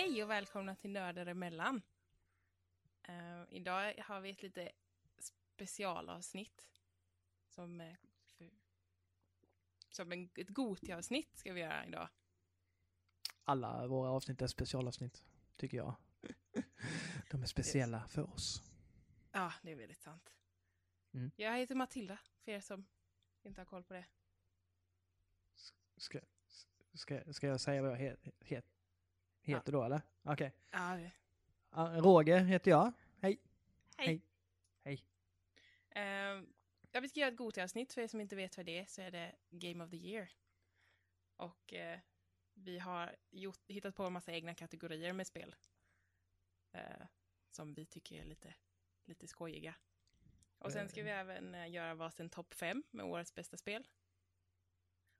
Hej och välkomna till Nördar emellan. Uh, idag har vi ett lite specialavsnitt. Som, uh, för, som en, ett Gotia-avsnitt ska vi göra idag. Alla våra avsnitt är specialavsnitt, tycker jag. De är speciella för oss. Ja, det är väldigt sant. Mm. Jag heter Matilda, för er som inte har koll på det. Ska, ska, ska jag säga vad jag heter? Het, heter ja. då, eller? Okej. Okay. Ja. Roger heter jag. Hej. Hej. Hej. Uh, ja, vi ska göra ett Gotia-avsnitt. För er som inte vet vad det är så är det Game of the Year. Och uh, vi har gjort, hittat på en massa egna kategorier med spel. Uh, som vi tycker är lite, lite skojiga. Och sen ska vi även uh, göra varsin topp fem med årets bästa spel.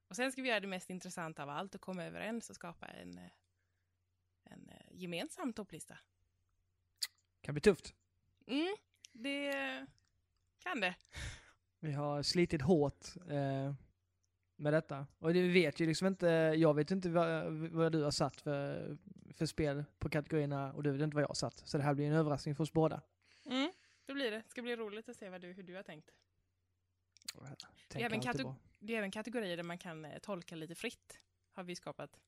Och sen ska vi göra det mest intressanta av allt och komma överens och skapa en gemensam topplista. Kan bli tufft. Mm, det kan det. Vi har slitit hårt eh, med detta. Och det vet ju liksom inte, jag vet inte vad, vad, du har satt för, för spel på kategorierna och du vet inte vad jag har satt. Så det här blir en överraskning för oss båda. Mm, det blir det. Det ska bli roligt att se vad du, hur du har tänkt. Det är, även det är även kategorier där man kan eh, tolka lite fritt, har vi skapat.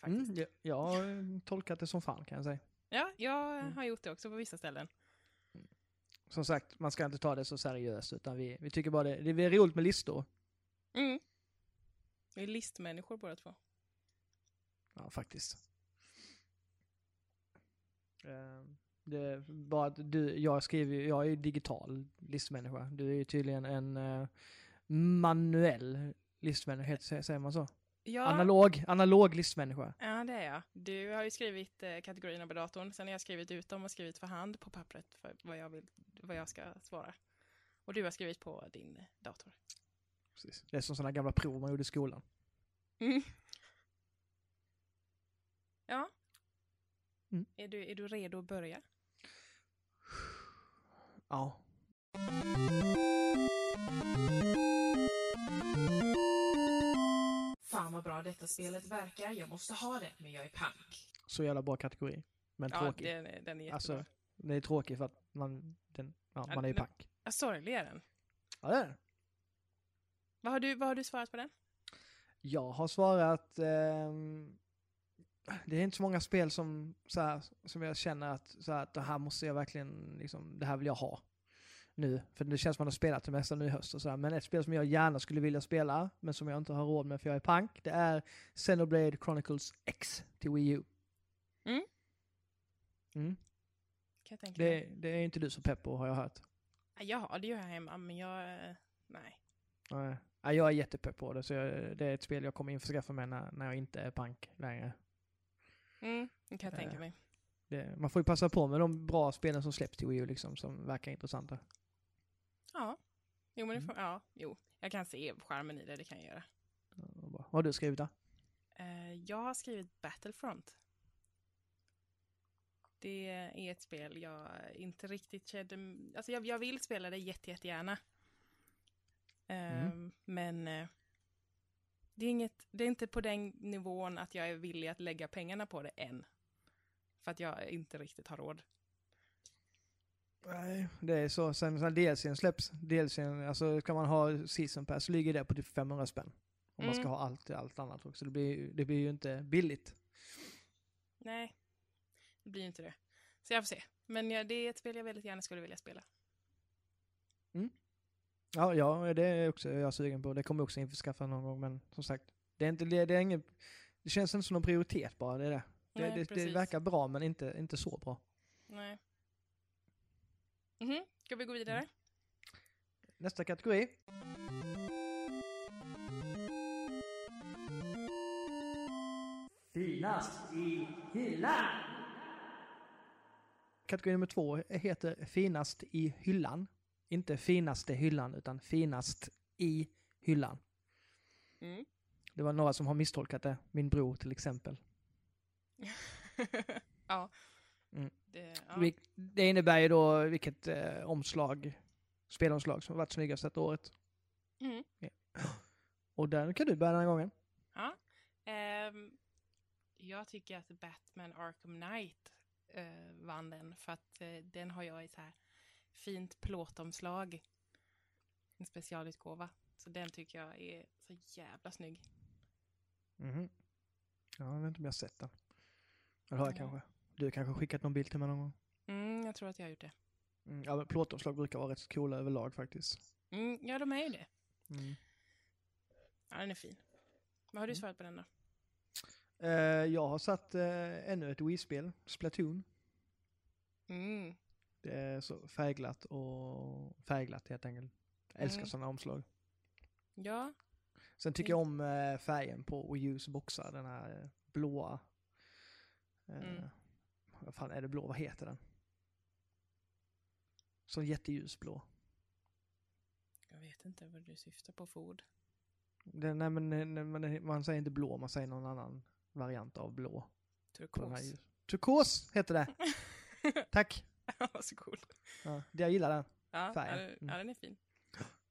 Faktiskt. Mm, jag, har tolkat det som fan kan jag säga. Ja, jag mm. har gjort det också på vissa ställen. Som sagt, man ska inte ta det så seriöst utan vi, vi tycker bara det, det är roligt med listor. Mm. Vi är listmänniskor båda två. Ja, faktiskt. Uh, det är bara att du, jag skriver jag är ju digital listmänniska. Du är ju tydligen en uh, manuell listmänniska, säger man så? Ja. Analog, analog listmänniska. Ja, det är jag. Du har ju skrivit eh, kategorierna på datorn, sen har jag skrivit ut dem och skrivit för hand på pappret för vad jag, vill, vad jag ska svara. Och du har skrivit på din dator. Precis. Det är som sådana gamla prov man gjorde i skolan. Mm. Ja. Mm. Är, du, är du redo att börja? Ja. Vad bra detta spelet verkar, jag måste ha det, men jag är pank. Så jävla bra kategori. Men ja, tråkig. Den, är, den är jättebra. Alltså, den är tråkig för att man, den, ja, man är ju pank. Ja, sorglig är den. Ja, det är den. Vad har du, vad har du svarat på den? Jag har svarat... Eh, det är inte så många spel som, så här, som jag känner att, så här, att det här måste jag verkligen, liksom, det här vill jag ha nu. För det känns som att man har spelat det mesta nu i höst och sådär. Men ett spel som jag gärna skulle vilja spela, men som jag inte har råd med för jag är pank, det är Xenoblade Chronicles X till Wii U. Mm. Mm. Kan jag tänka det, det är inte du så pepp på har jag hört. Jag har det ju här hemma, men jag... Nej. Nej. Jag är jättepepp på det, så jag, det är ett spel jag kommer införskaffa mig när, när jag inte är pank längre. Mm, det kan jag tänka mig. Det, man får ju passa på med de bra spelen som släpps till Wii U liksom, som verkar intressanta. Ja. Jo, men det får, mm. ja, jo. Jag kan se skärmen i det, det kan jag göra. Vad har du skrivit då? Uh, jag har skrivit Battlefront. Det är ett spel jag inte riktigt kände... Alltså jag, jag vill spela det jätte, jättegärna. Mm. Men uh, det, är inget, det är inte på den nivån att jag är villig att lägga pengarna på det än. För att jag inte riktigt har råd. Nej, det är så. Sen när DLCn släpps, DLCn, alltså ska man ha season pass så ligger det på typ 500 spänn. Om mm. man ska mm. ha allt, allt annat också. Det blir, det blir ju inte billigt. Nej, det blir ju inte det. Så jag får se. Men ja, det är ett spel jag väldigt gärna skulle vilja spela. Mm. Ja, ja, det är också jag sugen på. Det kommer jag också införskaffa någon gång, men som sagt, det är inte, det, det är ingen, det känns inte som någon prioritet bara, det är det. Det, Nej, det, det, verkar bra, men inte, inte så bra. Nej. Mm ska vi gå vidare? Mm. Nästa kategori. Finast i hyllan! Kategori nummer två heter Finast i hyllan. Inte finaste hyllan, utan finast i hyllan. Mm. Det var några som har misstolkat det. Min bror till exempel. ja. Mm. Det, ja. det, innebär ju då vilket eh, omslag, spelomslag som har varit snyggast detta året. Mm. Ja. Och där kan du börja den här gången. Ja. Um, Jag tycker att Batman Arkham Knight eh, vann den för att eh, den har jag i så här fint plåtomslag. En specialutgåva. Så den tycker jag är så jävla snygg. Mhm. Ja, jag vet inte om jag har sett den. Eller har jag Ja. kanske? Du har kanske skickat någon bild till mig någon gång? Mm, jag tror att jag har gjort det. Mm. Ja, men plåtomslag brukar vara rätt coola överlag faktiskt. Mm, ja, de är ju det. Mm. Ja, den är fin. Vad har du Mm. svarat på den då? Eh, jag har satt eh, ännu ett Wii-spel, Splatoon. Mm. Det är så färgglatt och färgglatt helt enkelt. Jag älskar Mm. sådana omslag. Ja, Sen tycker jag om eh, färgen på Wii U's boxar, den här blåa. Mm. Vad fan är det blå, vad heter den? Så jätteljusblå. jag vet inte vad du syftar på för ord. Den, nej, men, nej, men man säger inte blå, man säger någon annan variant av blå. Turkos. Turkos heter det. Tack. Varsågod. Ja, det jag gillar den. Ja, Färgen. Mm. ja, den är fin.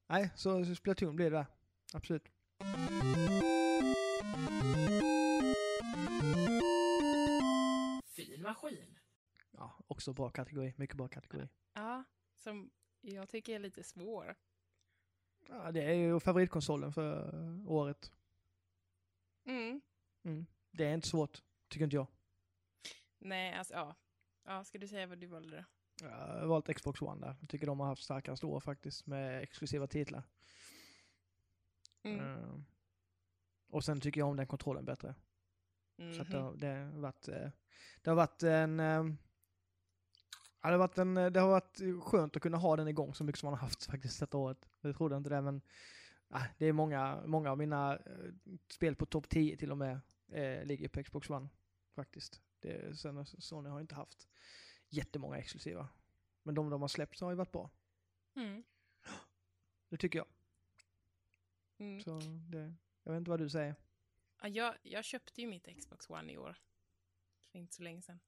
Nej, så så Splatoon blir det där. Absolut. Maskin. Ja, också bra kategori. Mycket bra kategori. Ja, som jag tycker är lite svår. Ja, det är ju favoritkonsolen för året. Mm. Mm. Det är inte svårt, tycker inte jag. Nej, alltså ja. Ja, ska du säga vad du valde då? Jag har valt Xbox One där. Jag tycker de har haft starkast år faktiskt med exklusiva titlar. Mm. Eh, och sen tycker jag om den kontrollen bättre. Så att det, Mhm. har- det, har varit, eh, det har varit en... eh, Ja, det, har varit en, det har varit skönt att kunna ha den igång så mycket som man har haft faktiskt detta året. Jag trodde inte det, men ja, det är många, många av mina eh, spel på topp 10 till och med eh, ligger på Xbox One faktiskt. Det, sen, Sony har inte haft jättemånga exklusiva. Men de de har släppt så har ju varit bra. Mm. Det tycker jag. Mm. Så det, jag vet inte vad du säger. Ja, jag, jag köpte ju mitt Xbox One i år. För inte så länge sedan.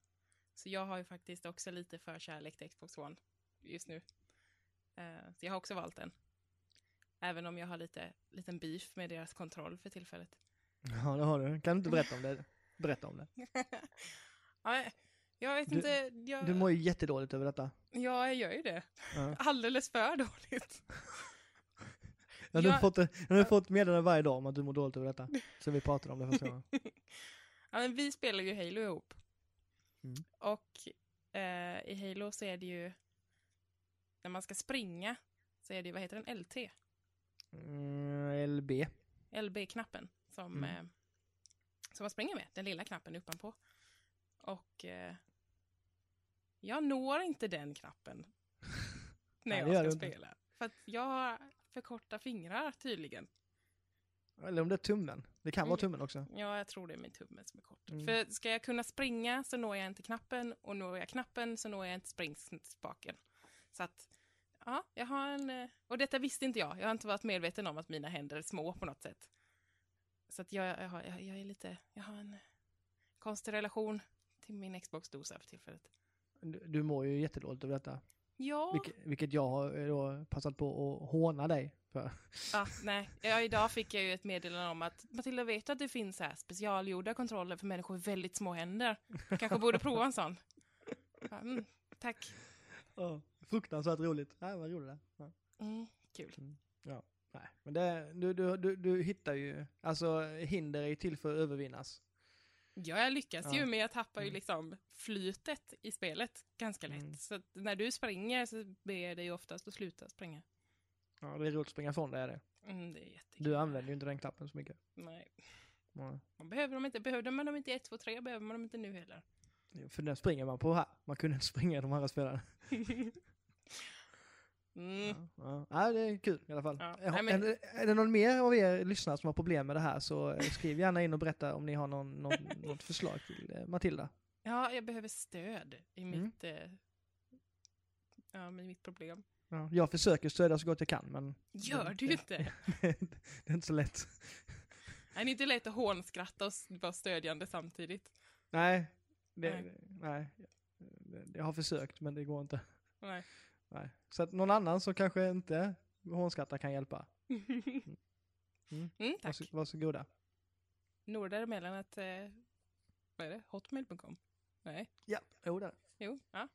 Så jag har ju faktiskt också lite förkärlek till Xbox One just nu. Eh, så jag har också valt den. Även om jag har lite liten beef med deras kontroll för tillfället. Ja, det har du. Kan du inte berätta om det? Berätta om det. ja, jag vet Du- inte. Jag, Du mår ju jättedåligt över detta. Ja, jag gör ju det. Ja. Alldeles för dåligt. Jag har Jag- fått, jag fått meddelande varje dag om att du mår dåligt över detta. Så vi pratade om det första gången. Ja, men vi spelar ju Halo ihop. Mm. Och eh, i Halo så är det ju, när man ska springa, så är det, vad heter den, LT? Mm, LB. LB-knappen som, Mm. eh, som man springer med, den lilla knappen uppanpå. Och eh, jag når inte den knappen när jag ska spela. För att jag har för korta fingrar tydligen. Eller om det är tummen. Det kan vara Mm. tummen också. Ja, jag tror det är min tumme som är kort. Mm. För ska jag kunna springa så når jag inte knappen och når jag knappen så når jag inte springspaken. Så att, ja, jag har en... eh, Och detta visste inte jag. Jag har inte varit medveten om att mina händer är små på något sätt. Så att jag, jag, har, jag, jag är lite... Jag har en konstig relation till min Xbox-dosa för tillfället. Du, du mår ju jättedåligt över detta. Ja, Vilket, vilket jag har eh, passat på att håna dig för. ja nej. Ja, idag fick jag ju ett meddelande om att Matilda vet att det finns här specialgjorda kontroller för människor med väldigt små händer. Kanske borde prova en sån. Ja, Mm, tack. Ja, fruktansvärt roligt. Ja, vad roligt det ja. Mm, kul. Nej, men det, du, du, du, du hittar ju, alltså hinder är ju till för att övervinnas. Ja, jag lyckas Ja. ju, men jag tappar ju Mm. liksom flytet i spelet ganska lätt. Mm. Så när du springer så ber jag dig oftast att sluta springa. Ja, det är roligt att springa ifrån det är det. Mm, det är jättekul. Du använder ju inte den knappen så mycket. Nej, Ja. man behöver dem inte. Behövde man dem inte i 1, 2, 3 behöver man dem inte nu heller. För den springer man på här. Man kunde inte springa i de andra spelarna. mm. Ja, ja. det är kul i alla fall. Ja, Är, nej, men- är, det- är det någon mer av er lyssnare som har problem med det här så eh, skriv gärna in och berätta om ni har någon, någon, något förslag till eh, Matilda. Ja, jag behöver stöd i Mm. mitt, eh, ja, med mitt problem. Ja, jag försöker stödja så gott jag kan men Gör du inte? det är inte så lätt. Det är inte lätt att hånskratta och vara stödjande samtidigt. Nej, det, Nej. nej. Jag har försökt men det går inte. Nej. Nej. Så att någon annan som kanske inte hånskrattar kan hjälpa. Mm. Mm, tack. Varså, varsågoda. Några däremellan att eh, Vad är det? Hotmail.com? Nej. Ja, jo det. Jo. Ja.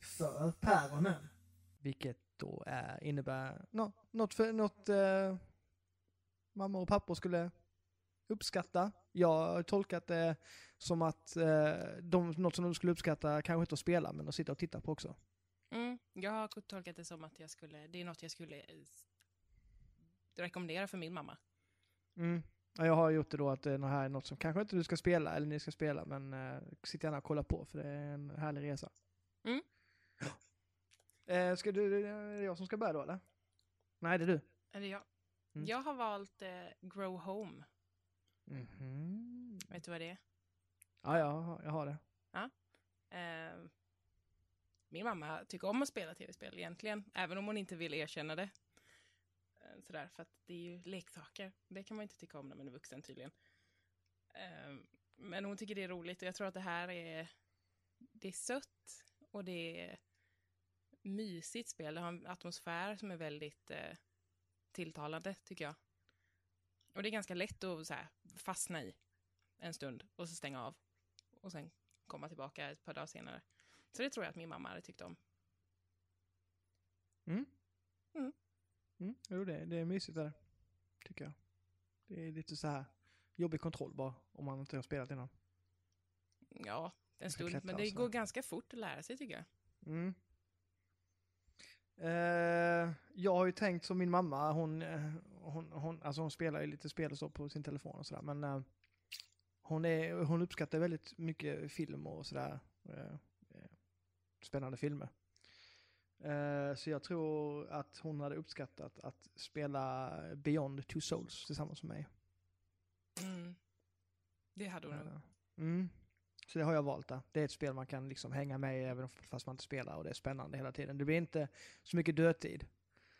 För päronen. Vilket då är, innebär nå, något, för, något eh, mamma och pappor skulle uppskatta. Jag har tolkat det som att eh, de, något som de skulle uppskatta kanske inte att spela men att sitta och titta på också. Mm. Jag har tolkat det som att jag skulle, det är något jag skulle eh, rekommendera för min mamma. Mm. Ja, jag har gjort det då att det här är något som kanske inte du ska spela eller ni ska spela men eh, sitt gärna och kolla på för det är en härlig resa. Mm. Eh, ska du, är det jag som ska börja då eller? Nej det är du. Eller jag. Mm. Jag har valt eh, Grow Home. Mhm. Vet du vad det är? Ja, jag, har- jag har det. Eh, min mamma tycker om att spela tv-spel egentligen, även om hon inte vill erkänna det. Eh, sådär, för att det är ju leksaker. Det kan man inte tycka om när man är vuxen tydligen. Eh, men hon tycker det är roligt och jag tror att det här är, det är sött och det är mysigt spel. Det har en atmosfär som är väldigt eh, tilltalande tycker jag. Och det är ganska lätt att så här, fastna i en stund och så stänga av. Och sen komma tillbaka ett par dagar senare. Så det tror jag att min mamma hade tyckt om. Mm. Mm. Mm. Jo, det, det är mysigt där. Tycker jag. Det är lite så här jobbig kontroll bara om man inte har spelat innan. Ja, en stund. Men det går ganska fort att lära sig tycker jag. Mm. Eh, jag har ju tänkt som min mamma, hon, eh, hon, hon, alltså hon spelar ju lite spel och så på sin telefon och sådär, men eh, hon, är, hon uppskattar väldigt mycket film och sådär. Eh, eh, spännande filmer. Eh, så jag tror att hon hade uppskattat att spela Beyond Two Souls tillsammans med mig. Mm. Det hade hon nog. Eh, Mm. Så det har jag valt där. Det är ett spel man kan liksom hänga med i även fast man inte spelar och det är spännande hela tiden. Det blir inte så mycket dödtid.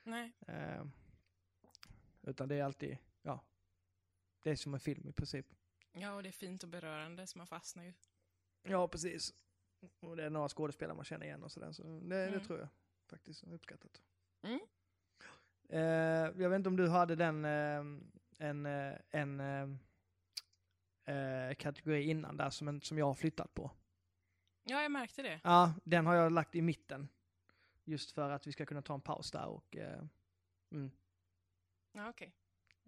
Nej. Eh, utan det är alltid, ja, det är som en film i princip. Ja, och det är fint och berörande så man fastnar ju. Ja, precis. Och det är några skådespelare man känner igen och sådär. Så det, det Mm. tror jag faktiskt är uppskattat. Mm. Eh, jag vet inte om du hade den, eh, en, eh, en eh, eh, kategori innan där som, en, som jag har flyttat på. Ja, jag märkte det. Ja, den har jag lagt i mitten. Just för att vi ska kunna ta en paus där och... Eh, mm, Ja, okej.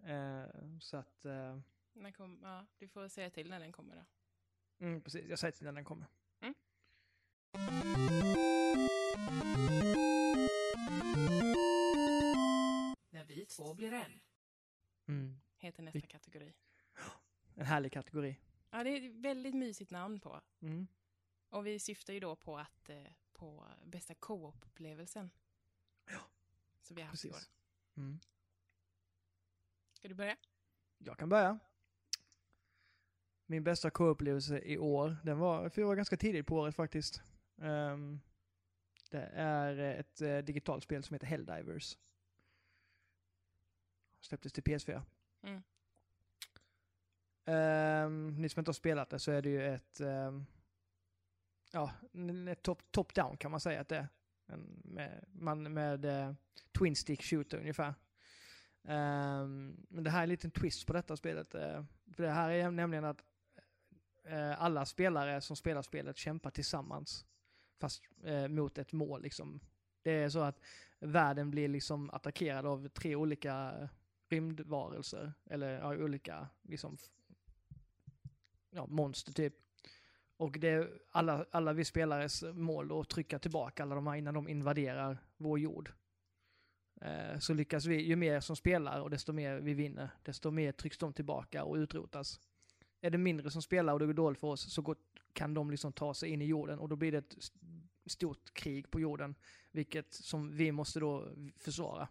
eh, så att... Eh, När kom, ja, du får säga till när den kommer då. mm, precis, jag säger till när den kommer. När vi två blir en. Mm, Heter nästa Vi- kategori. en härlig kategori. Ja, det är ett väldigt mysigt namn på. Mm. Och vi syftar ju då på att eh, på bästa co-op-upplevelsen. Ja, Som vi har haft i år. Precis. Mm. Ska du börja? Jag kan börja. Min bästa co-upplevelse i år, den var, för jag var ganska tidigt på året faktiskt. Ehm, det är ett eh, digitalt spel som heter Helldivers. Släpptes till PS4. Mm. Ehm, ni som inte har spelat det så är det ju ett, um, ja, ett top- top-down kan man säga att det är. En, med, man, med eh, twin stick shooter ungefär. Ehm, men det här är en liten twist på detta spelet. Eh, för det här är nämligen att eh, alla spelare som spelar spelet kämpar tillsammans. Fast eh, mot ett mål liksom. Det är så att världen blir liksom attackerad av tre olika rymdvarelser. Eller ja, olika liksom ja, monster typ. Och det är alla, alla vi spelares mål att trycka tillbaka alla de här innan de invaderar vår jord. Eh, så lyckas vi, ju mer som spelar och desto mer vi vinner, desto mer trycks de tillbaka och utrotas. Är det mindre som spelar och det går dåligt för oss så går, kan de liksom ta sig in i jorden och då blir det ett stort krig på jorden, vilket som vi måste då försvara.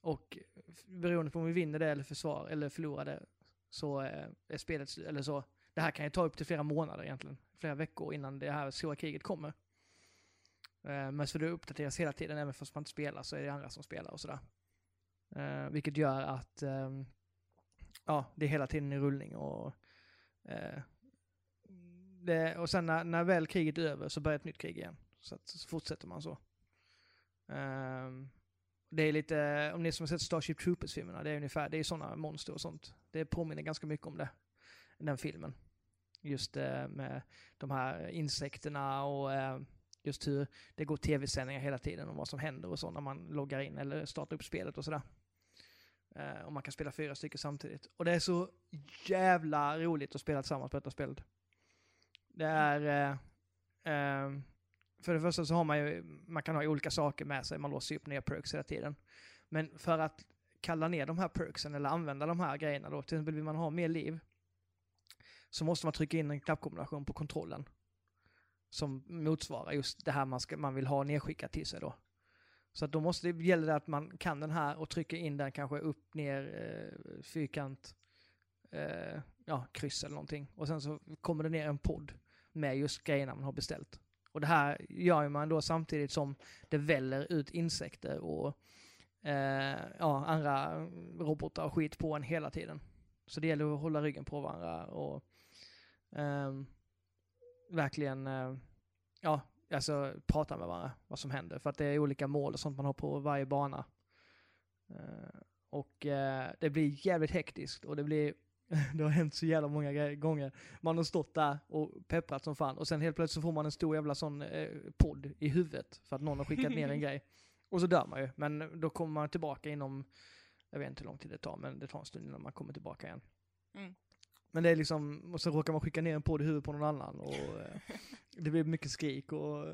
Och beroende på om vi vinner det eller försvar eller förlorar det så eh, är spelet, eller så, det här kan ju ta upp till flera månader egentligen, flera veckor innan det här stora kriget kommer. Eh, men så det uppdateras hela tiden, även fast man inte spelar så är det andra som spelar och sådär. Eh, vilket gör att ehm, ja, det är hela tiden i rullning och eh, det, och sen när, när väl kriget är över så börjar ett nytt krig igen. Så, att, så fortsätter man så. Ehm, Det är lite, om ni som har sett Starship Troopers-filmerna, det är ungefär, det är sådana monster och sånt. Det påminner ganska mycket om det, den filmen. Just uh, med de här insekterna och uh, just hur det går tv-sändningar hela tiden och vad som händer och så när man loggar in eller startar upp spelet och sådär. Eh, och man kan spela fyra stycken samtidigt. Och det är så jävla roligt att spela tillsammans på detta spelet. Det är... Eh, eh, för det första så har man ju, man kan ha olika saker med sig, man låser upp nya perks hela tiden. Men för att kalla ner de här perksen eller använda de här grejerna då, till exempel vill man ha mer liv, så måste man trycka in en knappkombination på kontrollen. Som motsvarar just det här man, ska, man vill ha nedskickat till sig då. Så att då måste det, gäller det att man kan den här och trycker in den kanske upp, ner, eh, fyrkant, eh, ja, kryss eller någonting. Och sen så kommer det ner en podd med just grejerna man har beställt. Och det här gör man då samtidigt som det väller ut insekter och eh, ja, andra robotar och skit på en hela tiden. Så det gäller att hålla ryggen på varandra och eh, verkligen eh, ja, alltså prata med varandra vad som händer. För att det är olika mål och sånt man har på varje bana. Eh, och eh, det blir jävligt hektiskt och det blir det har hänt så jävla många gånger. Man har stått där och pepprat som fan och sen helt plötsligt så får man en stor jävla sån eh, podd i huvudet för att någon har skickat ner en grej. Och så dör man ju, men då kommer man tillbaka inom, jag vet inte hur lång tid det tar, men det tar en stund innan man kommer tillbaka igen. Mm. Men det är liksom, och så råkar man skicka ner en podd i huvudet på någon annan och eh, det blir mycket skrik och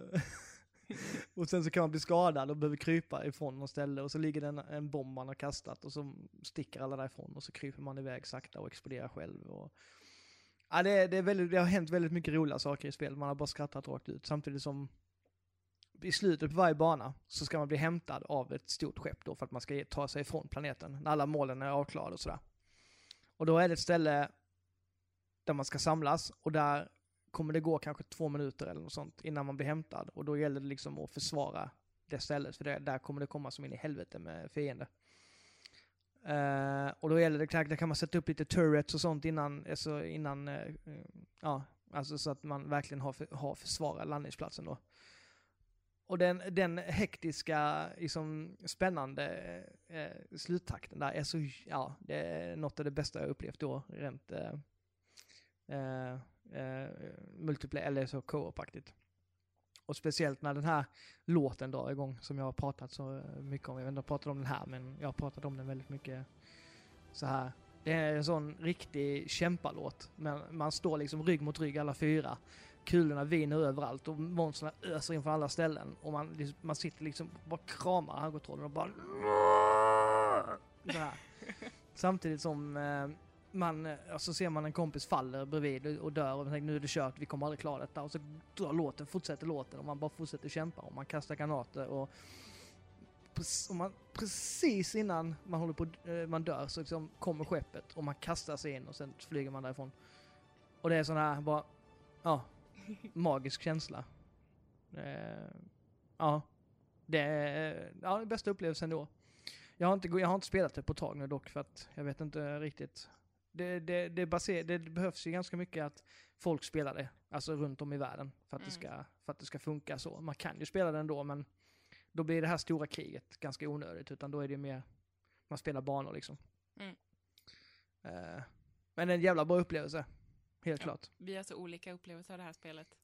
och sen så kan man bli skadad och behöver krypa ifrån något ställe och så ligger det en, en bomb man har kastat och så sticker alla därifrån och så kryper man iväg sakta och exploderar själv. Och... Ja, det, det, är väldigt, det har hänt väldigt mycket roliga saker i spelet, man har bara skrattat rakt ut. Samtidigt som i slutet på varje bana så ska man bli hämtad av ett stort skepp då för att man ska ta sig ifrån planeten när alla målen är avklarade och sådär. Och då är det ett ställe där man ska samlas och där kommer det gå kanske två minuter eller något sånt innan man blir hämtad. Och då gäller det liksom att försvara det stället, för det, där kommer det komma som in i helvete med fiender. Uh, eh, och då gäller det, där kan man sätta upp lite turrets och sånt innan, alltså innan, uh, ja, alltså så att man verkligen har, för, har försvarat landningsplatsen då. Och den, den hektiska, liksom spännande eh, uh, sluttakten där är så, ja, det är något av det bästa jag upplevt då, rent eh, eh, multiplayer, eller så co-op-aktigt. Och speciellt när den här låten drar igång, som jag har pratat så mycket om. Jag vet inte om jag pratat om den här, men jag har pratat om den väldigt mycket så här. Det är en sån riktig kämpalåt. Men man står liksom rygg mot rygg alla fyra. Kulorna viner överallt och monstren öser in från alla ställen. Och man, man sitter liksom bara kramar handkontrollen och bara... Samtidigt som eh, man, eh, och så ser man en kompis faller bredvid och dör och man tänker nu är det kört, vi kommer aldrig klara detta. Och så drar låten, fortsätter låten och man bara fortsätter kämpa och man kastar granater och, och man, precis innan man håller på, eh, man dör så liksom kommer skeppet och man kastar sig in och sen flyger man därifrån. Och det är sån här bara, ja, magisk känsla. Eh, ja, det är ja, bästa upplevelsen då. Jag har, inte, jag har inte spelat det på ett tag nu dock för att jag vet inte riktigt det, det, det, baser, det behövs ju ganska mycket att folk spelar det, alltså runt om i världen, för att, mm. det ska, för att det ska funka så. Man kan ju spela det ändå, men då blir det här stora kriget ganska onödigt, utan då är det mer, man spelar banor liksom. Mm. Uh, men en jävla bra upplevelse, helt ja, klart. Vi har så olika upplevelser av det här spelet.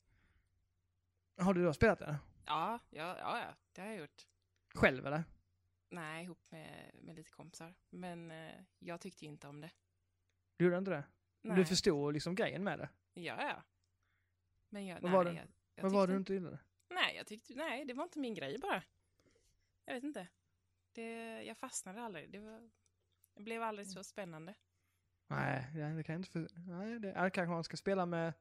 Har du då spelat det? Ja, ja, ja, ja det har jag gjort. Själv eller? Nej, ihop med, med lite kompisar. Men eh, jag tyckte inte om det. Du gjorde inte det? Nej. Du förstod liksom grejen med det? Ja, ja. Men jag, vad nej, var det, jag, jag vad var det du inte gillade? Nej, jag tyckte, nej, det var inte min grej bara. Jag vet inte. Det, jag fastnade aldrig. Det, var, det blev aldrig så spännande. Nej, det kan jag inte för, nej, det är kanske man ska spela med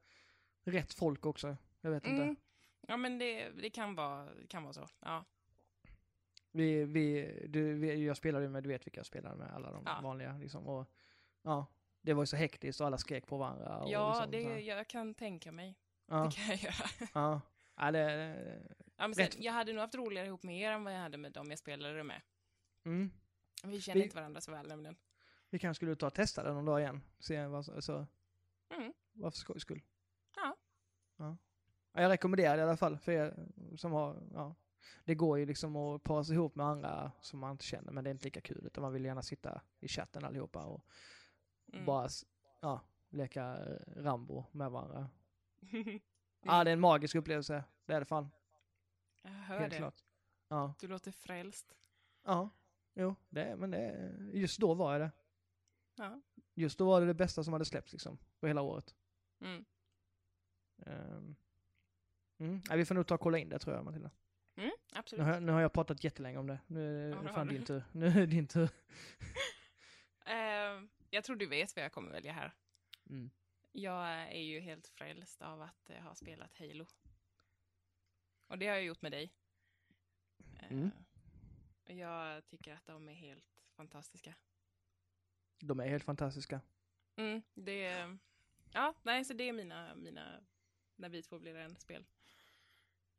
rätt folk också. Jag vet mm. inte. Ja, men det, det kan, vara, det kan vara så. Ja. Vi, vi, du, vi, jag spelade med, du vet vilka jag spelar med, alla de ja. vanliga liksom. Och, ja, det var ju så hektiskt och alla skrek på varandra. Och ja, liksom, det, jag kan tänka mig. Ja. Det kan jag göra. Ja. Ja, det, ja, men sen, jag hade nog haft roligare ihop med er än vad jag hade med dem jag spelade med. Mm. Vi känner vi, inte varandra så väl nämligen. Vi kanske skulle ta och testa den någon dag igen. Se vad så. Mm. Varför skojs skull. Ja. ja. Jag rekommenderar det i alla fall för er som har, ja. det går ju liksom att para sig ihop med andra som man inte känner, men det är inte lika kul. Utan man vill gärna sitta i chatten allihopa och Mm. bara ja, leka eh, Rambo med varandra. Ja, det är en magisk upplevelse. Det är det fan. Jag hör Helt det. klart. Ja, Du låter frälst. ja, jo, det men det just då var jag det. Ja. Just då var det det bästa som hade släppts liksom, på hela året. Mm. Ehm, Mm. Ja, vi får nog ta och kolla in det tror jag Matilda. Mm, Nu absolut. har, nu har jag pratat jättelänge om det. Nu är Ja, det har fan din tur. Nu är det din tur. Jag tror du vet vad jag kommer välja här. Mm. Jag är ju helt frälst av att eh, ha spelat Halo. Och det har jag gjort med dig. Eh, Mm. Jag tycker att de är helt fantastiska. De är helt fantastiska. Mm, det, ja, nej, så det är mina, mina, när vi två blir en spel.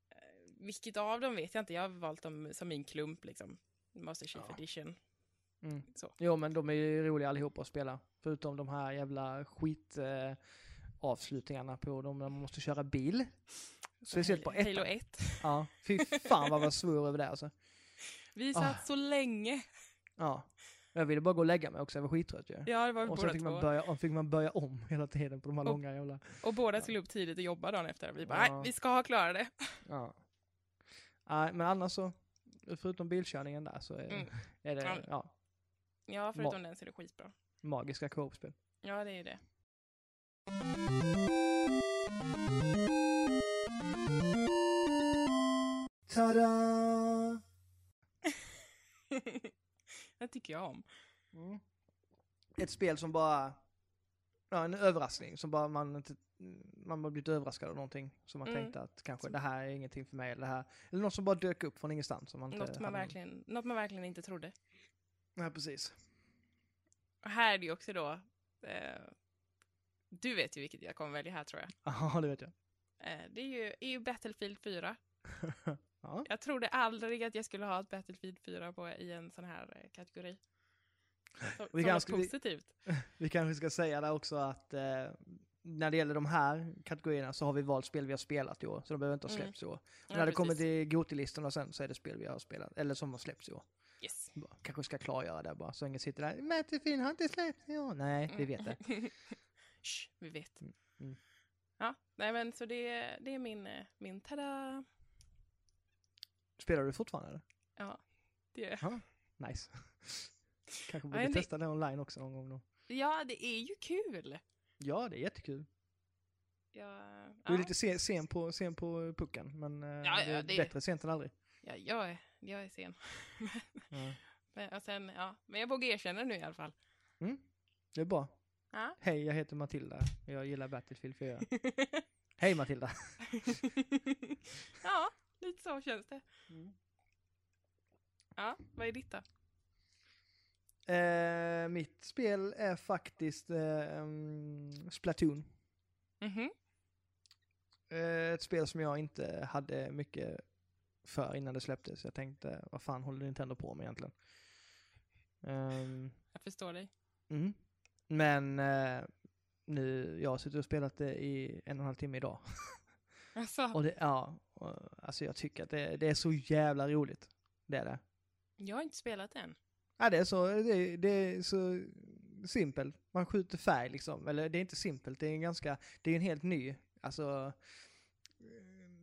Eh, vilket av dem vet jag inte, jag har valt dem som min klump liksom. Master Chief Ja. Edition. Mm. Så. Jo men de är ju roliga allihopa att spela. Förutom de här jävla skit eh, avslutningarna på dem när man måste köra bil. Speciellt på Halo ettan. 1. Ja, fy fan vad jag svor över det alltså. Vi satt Ah. så länge. Ja. Jag ville bara gå och lägga mig också, jag var skittrött ju. Ja, det var Och sen fick man, börja, och fick man börja om hela tiden på de här Och- långa jävla... Och båda skulle upp tidigt och jobba dagen efter. Vi bara, Ja. nej, vi ska ha klarat det. Ja. Nej, men annars så, förutom bilkörningen där så är, Mm. är det Ja. Ja, förutom den så är det skitbra. magiska co-op-spel. Ja, det är ju det. Tada! det tycker jag om. Mm. Ett spel som bara, ja en överraskning som bara man inte, man har blivit överraskad av någonting som man Mm. tänkte att kanske Som- det här är ingenting för mig eller det här, eller något som bara dök upp från ingenstans som man inte Något man, verkligen, något man verkligen inte trodde. Nej precis. Och här är det ju också då, eh, du vet ju vilket jag kommer välja här tror jag. Ja, det vet jag. Eh, det är ju, är ju Battlefield 4. Ja. Jag trodde aldrig att jag skulle ha ett Battlefield 4 på, i en sån här eh, kategori. Som, Vi som kanske- något vi- positivt. Vi kanske ska säga där också att eh, när det gäller de här kategorierna så har vi valt spel vi har spelat i år, så de behöver inte ha Mm. släppts i år. Ja, när det kommer precis. till Gotilistorna sen så är det spel vi har spelat, eller som har släppts i år. Yes. Bara, Kanske ska klargöra det bara, så ingen sitter där, Battlefield har inte släppts i år. Nej, vi vet det. Shh, vi vet. Mm, mm. Ja, nej men så det, det är min, eh, min tada. Spelar du fortfarande eller? Ja, det gör jag. Nice. Kanske Ja, borde det- testa det online också någon gång då. Ja, det är ju kul. Ja, det är jättekul. Jag, Du är ja, lite sen, sen, på, sen på pucken, men eh, ja, det är det- bättre sent än aldrig. Ja, jag, är, jag är sen. Ja. men, sen, ja, men jag vågar erkänna nu i alla fall. Det är bra. Ja. Hej, jag heter Matilda. Jag gillar Battlefield 4. Hej Matilda! ja, lite så känns det. Ja, vad är ditt då? Eh, mitt spel är faktiskt eh, um, Splatoon. Mhm. Eh, ett spel som jag inte hade mycket för innan det släpptes. Jag tänkte, vad fan håller Nintendo på med egentligen? Ehm, Jag förstår dig. mm. Men eh, nu, jag har suttit och spelat det i en och en halv timme idag. Alltså, Och det, ja, och, alltså jag tycker att det, det är så jävla roligt. Det är det. jag har inte spelat än. Ja, det är så, det, det är så simpelt. Man skjuter färg liksom. Eller det är inte simpelt, det är en ganska, det är en helt ny, alltså,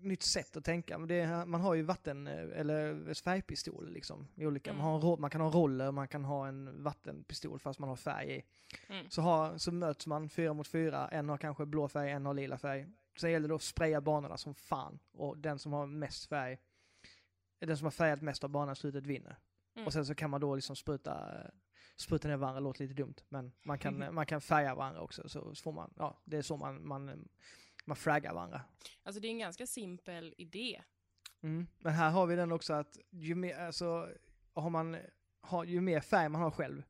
nytt sätt att tänka. Men det man har ju vatten, eh, eller färgpistol liksom. I olika, man, har en, man kan ha roller, man kan ha en vattenpistol fast man har färg i. Mm. Så, har, så möts man fyra mot fyra, en har kanske blå färg, en har lila färg. Sen gäller det att spraya banorna som fan. Och den som har mest färg, den som har färgat mest av banan i slutet vinner. Mm. Och sen så kan man då liksom spruta, spruta ner varandra, låter lite dumt. Men man kan, man kan färga varandra också, så får man, ja, det är så man, man, man fraggar varandra. Alltså det är en ganska simpel idé. Mm. Men här har vi den också att ju mer, alltså, har man, har, ju mer färg man har själv,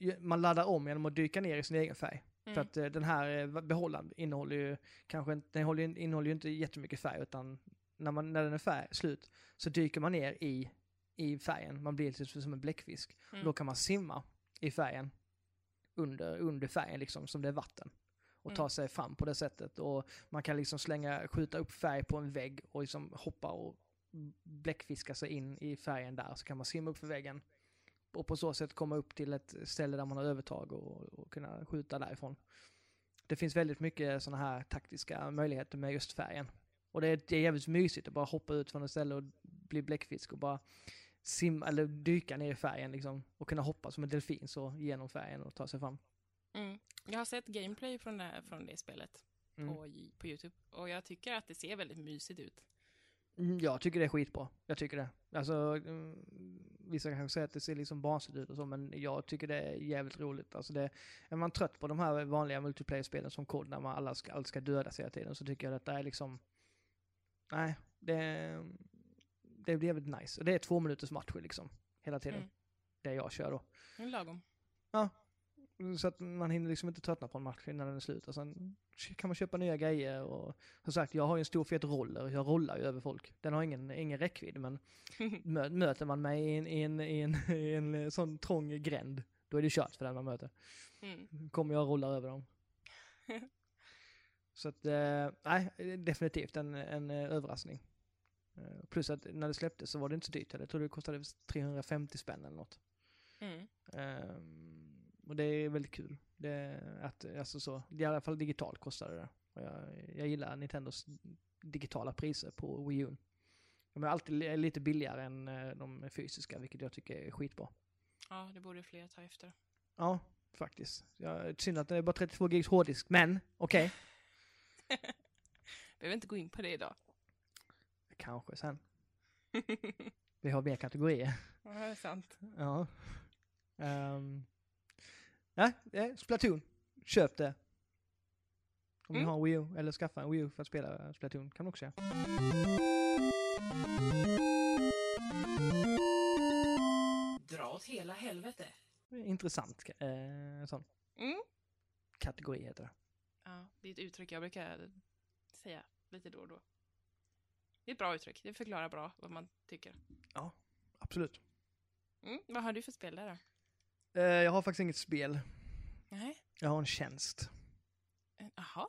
ju- man laddar om genom att dyka ner i sin egen färg. Mm. För att eh, den här eh, behållaren innehåller ju kanske inte, den håller, innehåller ju inte jättemycket färg utan när, man, när den är färg, slut så dyker man ner i, i färgen. Man blir lite som en bläckfisk. Mm. Då kan man simma i färgen under, under färgen liksom som det är vatten. Och ta Mm. sig fram på det sättet. Och man kan liksom slänga, skjuta upp färg på en vägg och liksom hoppa och bläckfiska sig in i färgen där, så kan man simma upp för väggen. Och på så sätt komma upp till ett ställe där man har övertag och, och kunna skjuta därifrån. Det finns väldigt mycket sådana här taktiska möjligheter med just färgen. Och det är, det är jävligt mysigt att bara hoppa ut från ett ställe och bli bläckfisk och bara simma, eller dyka ner i färgen liksom. Och kunna hoppa som en delfin så genom färgen och ta sig fram. Mm. Jag har sett gameplay från det, från det spelet Mm. på, på YouTube och jag tycker att det ser väldigt mysigt ut. Mm, Jag tycker det är skitbra. Jag tycker det. Alltså, mm, vissa kanske säger att det ser liksom barnsligt ut och så, men jag tycker det är jävligt roligt. Alltså det, är man trött på de här vanliga multiplayer-spelen som kod, när man alla ska, allt ska dödas hela tiden, så tycker jag att detta är liksom... Nej, det, det blir jävligt nice. Och det är två minuters matcher liksom, hela tiden. Mm. Det jag kör då. En lagom. Så att man hinner liksom inte tröttna på en match innan den är slut. Och sen kan man köpa nya grejer och som sagt, jag har ju en stor fet roller. Jag rollar ju över folk. Den har ingen, ingen räckvidd, men mö, möter man mig i en, i, en, i, en, i en sån trång gränd, då är det kört för den man möter. Mm. Kommer jag rolla över dem. Så att, eh, nej, definitivt en, en eh, överraskning. Eh, plus att när det släpptes så var det inte så dyrt heller. Jag tror det kostade 350 spänn eller något. Mm. Ehm, och det är väldigt kul. Det, att, alltså så, i alla fall digitalt kostade det. Och jag, jag gillar Nintendos digitala priser på Wii U. De är alltid li- lite billigare än eh, de fysiska, vilket jag tycker är skitbra. Ja, det borde fler ta efter. Ja, faktiskt. Ja, synd att det är bara 32 gigs hårddisk, men okej. Behöver inte gå in på det idag. Kanske sen. Vi har mer kategorier. Ja, det är sant. Ja. Um, nej, eh, Splatoon. Köp det. Om ni Mm. har en Wii U, eller skaffa en Wii U för att spela Splatoon, kan man också göra. Dra åt hela helvete. Intressant eh, sån Mm. kategori heter det. Ja, det är ett uttryck jag brukar säga lite då och då. Det är ett bra uttryck. Det förklarar bra vad man tycker. Absolut. Mm. Vad har du för spel där då? Eh, jag har faktiskt inget spel. Nej. Jag har en tjänst. Eh, Jaha,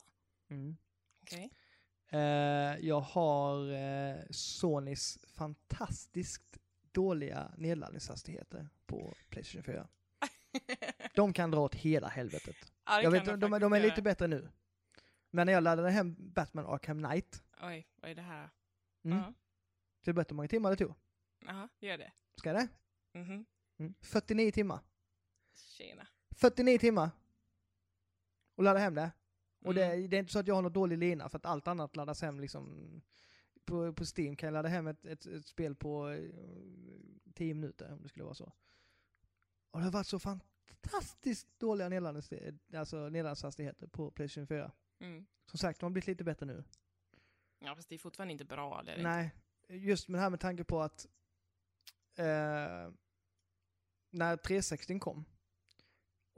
Mm. okej. Eh, jag har eh, Sonys fantastiskt dåliga nedladdningshastigheter på Playstation 4. De kan dra åt hela helvetet. ja, Jag vet, de de, är lite bättre nu. Men när jag laddade hem Batman Arkham Knight, Oj, vad är det här? mm. Ja. till berätta hur många timmar det tog. Jaha, gör det. Ska det? Mhm. Mm. 49 timmar. Tjena. 49 timmar! Och ladda hem det. Och det, Mm. det är inte så att jag har något dålig lina, för att allt annat laddas hem liksom... På, på Steam kan jag ladda hem ett, ett, ett spel på eh, 10 minuter, om det skulle vara så. Och det har varit så fantastiskt dåliga alltså nedladdningshastigheter på Playstation 4. Mm. Som sagt, de har blivit lite bättre nu. Ja, fast det är fortfarande inte bra. Det det Nej, just med det här med tanke på att eh, när 360 kom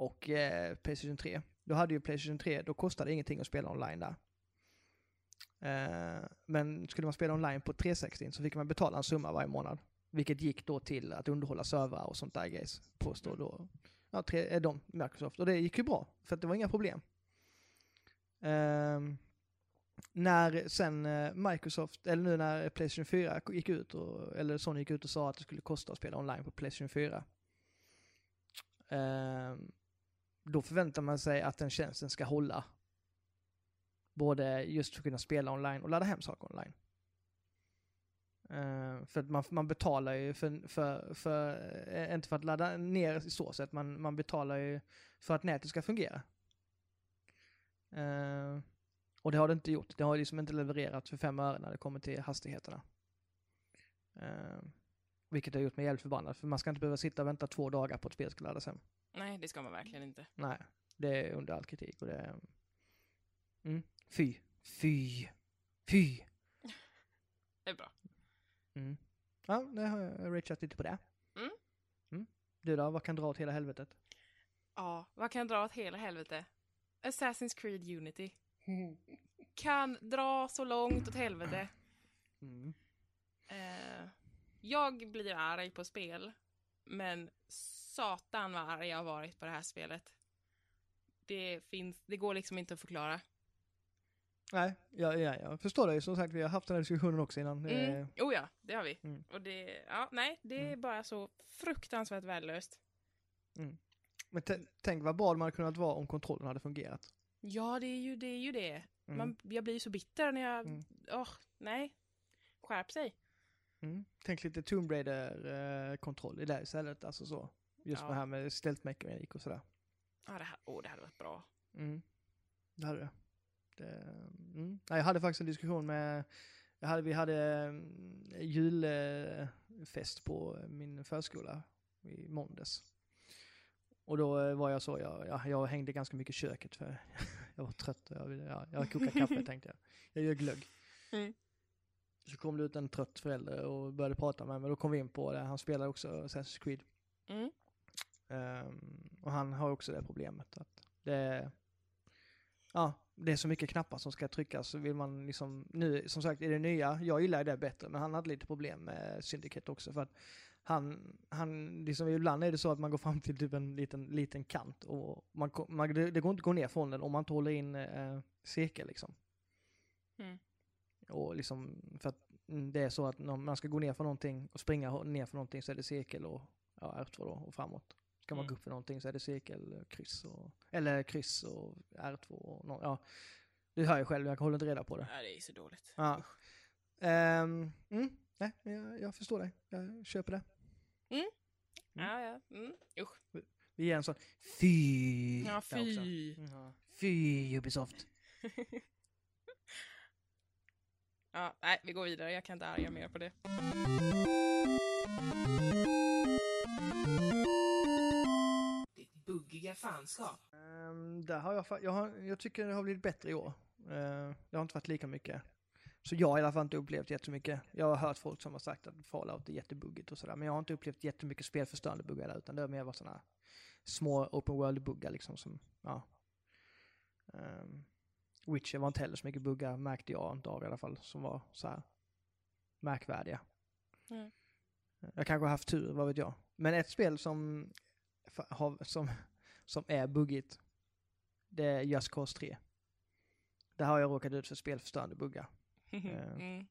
och eh, Playstation 3, då hade ju Playstation 3, då kostade det ingenting att spela online där. Eh, men skulle man spela online på 360 så fick man betala en summa varje månad. Vilket gick då till att underhålla servrar och sånt där grejs. Påstår då ja, tre, eh, de, Microsoft. Och det gick ju bra, för att det var inga problem. Eh, när sen eh, Microsoft, eller nu när Playstation 4 gick ut, och, eller Sony gick ut och sa att det skulle kosta att spela online på Playstation 4. ehm, då förväntar man sig att den tjänsten ska hålla. Både just för att kunna spela online och ladda hem saker online. Uh, för att man, man betalar ju för, för, för, eh, inte för att ladda ner i så sätt, man, man betalar ju för att nätet ska fungera. Uh, och det har det inte gjort. Det har liksom inte levererat för fem öre när det kommer till hastigheterna. Ehm, vilket har gjort mig jävligt förbannad, för man ska inte behöva sitta och vänta två dagar på att spelet ska laddas hem. Nej, det ska man verkligen inte. Nej, det är under all kritik och det är... Mm, fy. Fy. Fy. Det är bra. Mm. Ja, det har jag rageat lite på det. Mm. Mm. Du då, vad kan dra åt hela helvetet? Ja, vad kan dra åt hela helvete? Assassin's Creed Unity. Kan dra så långt åt helvete. Mm. Eh, jag blir arg på spel, men satan vad arg jag har varit på det här spelet. Det finns, det går liksom inte att förklara. Nej, ja, ja, jag förstår dig. Som sagt, vi har haft den här diskussionen också innan. Mm. Eh, Oh ja, det har vi. Mm. Och det, ja, nej, det är Mm. bara så fruktansvärt värdelöst. Men t- tänk vad bra det hade kunnat vara om kontrollen hade fungerat. Ja, det är ju det. Är ju det. Mm. Man, jag blir så bitter när jag... Mm. Åh, nej. Skärp sig. Mm. Tänk lite Tomb Raider-kontroll i det istället. Alltså så. Just Ja. det här med stealth mekanik och sådär. Ja, det här, åh, det hade varit bra. Mm. Det hade det. det mm. ja, jag hade faktiskt en diskussion med, jag hade, vi hade mm, julfest på min förskola i måndags. Och då eh, var jag så, jag, jag, jag hängde ganska mycket i köket för jag var trött. och Jag, ville- ja, jag kokade kaffe tänkte jag. Jag gör glögg. Mm. Så kom det ut en trött förälder och började prata med mig. Då kom vi in på det. Han spelar också Assassin's Creed. Mm. Ehm, och han har också det problemet att det ja, det är så mycket knappar som ska tryckas. Så vill man liksom, nu som sagt i det nya, jag gillar det bättre, men han hade lite problem med Syndicate också. För att han, han, liksom ibland är det så att man går fram till typ en liten, liten kant och man, man, det, det går inte att gå ner från den om man inte håller in eh, cirkel liksom. Mm. Och liksom, för att mm, det är så att när man ska gå ner för någonting och springa ner för någonting så är det cirkel och ja, R2 då och framåt. Ska man Mm. gå upp för någonting så är det cirkel, eh, kryss och, eller kryss och R2 och nå- ja. Du hör ju själv, jag håller inte reda på det. Ja, det är så dåligt. Ja. Ehm, mm, nej, jag, jag förstår dig. Jag köper det. Mm. Ja, ja. Mm. Usch. Vi ger en sån fy. Ja, fy. Ja. Fy Ubisoft. Ja, nej, vi går vidare. Jag kan inte arga mer på det. Fanskap. Um, där har jag, jag, har, jag tycker det har blivit bättre i år. Uh, det har inte varit lika mycket. Så jag har i alla fall inte upplevt jättemycket. Jag har hört folk som har sagt att Fallout är jättebuggigt och sådär. Men jag har inte upplevt jättemycket spelförstörande buggar där. Utan det har mer varit sådana små open world-buggar liksom som, ja. Um, Witcher var inte heller så mycket buggar märkte jag inte av i alla fall. Som var så här märkvärdiga. Mm. Jag kanske har haft tur, vad vet jag. Men ett spel som, som, som är buggigt, det är Just Cause 3. Där har jag råkat ut för spelförstörande buggar. Mm.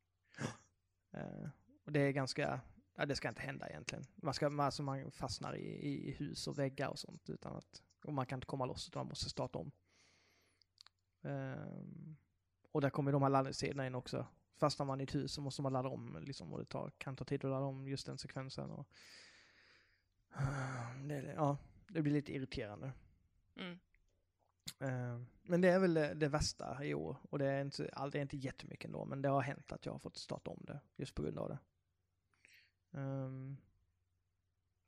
Eh, och det är ganska, ja det ska inte hända egentligen. Man, ska, man, alltså man fastnar i, i hus och väggar och sånt utan att, och man kan inte komma loss utan man måste starta om. Ehm, och där kommer de här laddningstiderna in också. Fastnar man i ett hus så måste man ladda om liksom, och det tar, kan ta tid att ladda om just den sekvensen. Och, det, ja, det blir lite irriterande. Mm. Eh, Men det är väl det, det värsta i år. Och det är, inte, all- det är inte jättemycket ändå, men det har hänt att jag har fått starta om det just på grund av det. Um,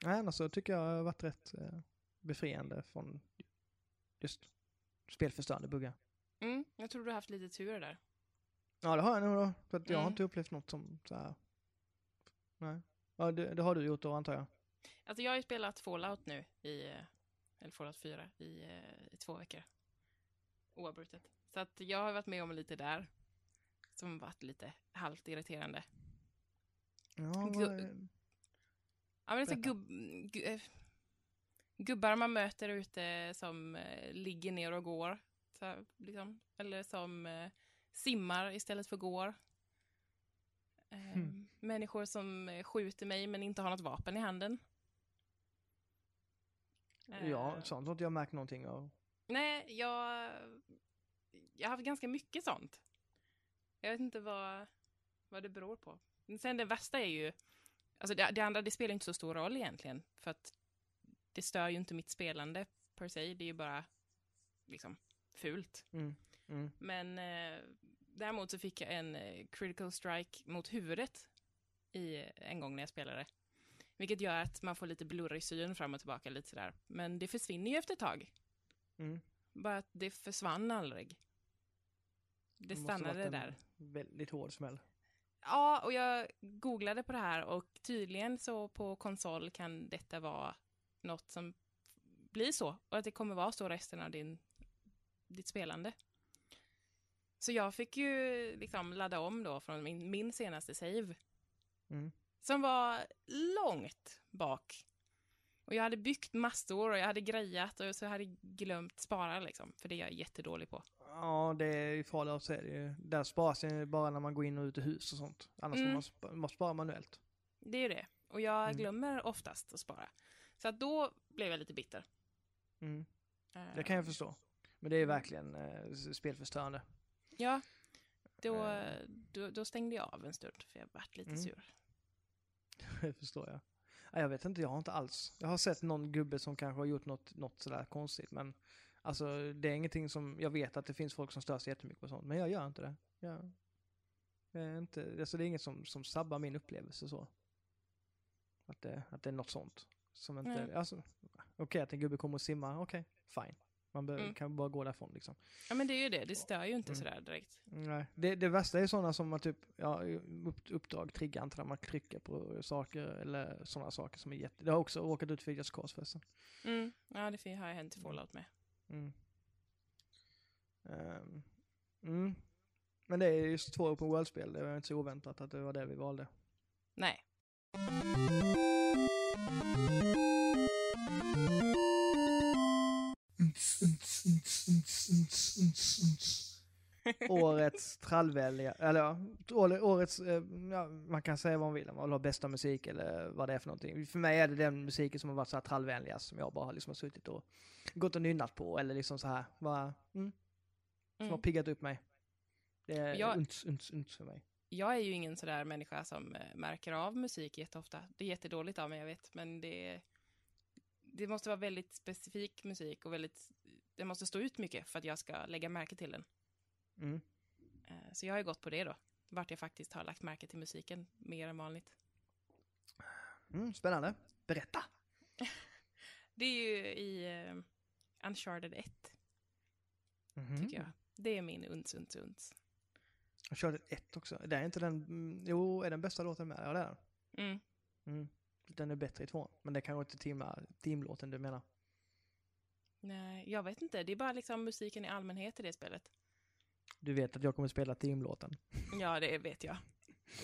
nej, annars så tycker jag det har varit rätt eh, befriande från just spelförstörande buggar. Mm. Jag tror du har haft lite tur där. Ja, det har jag nog då. För att jag har Mm. inte upplevt något som så här. Nej. Ja, det, det har du gjort då antar jag. Alltså jag har ju spelat Fallout nu i, eller Fallout 4 i, eh, i två veckor. Oavbrutet. Så att jag har varit med om lite där. Som varit lite halvt irriterande. Ja, Gu- vad, Ja men det är så Berätta. gubb, gu, eh, gubbar man möter ute som eh, ligger ner och går. Så, liksom. Eller som simmar istället för går. Hmm. Människor som skjuter mig men inte har något vapen i handen. Ja, Eh, sånt har inte jag märkt någonting av. Nej, jag, jag har haft ganska mycket sånt. Jag vet inte vad, vad det beror på. Men sen det värsta är ju, alltså det, det andra det spelar inte så stor roll egentligen. För att det stör ju inte mitt spelande per se, det är ju bara liksom fult. Mm. Mm. Men eh, däremot så fick jag en eh, critical strike mot huvudet i, en gång när jag spelade. Vilket gör att man får lite blurrig syn fram och tillbaka lite sådär. Men det försvinner ju efter ett tag. Mm. Bara att det försvann aldrig. Det måste stannade där. Väldigt hård smäll. Ja, och jag googlade på det här och tydligen så på konsol kan detta vara något som blir så. Och att det kommer vara så resten av din, ditt spelande. Så jag fick ju liksom ladda om då från min, min senaste save. Mm. Som var långt bak. Och jag hade byggt massor och jag hade grejat och så hade jag glömt spara liksom. För det är jag jättedålig på. Ja, det är i Fallout så är det ju. Där sparas det bara när man går in och ut ur hus och sånt. Annars Mm. får man, spa, man måste spara manuellt. Det är ju det. Och jag Mm. glömmer oftast att spara. Så att då blev jag lite bitter. Mm. Eh, Det kan jag förstå. Men det är verkligen eh, spelförstörande. Ja. Då, Eh. då, då stängde jag av en stund för jag vart lite Mm. sur. Det förstår jag. Ja, jag vet inte, jag har inte alls. Jag har sett någon gubbe som kanske har gjort något, något sådär konstigt. Men alltså det är ingenting som, jag vet att det finns folk som stör sig jättemycket på sånt. Men jag gör inte det. Jag, jag är inte, alltså det är inget som, som sabbar min upplevelse så. Att det, att det är något sånt. Som inte, alltså, okej att en gubbe kommer och simmar, okej, fine. Man behöver, Mm. kan bara gå därifrån liksom. Ja men det är ju det, det stör ju inte Mm. sådär direkt. Nej, det, det värsta är sådana som man typ, ja, upp, uppdrag triggar inte när man trycker på saker eller sådana saker som är jätte... Det har också råkat ut för Just Cause förresten. Mm. Ja det har jag hänt i Fallout med. Mm. Ehm, mm. Men det är just två open world-spel, det var inte så oväntat att det var det vi valde. Nej. Årets trallvälja, eller årets, eh, ja, man kan säga vad man vill, om man vill ha bästa musik eller vad det är för någonting. För mig är det den musiken som har varit så här trallvänligast, som jag bara liksom har suttit och gått och nynnat på, eller liksom så här, bara, mm, som har Mm. piggat upp mig. Det är Jag- unts, unts, unts för mig. Jag är ju ingen sådär människa som eh, märker av musik jätteofta. Det är jättedåligt av mig, jag vet, men det, det måste vara väldigt specifik musik och väldigt, det måste stå ut mycket för att jag ska lägga märke till den. Mm. Eh, Så jag har ju gått på det då, vart jag faktiskt har lagt märke till musiken mer än vanligt. Mm, spännande. Berätta! Det är ju i eh, Uncharted 1, Mhm. tycker jag. Det är min uns, uns, uns. Körde ett också. Det är inte den, mm, jo, är den bästa låten med? Ja, det är den. Mm. Mm. Den är bättre i tvåan. Men det kanske inte teamlåten du menar. Nej, jag vet inte. Det är bara liksom musiken i allmänhet i det spelet. Du vet att jag kommer spela teamlåten. Ja, det vet jag.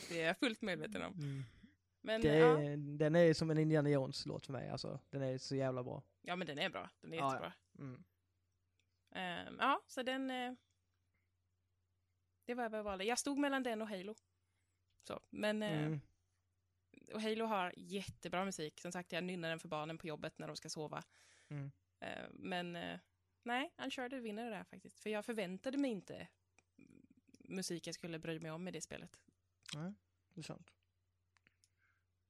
Det är jag fullt medveten om. Men, Det ja. Den är som en Indiana Jones-låt för mig. Alltså, den är så jävla bra. ja, men den är bra. Den är Ja, ja. jättebra. Mm. Ehm, ja, så den... eh, det var vad jag valde. Jag stod mellan den och Halo. Så, men... eh, Mm. Och Halo har jättebra musik. Som sagt, jag nynnar den för barnen på jobbet när de ska sova. Mm. Eh, men eh, nej, Uncharted vinner det där faktiskt. För jag förväntade mig inte musik jag skulle bry mig om i det spelet. Nej, det är sant.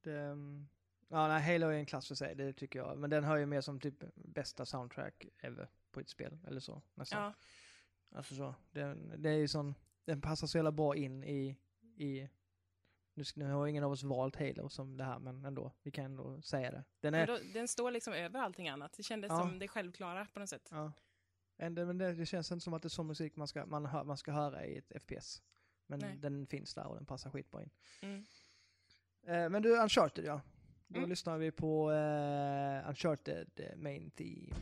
Det, mm, ja, nej, Halo är en klass för sig, det tycker jag. Men den hör ju mer som typ bästa soundtrack ever på ett spel, eller så. Nästan. Ja, Alltså så. Den, det är ju sån, den passar så jävla bra in i, i nu, nu har ingen av oss valt Halo som det här, men ändå, vi kan ändå säga det. Den är, då, den står liksom över allting annat. Det kändes Ja. som det självklara på något sätt. ja. Ändå, men det, det känns inte som att det är sån musik man ska, man, hör, man ska höra i ett FPS. Men Nej. den finns där och den passar skitbra in. Mm. Eh, men du, Uncharted ja. Då Mm. lyssnar vi på eh, Uncharted eh, Main Theme.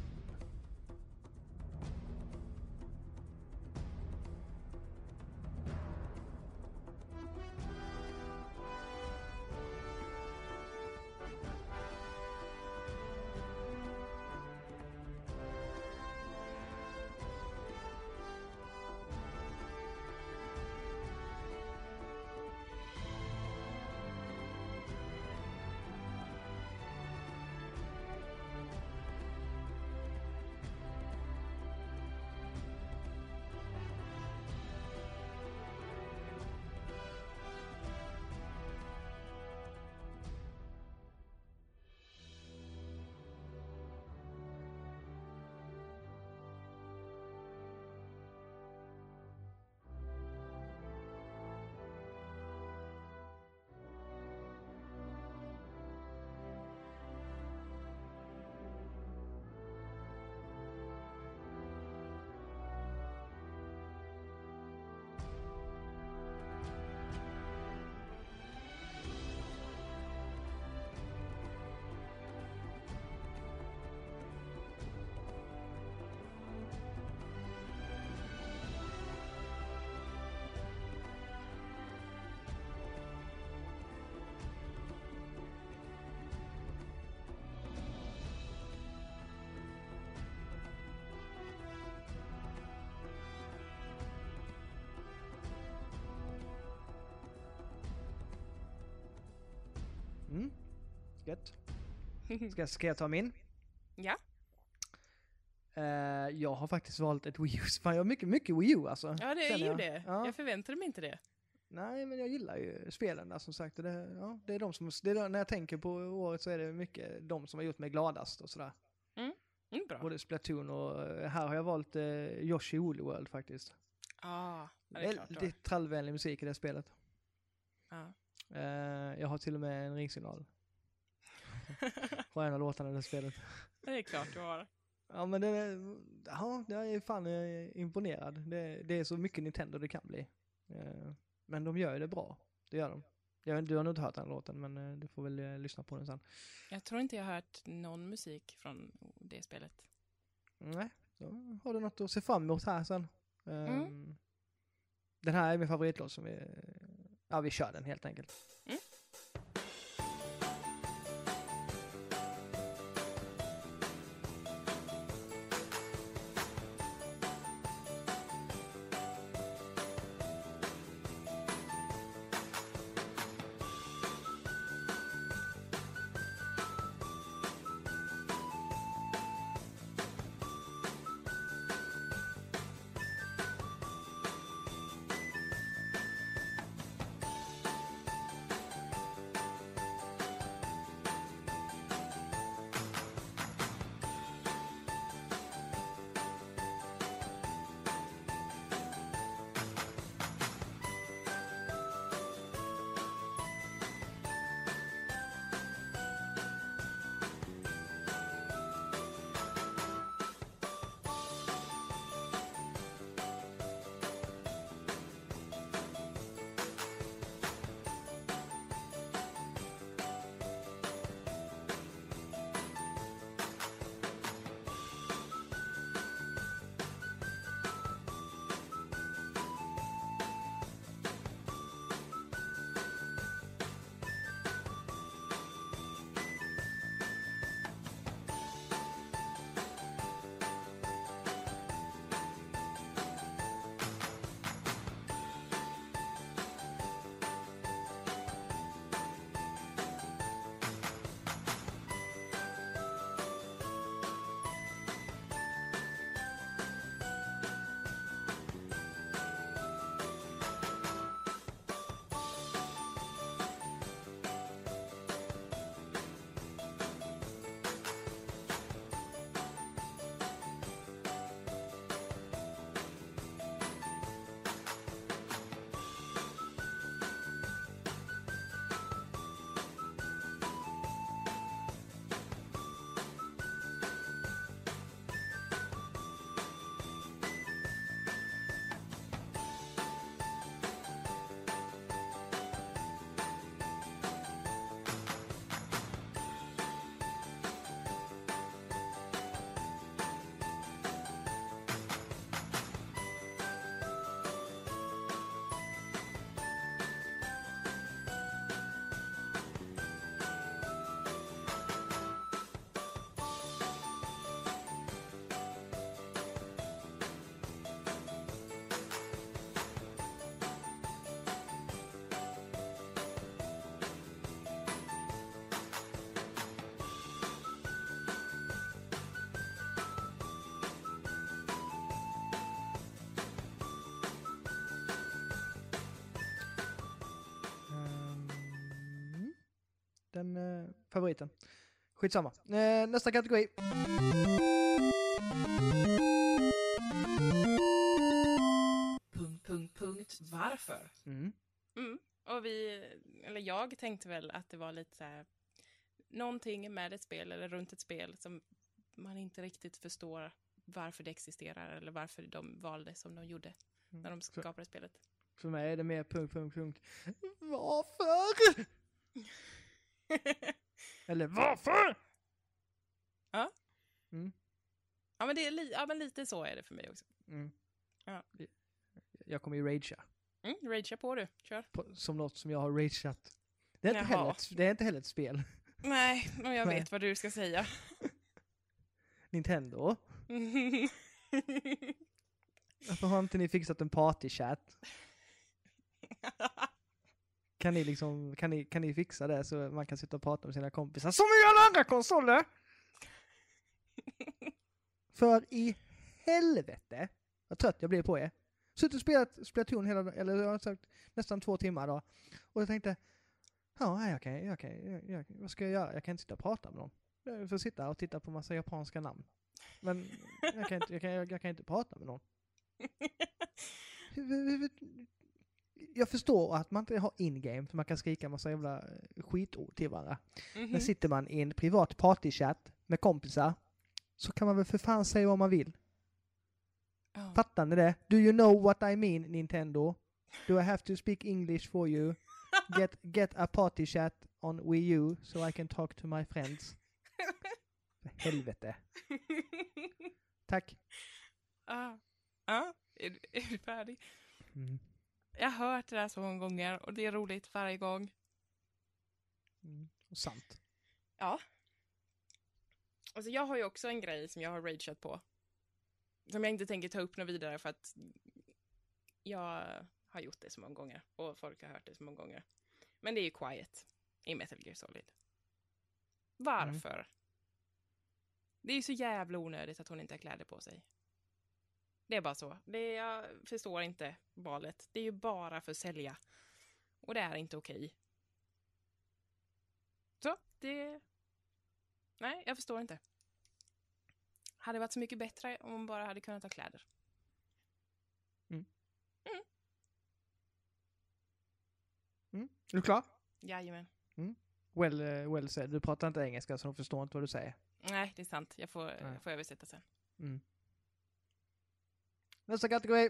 Gött. Ska, ska jag ta min? ja, Eh, jag har faktiskt valt ett Wii U. Fan, jag har mycket, mycket Wii U alltså. ja det är ju jag. det. Ja. Jag förväntade mig inte det. Nej, men jag gillar ju spelen där som sagt. Det, ja, det är de som, är, när jag tänker på året så är det mycket de som har gjort mig gladast och sådär. Mm, bra. Både Splatoon och eh, här har jag valt eh, Yoshi Woolly World faktiskt. Ah, det är klart. Väldigt trallvänlig musik i det spelet. Ja. Eh, jag har till och med en ringsignal på en av låtarna i det spelet. det är klart du har. Ja men det är, ja, jag är fan imponerad. Det, det är så mycket Nintendo det kan bli. Eh, men de gör det bra. Det gör de. Jag, du har nog inte hört den låten men eh, du får väl eh, lyssna på den sen. Jag tror inte jag har hört någon musik från det spelet. Nej, då har du något att se fram emot här sen. Mm. Ehm, Den här är min favoritlåt som vi, ja vi kör den helt enkelt. Mm. Den eh, favoriten. Skitsamma. Eh, nästa kategori. Punkt, punkt, punkt. Varför? Mm. Mm. Och vi, eller jag tänkte väl att det var lite så här, någonting med ett spel eller runt ett spel som man inte riktigt förstår varför det existerar eller varför de valde som de gjorde när de skapade spelet. för mig är det mer punkt, punkt, punkt. Varför? Eller varför? Ja. Mm. ja, men det är li- ja, men lite så är det för mig också. Mm. Ja. Jag kommer ju ragea. Mm, ragea på du, kör. På, som något som jag har rageat. Det är, inte heller ett, det är inte heller ett spel. Nej, men jag Nej. vet vad du ska säga. Nintendo. Varför har inte ni fixat en partychat? Kan ni, liksom, kan, ni, kan ni fixa det så man kan sitta och prata med sina kompisar som i alla andra konsoler? För i helvete vad trött jag blev på er. Suttit och spelat Splatoon hela eller jag har sagt nästan två timmar då. Och jag tänkte, ja, jag kan, jag kan, jag, jag, vad ska jag göra? Jag kan inte sitta och prata med någon. Jag får sitta och titta på massa japanska namn. Men jag kan inte, jag kan, jag, jag kan inte prata med någon. Jag förstår att man inte har in-game, för man kan skrika massa jävla skitord till varandra. Mhm. Men sitter man i en privat partychatt med kompisar, så kan man väl för fan säga vad man vill. Ja. Fattar ni det? Do you know what I mean, Nintendo? Do I have to speak English for you? Get, get a party chat on Wii U so I can talk to my friends. För helvete. Tack. Ja. Ja, är, du- är du färdig? Mm. Jag har hört det där så många gånger och det är roligt varje gång. Mm. Och sant. Ja. Alltså jag har ju också en grej som jag har rageat på. Som jag inte tänker ta upp något vidare för att jag har gjort det så många gånger och folk har hört det så många gånger. Men det är ju Quiet i Metal Gear Solid. Varför? Det är ju så jävla onödigt att hon inte har kläder på sig. Det är bara så. Det jag förstår inte valet. Det är ju bara för att sälja. Och det är inte okej. Så, det... Nej, jag förstår inte. Hade varit så mycket bättre om hon bara hade kunnat ha kläder. Mm. Är du klar? Jajamän. Well, uh, well said. Du pratar inte engelska så de förstår inte vad du säger. Nej, det är sant. Jag får, jag får översätta sen. Mm. Nästa kategori.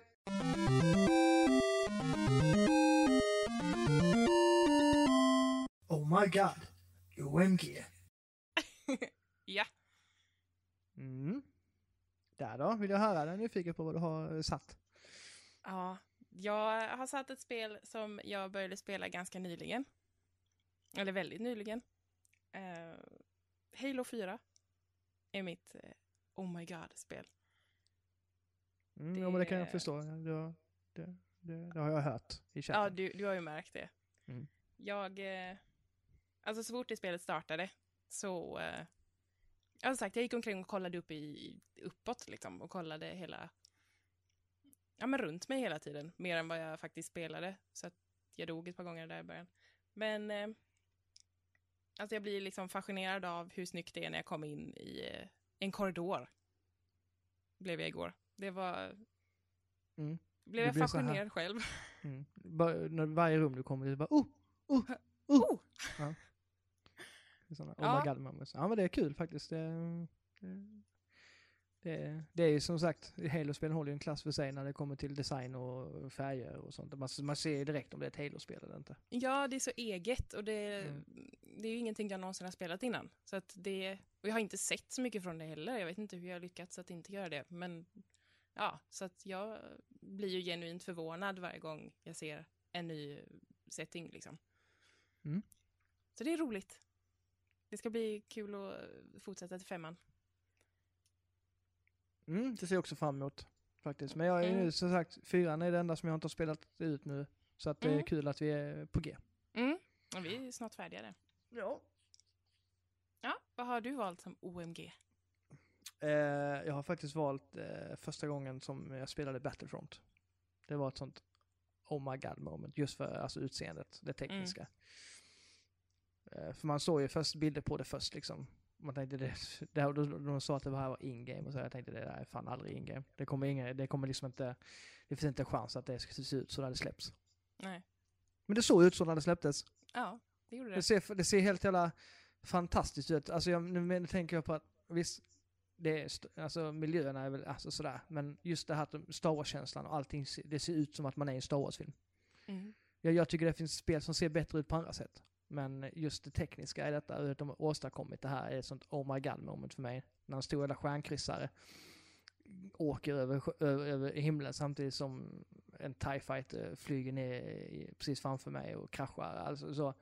Oh my god. OMG. Ja. Mm. Där då, vill jag höra. Jag är nyfiken på vad du har eh, satt. Ja, jag har satt ett spel som jag började spela ganska nyligen. Eller väldigt nyligen. Eh, Halo 4 är mitt eh, oh my god-spel. Mm, Ja, men det kan jag Det- förstå. Det, det, det, det har jag hört i chatten. Ja, du, du har ju märkt det. Mm. Jag... Eh, alltså så fort det spelet startade så... Jag har sagt, jag gick omkring och kollade upp i, uppåt liksom och kollade hela... Ja, men runt mig hela tiden. Mer än vad jag faktiskt spelade. Så att jag dog ett par gånger där i början. Men... Eh, alltså jag blir liksom fascinerad av hur snyggt det är när jag kommer in i en korridor. Blev jag igår. Det var... Mm. Blev jag här- fascinerad själv. Mm. När varje rum du kommer till, bara oh, oh, oh. Oh! Är Såna, Ja. Oh my god moments. Ja men det är kul faktiskt. Det, det, det, det är ju som sagt, Halo-spelen håller ju en klass för sig när det kommer till design och färger och sånt. Man, man ser ju direkt om det är ett Halo-spel eller inte. Ja, det är så eget och det, Mm. det är ju ingenting jag någonsin har spelat innan. Så att det, och jag har inte sett så mycket från det heller. Jag vet inte hur jag har lyckats att inte göra det. Men ja, så att jag blir ju genuint förvånad varje gång jag ser en ny setting liksom. Mm. Så det är roligt. Det ska bli kul att fortsätta till femman. Mm, det ser jag också fram emot faktiskt. Men jag är Mm. nu som sagt, fyran är det enda som jag inte har spelat ut nu. Så att det är Mm. kul att vi är på G. Mm. Och vi är snart färdiga där. Ja. Ja, vad har du valt som OMG? Eh, jag har faktiskt valt eh, första gången som jag spelade Battlefront. Det var ett sånt oh my god moment, just för alltså, utseendet, det tekniska. Eh, för man såg ju först bilder på det först liksom. Man tänkte det, det här, de, de sa att det här var in-game och så jag tänkte det där är fan aldrig in-game. Det kommer inga, det kommer liksom inte, det finns inte en chans att det ska se ut så när det släpps. Nej. Men det såg ut så när det släpptes. Ja, det gjorde Det det. ser, det ser helt jävla fantastiskt ut. Alltså jag, nu tänker jag på att visst, det är, alltså miljöerna är väl alltså sådär, men just det här Star Wars-känslan och allting, det ser ut som att man är i en Star Wars-film. Mm. Jag, jag tycker det finns spel som ser bättre ut på andra sätt. Men just det tekniska i detta, hur de har åstadkommit det här, är ett sånt oh my god moment för mig. När en stor jävla stjärnkryssare åker över, över, över himlen samtidigt som en TIE fighter flyger ner precis framför mig och kraschar. Alltså så.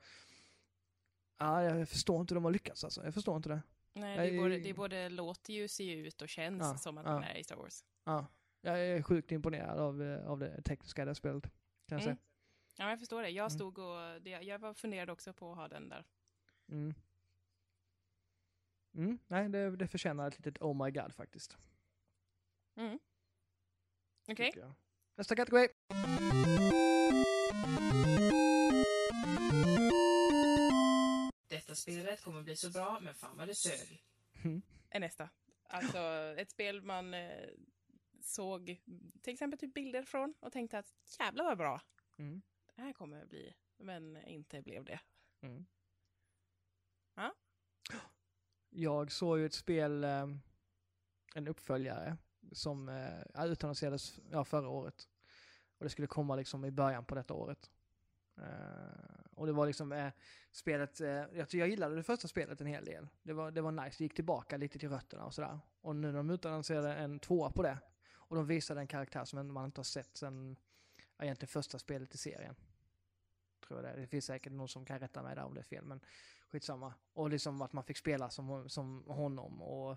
Ja, jag förstår inte hur de har lyckats alltså. Jag förstår inte det. Nej, det är, både, det är både låter ju, ser ut och känns Ja, som att ja. man är i Star Wars. Ja, jag är sjukt imponerad av, eh, av det tekniska det spelet. Kan jag Mm. säga. Ja, jag förstår det. Jag Mm. stod och det, jag var funderade också på att ha den där. Mm. Mm, nej, det, det förtjänar ett litet oh my god faktiskt. Mm. Okej. jag. Nästa kategori. Spelet kommer bli så bra, men fan vad det sög. Mm. Är nästa. Alltså ett spel man eh, såg till exempel typ bilder från och tänkte att jävlar vad bra. Mm. Det här kommer bli, men inte blev det. Mm. Ja. Jag såg ju ett spel, eh, en uppföljare, som eh, utannonserades ja, förra året. Och det skulle komma liksom i början på detta året. Uh, och det var liksom uh, spelet, uh, jag, jag gillade det första spelet en hel del. Det var, det var nice, det gick tillbaka lite till rötterna och sådär. Och nu när de utannonserade en tvåa på det, och de visade en karaktär som man inte har sett sen ja, egentligen första spelet i serien. Tror jag det är. Det finns säkert någon som kan rätta mig där om det är fel, men skitsamma. Och liksom att man fick spela som, som honom och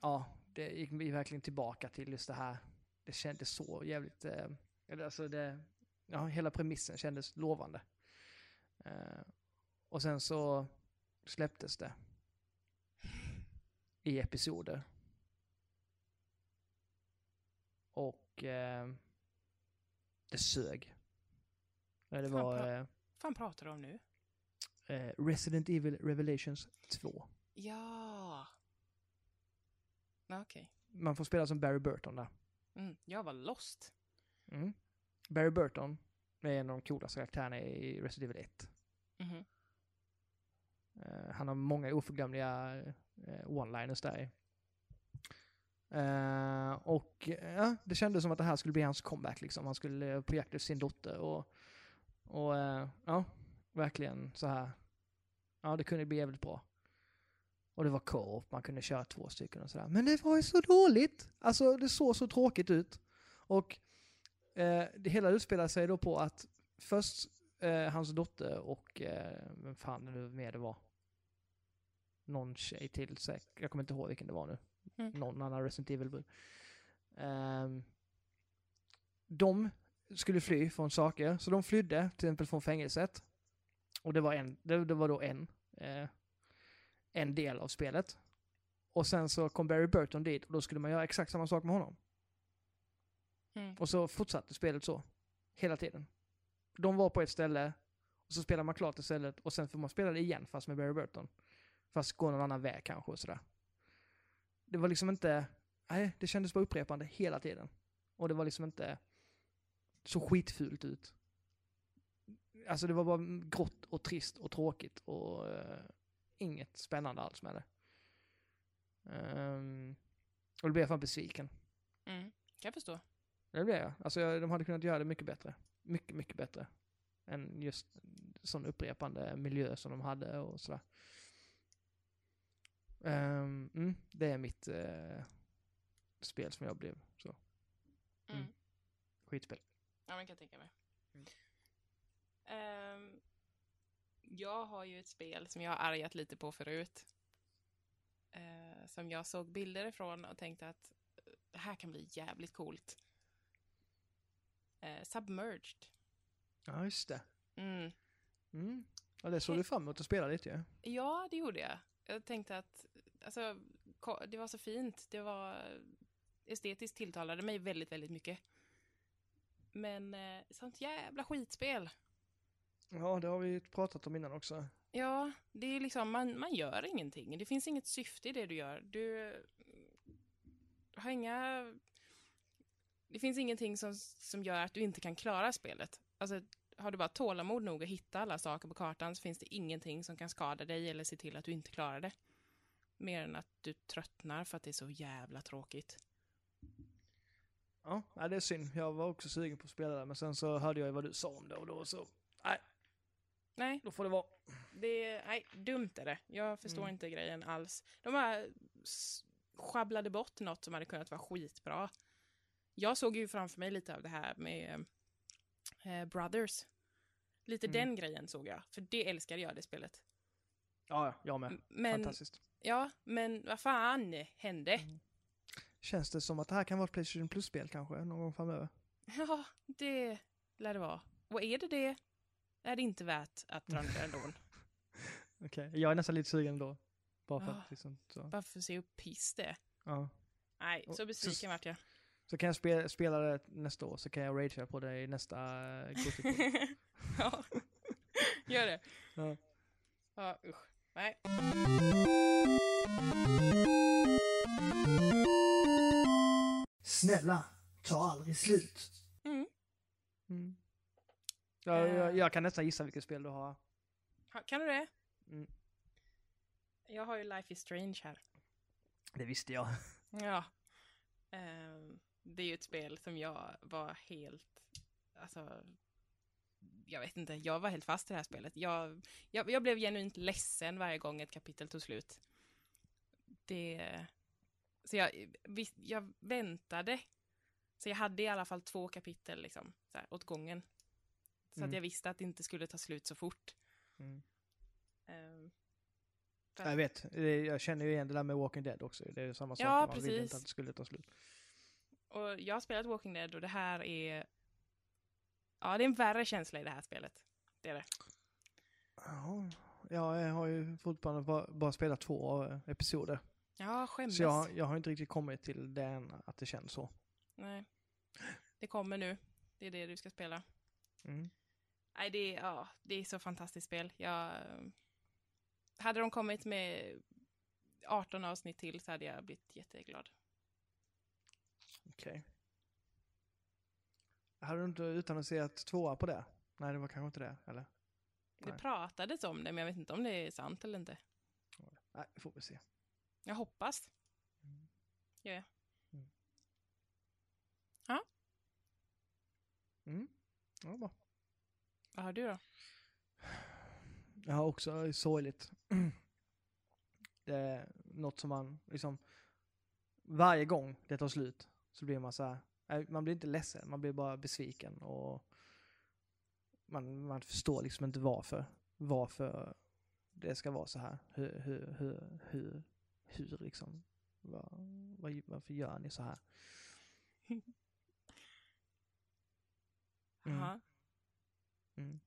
ja, det gick verkligen tillbaka till just det här. Det kändes så jävligt, eller alltså det, ja, hela premissen kändes lovande. Eh, och sen så släpptes det i episoder. Och eh, det sög. Det Fan, var bra. eh, fan pratar du om nu? eh, Resident Evil Revelations 2. Ja. Okej. Man får spela som Barry Burton där. Mm, jag var lost. Mm. Barry Burton är en av de coolaste karaktärerna i Resident Evil 1. Mhm. Eh, han har många oförglömliga uh, one-liners där. Eh, och ja, det kändes som att det här skulle bli hans comeback liksom. Han skulle uh, på jakt efter sin dotter och, och eh, ja, verkligen så här. Ja, det kunde bli jävligt bra. Och det var co-op, man kunde köra två stycken och sådär. Men det var ju så dåligt! Alltså det såg så tråkigt ut. Och eh, det hela utspelar sig då på att först eh, hans dotter och eh, vem fan nu mer det var. Någon tjej till säkert. Jag kommer inte ihåg vilken det var nu. Mm. Någon annan Resident Evil. Um, de skulle fly från saker, så de flydde till exempel från fängelset. Och det var, en, det, det var då en, eh, en del av spelet. Och sen så kom Barry Burton dit och då skulle man göra exakt samma sak med honom. Mm. Och så fortsatte spelet så. Hela tiden. De var på ett ställe, och så spelar man klart det stället och sen får man spela det igen fast med Barry Burton. Fast gå någon annan väg kanske och sådär. Det var liksom inte, nej, det kändes bara upprepande hela tiden. Och det var liksom inte så skitfult ut. Alltså det var bara grått och trist och tråkigt och eh, inget spännande alls med det. Ehm, och då blev jag fan besviken. Mm. Kan jag förstå. Det blev jag. Alltså jag, de hade kunnat göra det mycket bättre. Mycket, mycket bättre. Än just sån upprepande miljö som de hade och sådär. Ehm, mm, det är mitt eh, spel som jag blev så. Mm. Mm. Skitspel. Ja, men kan jag tänka mig. Ehm, jag har ju ett spel som jag har argat lite på förut. Eh, som jag såg bilder ifrån och tänkte att eh, det här kan bli jävligt coolt. Eh, Submerged. Ja, just det. Mm. Mm. Ja, det såg du fram emot att spela lite ju. Ja, det gjorde jag. Jag tänkte att alltså, det var så fint. Det var estetiskt tilltalade mig väldigt, väldigt mycket. Men eh, sånt jävla skitspel. Ja, det har vi pratat om innan också. Ja, det är liksom, man, man gör ingenting. Det finns inget syfte i det du gör. Du har inga... Det finns ingenting som, som gör att du inte kan klara spelet. Alltså, har du bara tålamod nog att hitta alla saker på kartan så finns det ingenting som kan skada dig eller se till att du inte klarar det. Mer än att du tröttnar för att det är så jävla tråkigt. Ja, det är synd. Jag var också sugen på att spela det, men sen så hörde jag ju vad du sa om det och då så, nej, Nej, då får det vara. det är nej, dumt är det. Jag förstår Mm. inte grejen alls. De s- sjabblade bort något som hade kunnat vara skitbra. Jag såg ju framför mig lite av det här med eh, Brothers. Lite Mm. den grejen såg jag, för det älskade jag, det spelet. Ja, ja, jag med. Men, Fantastiskt. ja, men vad fan hände? Känns det som att det här kan vara ett Playstation Plus-spel kanske, någon gång framöver? Ja, det lär det vara. Och är det det, är det inte värt att dra ner ändå. Okej, jag är nästan lite sugen ändå. Bara för Ja. att liksom, så. Bara för att se hur piss det är. Ja. Nej, så besviken vart jag. Så kan jag spela, spela det nästa år, så kan jag ragea på det i nästa uh, ja, gör det. Ja. Ja, usch. Nej. Snälla, ta aldrig slut. Mm. mm. ja, jag, jag kan nästan gissa vilket spel du har. Ha- Kan du det? Mm. Jag har ju Life is Strange här. Det visste jag. Ja. Ehm, det är ju ett spel som jag var helt, alltså, jag vet inte, jag var helt fast i det här spelet. Jag, jag, jag blev genuint ledsen varje gång ett kapitel tog slut. Det, så jag, visst, jag väntade. Så jag hade i alla fall två kapitel liksom, så här, åt gången. Så Mm. att jag visste att det inte skulle ta slut så fort. Mm. Ehm, Jag vet, jag känner ju igen det där med Walking Dead också. Det är samma sak, Ja, man ville precis. inte att det skulle ta slut. Och jag har spelat Walking Dead och det här är... Ja, det är en värre känsla i det här spelet. Det är det. Ja, jag har ju fortfarande bara, bara spelat två episoder. Ja, skämmes. Så jag, jag har inte riktigt kommit till den, att det känns så. Nej. Det kommer nu. Det är det du ska spela. Mm. Nej, det är, ja, det är så fantastiskt spel. Jag, hade de kommit med 18 avsnitt till så hade jag blivit jätteglad. Okej. Hade du inte utannonserat tvåa på det? Nej, det var kanske inte det, eller? Det Nej. pratades om det, men jag vet inte om det är sant eller inte. Nej, det får vi se. Jag hoppas. Mm. Gör jag. Mm. Ja, bra. Vad har du då? Jag har också sorgligt. Det är något som man liksom, varje gång det tar slut så blir man så här, man blir inte ledsen, man blir bara besviken och man, man förstår liksom inte varför, varför det ska vara så här. Hur, hur, hur, hur, hur liksom, vad, vad, varför gör ni så här? Mm. Mm.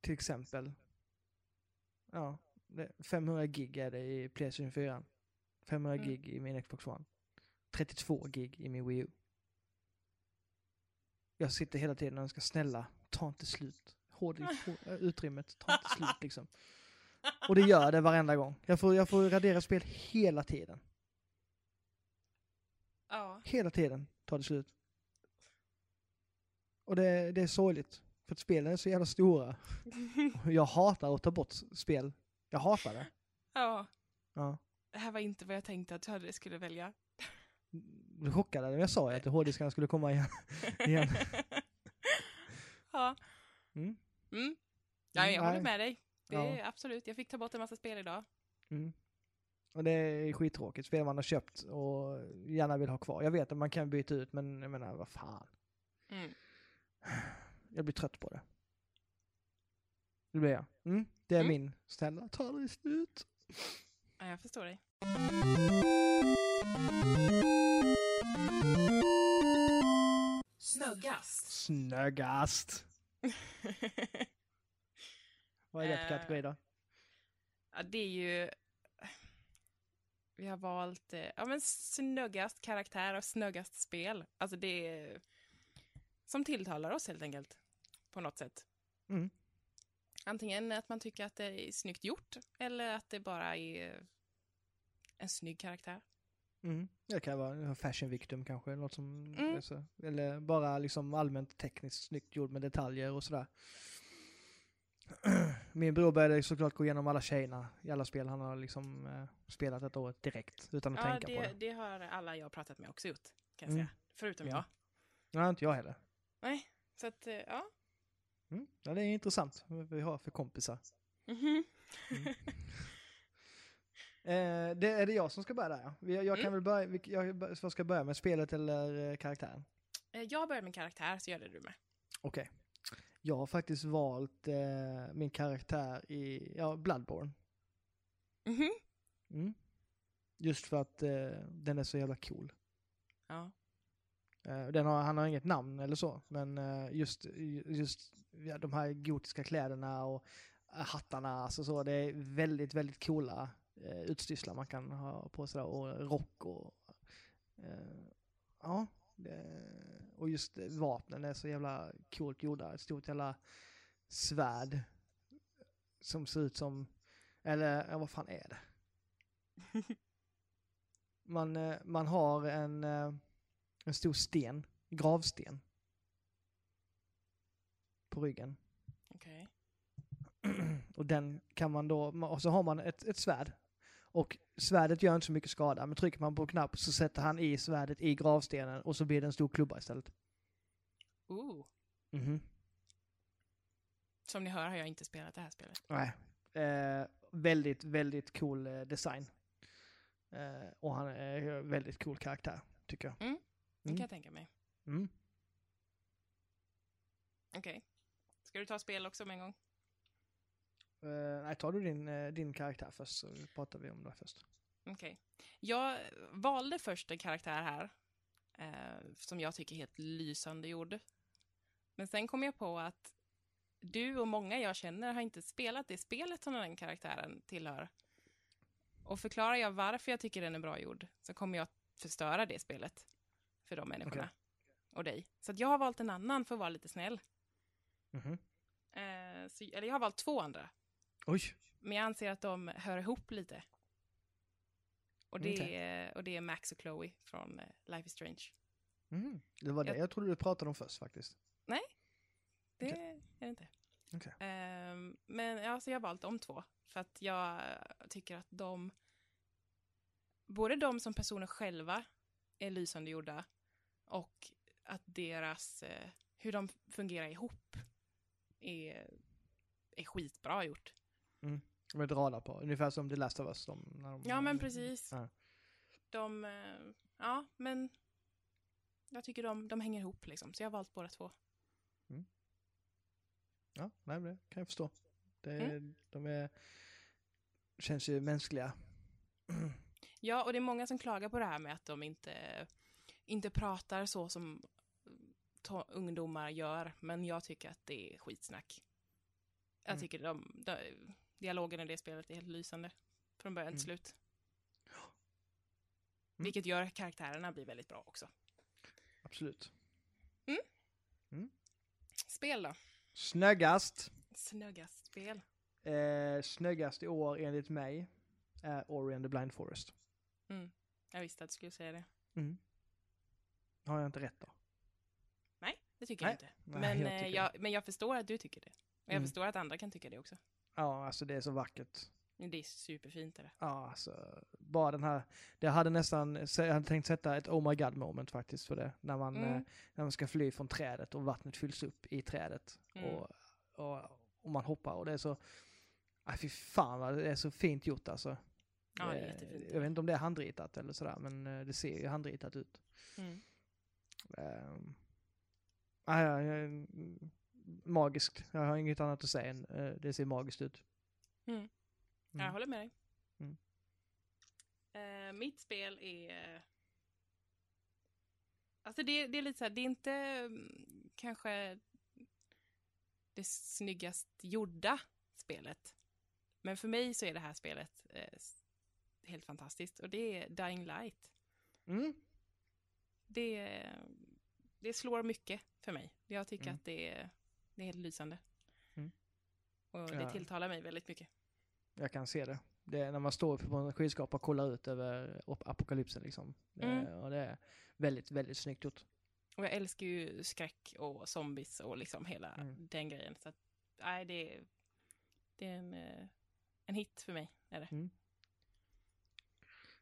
Till exempel, ja, det, 500 gig är det i Playstation 4. 500 Mm. gig i min Xbox One. 32 gig i min Wii U. Jag sitter hela tiden och önskar snälla, ta inte slut. HD, utrymmet, ta inte slut liksom. Och det gör det varenda gång. Jag får, jag får radera spel hela tiden. Ja. Hela tiden tar det slut. Och det, det är sorgligt. För att spelen är så jävla stora. Jag hatar att ta bort spel. Jag hatar det. ja. Ja. Det här var inte vad jag tänkte att hade skulle välja. Du chockade när jag sa att hårddiskarna skulle komma igen. igen. ja. Mm. Mm. Ja, jag Mm, håller med dig. Det är Ja. absolut. Jag fick ta bort en massa spel idag. Mm. Och det är skittråkigt. Spel man har köpt och gärna vill ha kvar. Jag vet att man kan byta ut men jag menar vad fan. Mm. Jag blir trött på det. Det blir jag. Mm. Det är min. Snälla ta aldrig slut. Ja, jag förstår dig. Snuggast. Snöggast. Vad är det för Eh, kategori då? ja, det är ju... Vi har valt eh, ja, men snuggast karaktär och snuggast spel. Alltså det är som tilltalar oss helt enkelt. På något sätt. Mm. Antingen att man tycker att det är snyggt gjort eller att det bara är en snygg karaktär. Mm. Det kan vara en fashion victim kanske, något som, Mm. alltså, eller bara liksom allmänt tekniskt snyggt gjord med detaljer och sådär. Min bror började såklart gå igenom alla tjejerna i alla spel han har liksom eh, spelat ett år direkt utan att Ja, tänka det, på det. det har alla jag pratat med också gjort. Kan jag Mm. säga. Förutom Mm. jag. Nej, inte jag heller. Nej, så att eh, ja. Mm. Ja, det är intressant vad vi har för kompisar. Mhm. Eh, det är det jag som ska börja där ja. Vi- Jag kan Mm. väl börja, jag vad ska jag börja med, spelet eller eh, karaktären? Eh, Jag börjar med karaktär, så gör det du med. Okej. Jag har faktiskt valt eh, min karaktär i, ja, Bloodborne. Mhm. Mm. Just för att eh, den är så jävla cool. Ja. Eh, Den har, han har inget namn eller så, men just, just ja, de här gotiska kläderna och hattarna, alltså så, det är väldigt, väldigt coola eh, utstyrslar man kan ha på sig där, och rock och eh, ja, det, och just vapnen är så jävla coolt gjorda, ett stort jävla svärd som ser ut som, eller ja, vad fan är det? Man, eh, man har en, eh, en stor sten, gravsten. På ryggen. Okej. och den kan man då, och så har man ett, ett svärd. Och svärdet gör inte så mycket skada, men trycker man på en knapp så sätter han i svärdet i gravstenen och så blir det en stor klubba istället. Ooh. Mhm. Som ni hör har jag inte spelat det här spelet. Nej. Eh, väldigt, väldigt cool eh, design. Eh, och han är en väldigt cool karaktär, tycker jag. Mm, Det Mm. kan jag tänka mig. Mm. Okej. Ska du ta spel också med en gång? Eh, nej, tar du din, eh, din karaktär först så pratar vi om det först. Okej. Jag valde först en karaktär här eh, som jag tycker är helt lysande gjord. Men sen kom jag på att du och många jag känner har inte spelat det spelet som den karaktären tillhör. Och förklarar jag varför jag tycker den är bra gjord så kommer jag att förstöra det spelet för de människorna. Okej. Och dig. Så att jag har valt en annan för att vara lite snäll. Mhm. Eh, så, eller jag har valt två andra. Oj! Men jag anser att de hör ihop lite. Och det, Okej. är, och det är Max och Chloe från eh, Life is Strange. Mm. Det var det Jag- jag trodde du pratade om först faktiskt. Det Okej. är det inte. Okej. Ehm, men ja, så jag har valt de två. För att jag tycker att de, både de som personer själva är lysande gjorda och att deras, eh, hur de fungerar ihop är, är skitbra gjort. Med drala på, ungefär som The Last of Us. De, när de, Ja, men precis. Ja. De, eh, ja, men jag tycker de, de hänger ihop liksom. Så jag har valt båda två. Ja, nej, det kan jag förstå. Det, Mm. De är, känns ju mänskliga. Ja, och det är många som klagar på det här med att de inte, inte pratar så som to- ungdomar gör, men jag tycker att det är skitsnack. Jag Mm. tycker de, de, dialogen i det spelet är helt lysande, från början till Mm. slut. Vilket gör att karaktärerna blir väldigt bra också. Absolut. Spel då? Snöggast. Snöggast spel. Eh, snöggast i år enligt mig är Ori and the Blind Forest. Mm. Jag visste att du skulle säga det. Mm. Har jag inte rätt då? Nej, det tycker Nej. jag inte. Nej, men, jag jag tycker jag, men jag förstår att du tycker det. Och jag Mm. förstår att andra kan tycka det också. Ja, alltså det är så vackert. Det är superfint. Är det. Ja, alltså bara den här. Det hade nästan, jag hade tänkt sätta ett oh my god moment faktiskt för det. När man, Mm. eh, när man ska fly från trädet och vattnet fylls upp i trädet. Mm. Och, och, och man hoppar och det är så, nej fy fan vad det är så fint gjort alltså. Ja, det är Eh, jättefint. Jag vet inte om det är handritat eller sådär, men eh, det ser ju handritat ut. Mm. Um, ja, ja, mm, magiskt. Jag har inget annat att säga än eh, det ser magiskt ut. Mm. Jag Mm. håller med dig. Mm. Eh, mitt spel är... Alltså det, det är lite så här, det är inte mm, kanske det snyggast gjorda spelet. Men för mig så är det här spelet eh, helt fantastiskt. Och det är Dying Light. Mm. Det, det slår mycket för mig. Jag tycker Mm. att det är, det är helt lysande. Mm. Och det Ja. tilltalar mig väldigt mycket. Jag kan se det. Det är när man står på en skyskrapa och kollar ut över ap- apokalypsen liksom. Mm. Och det är väldigt, väldigt snyggt gjort. Och jag älskar ju skräck och zombies och liksom hela Mm. den grejen. Så att, nej, det är, det är en, eh, en hit för mig. Är det.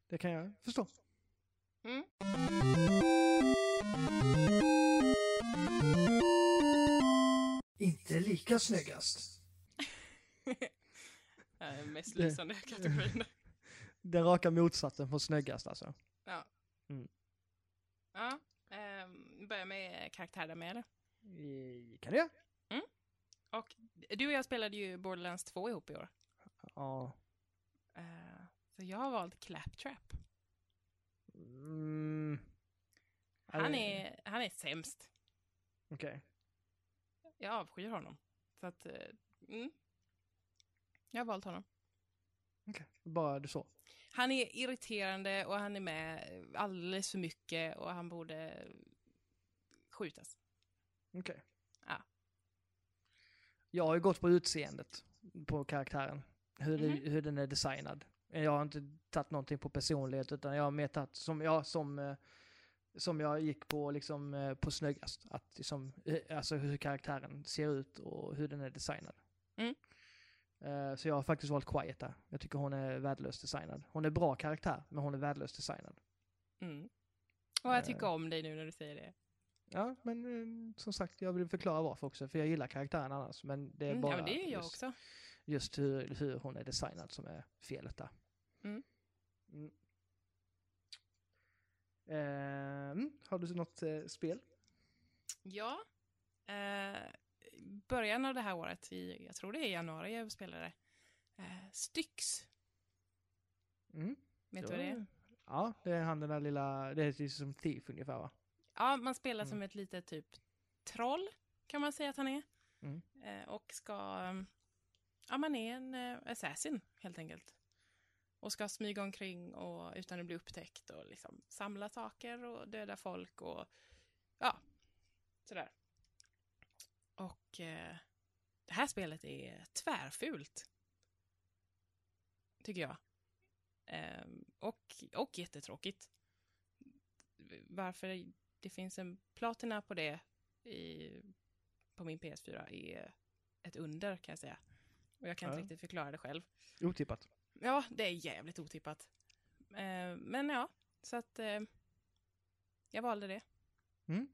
Det kan jag förstå. Mm. Inte lika snyggast. Mest lysande kategorin. Den raka motsatsen på snyggast alltså. ja. Mm. Ja, ehm, börjar med karaktär där med eller? Kan det? Och du och jag spelade ju Borderlands 2 ihop i år. Ja. Eh, så jag har valt Claptrap. Mm. Han är, han är sämst. Okej. Jag avskyr honom. Så att, eh, mm. Jag har valt honom. Okej. Bara du så. Han är irriterande och han är med alldeles för mycket och han borde skjutas. Okej. Ja. Jag har ju gått på utseendet på karaktären. Hur, det, Mhm. hur den är designad. Jag har inte tagit någonting på personlighet utan jag har mer tagit som jag, som, eh, som jag gick på liksom eh, på snyggast. Att liksom, eh, alltså hur karaktären ser ut och hur den är designad. Mm. Eh, Så jag har faktiskt valt Quiet där. Jag tycker hon är värdelöst designad. Hon är bra karaktär, men hon är värdelöst designad. Mm. Och jag tycker om dig nu när du säger det. Ja, men som sagt, jag vill förklara varför också, för jag gillar karaktären annars. Men det är Mm, bara ja, det gör jag just, också. just hur, hur hon är designad som är felet där. Mm. Mm. Ehm, har du något eh, spel? Ja. Eh, början av det här året, i, jag tror det är i januari jag spelade, eh, Styx. Mm. Vet du vad det är? Ja, det är han den där lilla, det är ju som Thief ungefär va? Ja, man spelar Mm. som ett litet typ troll, kan man säga att han är. Mm. Eh, och ska... Ja, man är en eh, assassin, helt enkelt. Och ska smyga omkring och, utan att bli upptäckt och liksom samla saker och döda folk och ja, sådär. Och eh, det här spelet är tvärfult. Tycker jag. Ehm, och, och jättetråkigt. Varför det finns en platina på det i, på min PS4 är ett under kan jag säga. Och jag kan inte Ja. riktigt förklara det själv. Otippat. Ja, det är jävligt otippat. Eh, men ja, så att eh, jag valde det. Mm.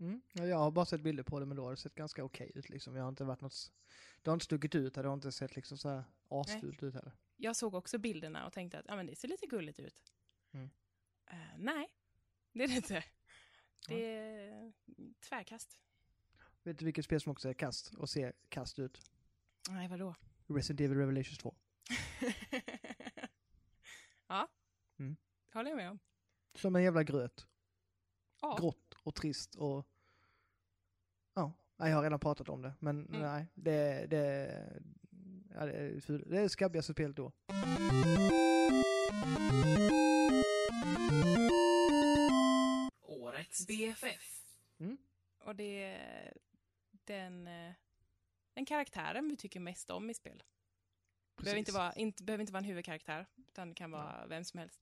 Mm. Ja, jag har bara sett bilder på det, men då har det sett ganska okej ut liksom. Jag har inte varit något, det har inte stuckit ut, det har inte sett liksom så här asfult ut heller. Jag såg också bilderna och tänkte att ja, men det ser lite gulligt ut. Mm. Eh, nej, det är det inte. Det är tvärkast. Vet du vilket spel som också är kast och ser kast ut? Nej, vadå? Resident Evil Revelations 2. ja, Mm. håller jag med om. Som en jävla gröt. Ja. Grått och trist och... Ja, jag har redan pratat om det. Men Mm. nej, det, det, ja, det, är ful- det är det skabbigaste spelet då. Årets BFF. Mm. Och det är den, eh, den karaktären vi tycker mest om i spel. Det behöver inte, vara, inte, behöver inte vara en huvudkaraktär, utan det kan vara vem som helst.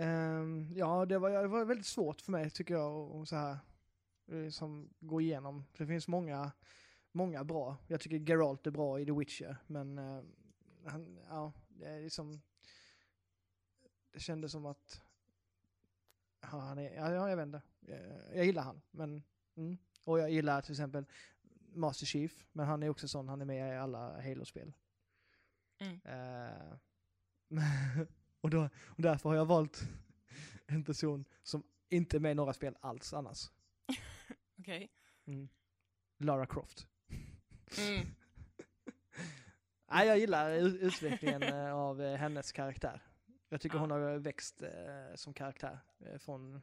Ehm, ja, det var, det var väldigt svårt för mig tycker jag att så här, eh, som gå igenom. Det finns många, många bra. Jag tycker Geralt är bra i The Witcher, men eh, han, ja, det är liksom, det kändes som att, ja, han är, ja, jag vet inte. Eh, Jag gillar han, men, mm. och jag gillar till exempel Master Chief, men han är också sån, han är med i alla Halo-spel. Mm. Eh, och, då, och därför har jag valt en person som inte är med i några spel alls annars. Okej. Mm. Lara Croft. Mm. Nej, jag gillar utvecklingen eh, av eh, hennes karaktär. Jag tycker Ja. hon har växt eh, som karaktär eh, från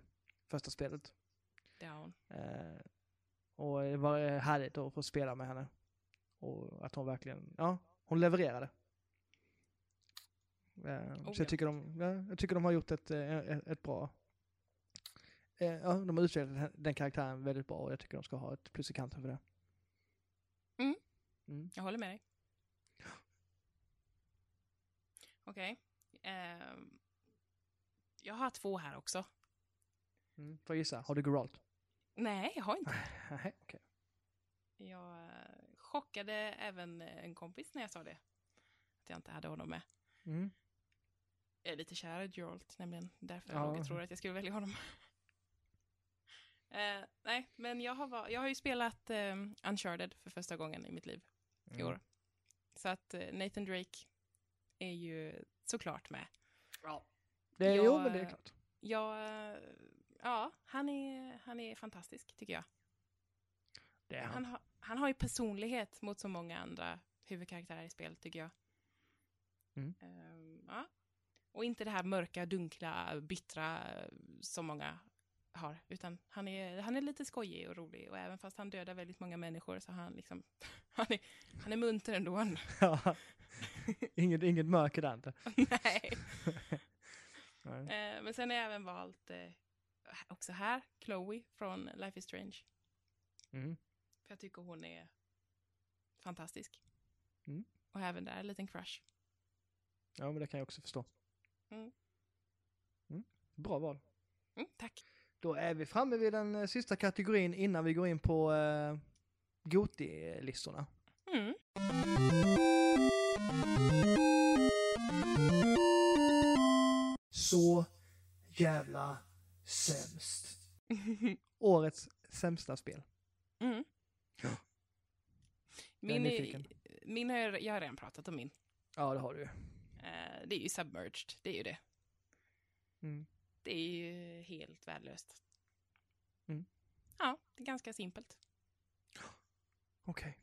första spelet. Det har hon. Eh, och det var eh, härligt att få spela med henne. Och att hon verkligen, ja, hon levererade. Oh, så jag ja. tycker, de, ja, jag tycker de har gjort ett, eh, ett, ett bra... Ja, de har utvecklat den karaktären väldigt bra och jag tycker de ska ha ett plus i kanten för det. Mm. Mm. Jag håller med dig. Okej. Ehm, jag har två här också. Mm. Får gissa, har du Geralt? Nej, jag har inte. Nej, okej. Jag eh, chockade även eh, en kompis när jag sa det. Att jag inte hade honom med. Mm. Jag är lite kär i Geralt, nämligen. Därför Ja. jag tror att jag skulle välja honom. Eh, nej, men jag har, jag har ju spelat eh, Uncharted för första gången i mitt liv i Mm. år. Så att eh, Nathan Drake är ju såklart med. Det är, Jag, jo, men det är klart. Ja, eh, ja han, är, han är fantastisk tycker jag. Det är han. Han, har- han har ju personlighet mot så många andra huvudkaraktärer i spel tycker jag. Mm. Ehm, ja. Och inte det här mörka, dunkla, bittra som många har, utan han är, han är lite skojig och rolig och även fast han dödar väldigt många människor så han liksom, han är, han är munter ändå. Ja. inget, inget mörker där inte. Nej. Nej. Eh, men sen har jag även valt, eh, också här, Chloe från Life is Strange. Mm. För jag tycker hon är fantastisk. Mm. Och även där en liten crush. Ja, men det kan jag också förstå. Mm. Mm. Bra val. Mm, tack. Då är vi framme vid den eh, sista kategorin innan vi går in på eh, Goti-listorna. Mm. Så jävla sämst. Årets sämsta spel. Mm. Ja. Min, är, min har jag, jag har redan pratat om min. Ja, det har du ju. Eh, det är ju Submerged, det är ju det. Mm. Det är ju helt värdelöst. Mm. Ja, det är ganska simpelt. Okej.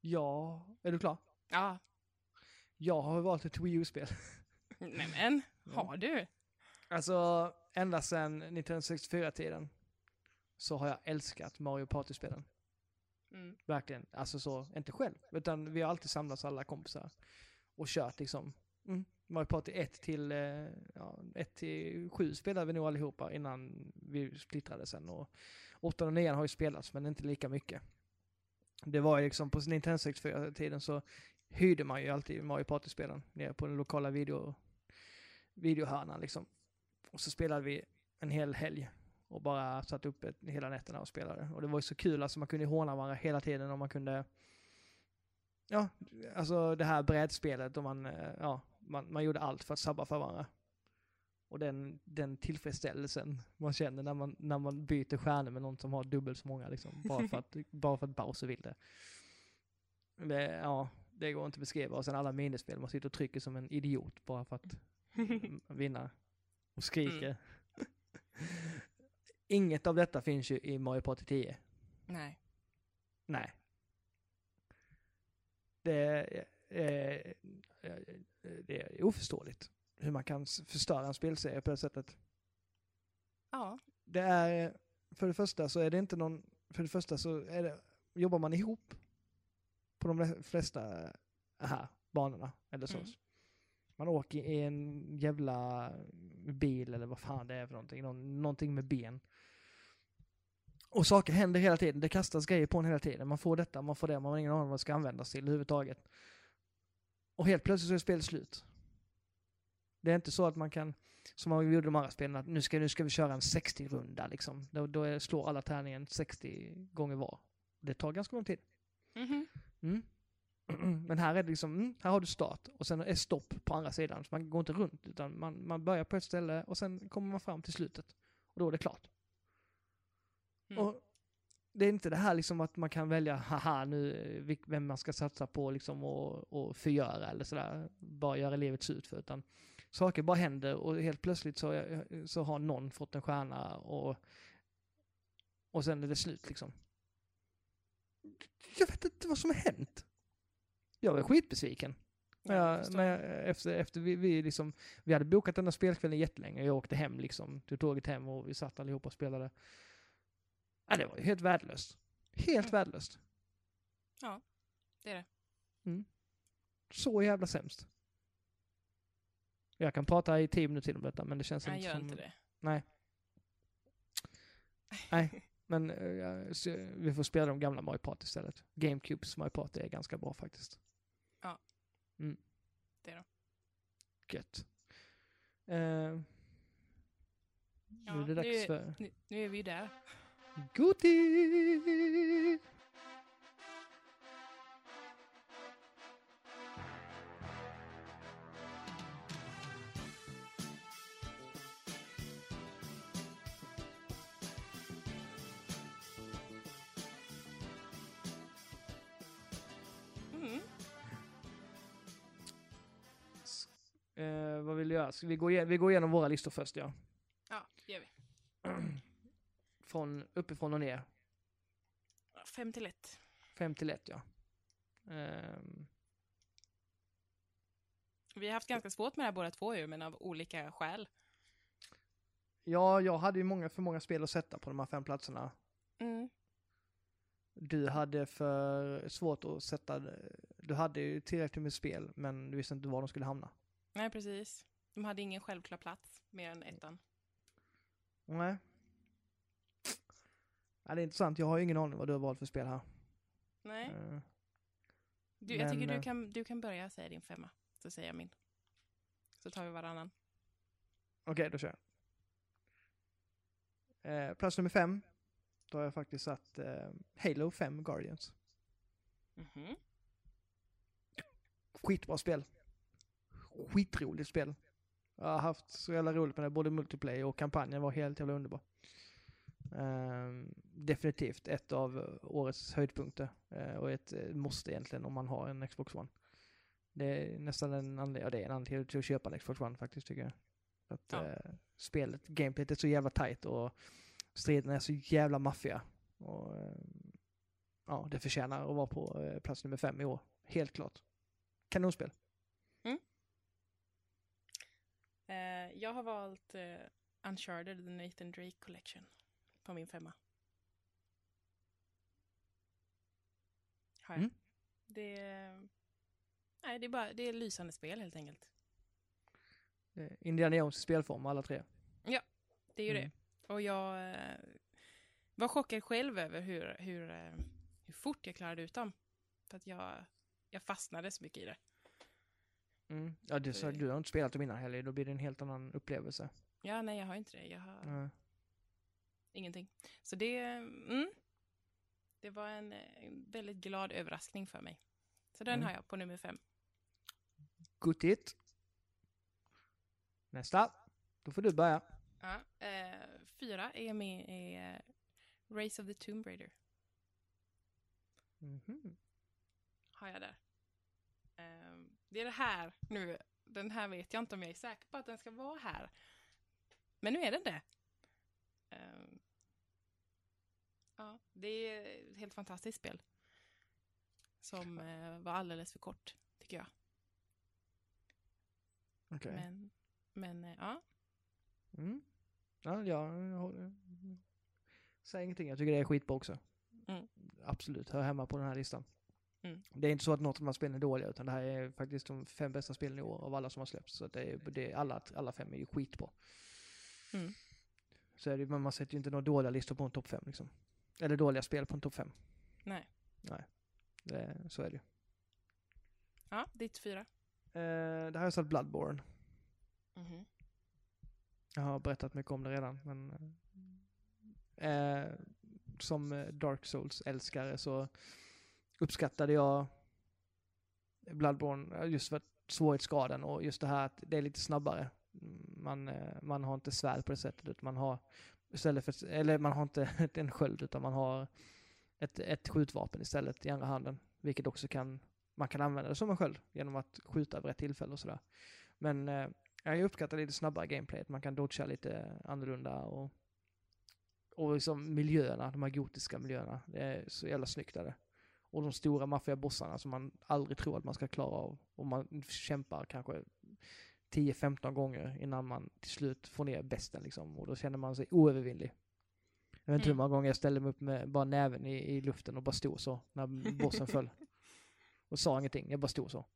Ja, är du klar? Ja, Jag har valt ett Wii U-spel. nämen, har du? Alltså, ända sedan 1964-tiden så har jag älskat Mario Party-spelen. Mm. Verkligen. Alltså så, inte själv, utan vi har alltid samlats alla kompisar och kört liksom. Mm. Mario Party 1 till, eh, ja, 1 till 7 spelade vi nog allihopa innan vi splittrade sen. Och 8 och 9 har ju spelats, men inte lika mycket. Det var ju liksom på Nintendo 64-tiden så hyrde man ju alltid Mario Party-spelen nere på den lokala video, videohörnan liksom. Och så spelade vi en hel helg och bara satt upp ett, hela nätterna och spelade. Och det var ju så kul, alltså man kunde håna varandra hela tiden och man kunde Ja, alltså det här brädspelet och man, eh, ja, man, man gjorde allt för att sabba för varandra. Och den, den tillfredsställelsen man känner när man, när man byter stjärnor med någon som har dubbelt så många liksom, bara för att, bara för att Bowser vill det. det. Ja, det går inte att beskriva. Och sen alla minispel, man sitter och trycker som en idiot bara för att vinna. Och skriker. Inget av detta finns ju i Mario Party 10. Nej. Nej. Det är, eh, eh, det är oförståeligt hur man kan förstöra en spelserie på det sättet. Ja. Det är, för det första så är det inte någon, för det första så det, jobbar man ihop på de flesta här banorna, eller så. Mm. Man åker i en jävla bil eller vad fan det är för någonting, Någon, någonting med ben. Och saker händer hela tiden, det kastas grejer på en hela tiden. Man får detta, man får det, man har ingen aning om vad det ska användas till överhuvudtaget. Och helt plötsligt så är spelet slut. Det är inte så att man kan, som man gjorde de andra spelen, att nu ska, nu ska vi köra en 60-runda liksom. Då, då slår alla tärningen 60 gånger var. Det tar ganska lång tid. Mhm. Mm. Men här är det liksom, mm, här har du start och sen är stopp på andra sidan. Så man går inte runt utan man, man börjar på ett ställe och sen kommer man fram till slutet. Och då är det klart. Mm. Och det är inte det här liksom att man kan välja, haha nu, eh, vem man ska satsa på liksom och, och förgöra eller sådär. Bara göra livet surt för. Utan saker bara händer och helt plötsligt så, så har någon fått en stjärna och, och sen är det slut liksom. Jag vet inte vad som har hänt. Jag var skitbesviken. Ja, Ja, jag efter, efter vi, vi, liksom, vi hade bokat den här spelkvällen jättelänge. Jag åkte hem liksom, tog tåget hem och vi satt allihopa och spelade. Ja, det var ju helt värdelöst. Helt Mm. värdelöst. Det är det. Så jävla sämst. Jag kan prata i tio minuter till om detta, men det känns Nej, inte gör som... inte det. Nej. Nej, men så vi får spela de gamla Mario Party istället. GameCubes Mario Party är ganska bra faktiskt. Ja. Mm. Det de. Gött. Eh, Ja, nu är det dags nu- för Nu, nu är vi där. Goti! Vill göra? Ska vi, gå igen, vi går igenom våra listor först, ja. Ja, det gör vi. Från uppifrån och ner. Fem till ett. 5 till 1, ja. Ehm, Vi har haft ganska svårt med det här båda två ju, men av olika skäl. Ja, jag hade ju många, för många spel att sätta på de här fem platserna. Mm. Du hade för svårt att sätta, du hade ju tillräckligt med spel, men du visste inte var de skulle hamna. Nej, precis. De hade ingen självklar plats mer än ettan. Nej. Ja, det är intressant, jag har ju ingen aning vad du har valt för spel här. Nej. Eh, Du, jag tycker Men, du eh, kan, du kan börja säga din femma, så säger jag min. Så tar vi varannan. Okej, då kör jag. Eh, plats nummer fem, då har jag faktiskt satt eh, Halo 5 Guardians. Mhm. Skitbra spel. Skitroligt spel. Jag har haft så jävla roligt med det, både multiplayer och kampanjen var helt jävla underbar. Ehm, definitivt ett av årets höjdpunkter eh, och ett eh, måste egentligen om man har en Xbox One. Det är nästan en anledning, ja det är en anledning till att köpa en Xbox One faktiskt tycker jag. Att Ja. eh, spelet, gameplayet är så jävla tight och striderna är så jävla maffiga. Och, ja, det förtjänar att vara på plats nummer fem i år. Helt klart. Kanonspel. Eh, jag har valt eh, Uncharted, The Nathan Drake Collection, på min femma. Har jag. Mm. Det, nej, det, är bara, det är lysande spel helt enkelt. Eh, Indiana Jones spelform alla tre. Det är ju Mm. det. Och jag eh, var chockad själv över hur, hur, eh, hur fort jag klarade ut dem. För att jag, jag fastnade så mycket i det. Mm. Ja, du, så, Det- du har inte spelat dem innan heller, då blir det en helt annan upplevelse. Ja, nej, jag har inte det. Jag har Mm. ingenting. Så det, mm, det var en, eh, en väldigt glad överraskning för mig. Så den Mm. har jag på nummer fem. Guttigt. Nästa. Då får du börja. Ja, eh, fyra är med i eh, Race of the Tomb Raider. Mhm. Har jag där. Det är det här nu. Den här vet jag inte om jag är säker på att den ska vara här. Men nu är den det. Eh, ja, det är ett helt fantastiskt spel. Som eh, var alldeles för kort, tycker jag. Okej. Men, men eh, ja. Mm. Ja, jag, jag håller- säger ingenting. Jag tycker det är skitbra också. Mm. Absolut, hör hemma på den här listan. Mm. Det är inte så att något av de här spelen är dåliga, utan det här är faktiskt de fem bästa spelen i år av alla som har släppts. Så det är, det är alla, alla fem är ju skitbra. Mm. Så är det, men man sätter ju inte några dåliga listor på en topp fem liksom. Eller dåliga spel på en topp fem. Nej. Det, så är det ju. Ja, ditt fyra. Eh, det här jag satt Bloodborne. Mhm. Jag har berättat mycket om det redan, men eh, som eh, Dark Souls-älskare så uppskattade jag Bloodborne just för svårighetsgraden och just det här att det är lite snabbare. Man, eh, man har inte svärd på det sättet, utan man har istället för, eller man har inte en sköld, utan man har ett, ett skjutvapen istället i andra handen, vilket också kan, man kan använda det som en sköld genom att skjuta vid rätt tillfälle och sådär. Men eh, jag uppskattar lite snabbare gameplayet, man kan dodga lite annorlunda och och liksom miljöerna, de här gotiska miljöerna, det är så jävla snyggt där det. Och de stora maffiga bossarna som man aldrig tror att man ska klara av. Och man kämpar kanske 10-15 gånger innan man till slut får ner besten liksom. Och då känner man sig oövervinnlig. Jag vet inte hur Mm. många gånger jag ställde mig upp med bara näven i, i luften och bara stod så när bossen föll. Och sa ingenting, jag bara stod så.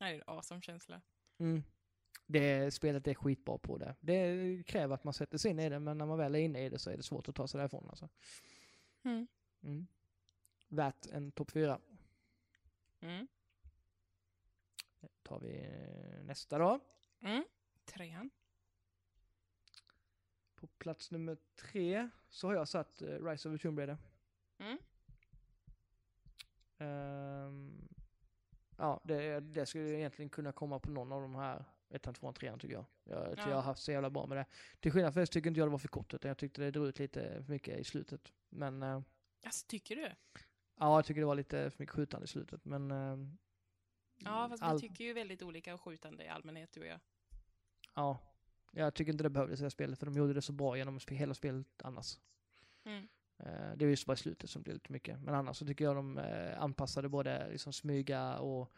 Nej, det är en awesome känsla. Mm. Det spelet är skitbra på det. Det kräver att man sätter sig in i det, men när man väl är inne i det så är det svårt att ta sig därifrån alltså. Mm. Mm. Värt en topp fyra. Mm. tar vi eh, nästa då. Mm. Trean. På plats nummer tre så har jag satt uh, Rise of the Tomb Raider. Mm. Ehm, ja, det, det skulle egentligen kunna komma på någon av de här ettan, tvåan, trean tycker jag. Jag, Ja. jag har haft så jävla bra med det. Till skillnad från det tycker inte jag det var för kort, utan jag tyckte det drog ut lite för mycket i slutet. Men eh, Alltså, tycker du? Ja, jag tycker det var lite för mycket skjutande i slutet. Men eh, Ja, fast all- vi tycker ju väldigt olika om skjutande i allmänhet, du och jag. ja, jag tycker inte det behövdes i det här spelet, för de gjorde det så bra genom hela spelet annars. Mm. Eh, Det är just bara i slutet som det är lite mycket. Men annars så tycker jag de eh, anpassade både liksom smyga och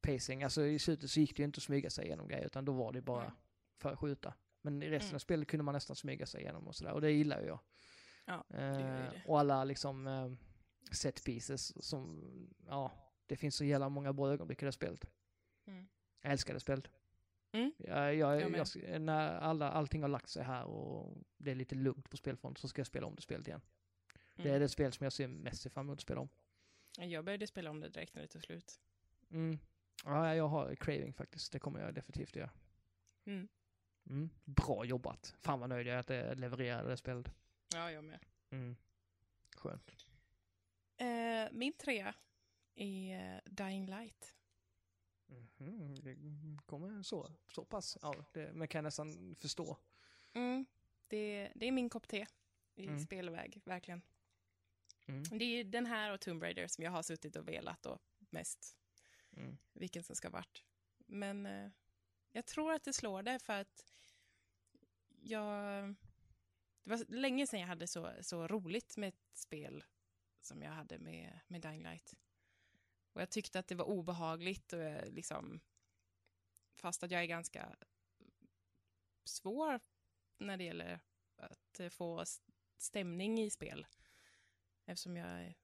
pacing. Alltså i slutet så gick det ju inte att smyga sig igenom grejer utan då var det bara Nej. för att skjuta. Men i resten Mm. av spelet kunde man nästan smyga sig igenom och sådär och det gillar ju jag. Ja, Eh, gör ju det. och alla liksom eh, set pieces som, ja, det finns så jävla många bra ögonblick i det spelet. Mm. Jag älskar det spelet. Mm. Jag, jag, Jag när alla, allting har lagt sig här och det är lite lugnt på spelfront så ska jag spela om det spelet igen. Det är Mm. det spel som jag ser mest fram emot att spela om. Jag började spela om det direkt när det tog slut. Mm. Ja, jag har craving faktiskt. Det kommer jag definitivt göra. Mm. Mm. Bra jobbat. Fan vad nöjd jag är att det levererade det spelet. Ja, jag med. Mm. Skönt. Eh, min trea är Dying Light. Mhm, Det kommer så, så pass. Ja, det, men kan nästan förstå. Mm. Det, det är min kopp te i Mm. spelväg, verkligen. Mm. Det är den här och Tomb Raider som jag har suttit och velat och mest Mm. vilken som ska vart. Men eh, jag tror att det slår det för att jag... Det var länge sedan jag hade så, så roligt med ett spel som jag hade med, med Dying Light. Och jag tyckte att det var obehagligt och jag liksom... Fast att jag är ganska svår när det gäller att eh, få stämning i spel. Eftersom jag är,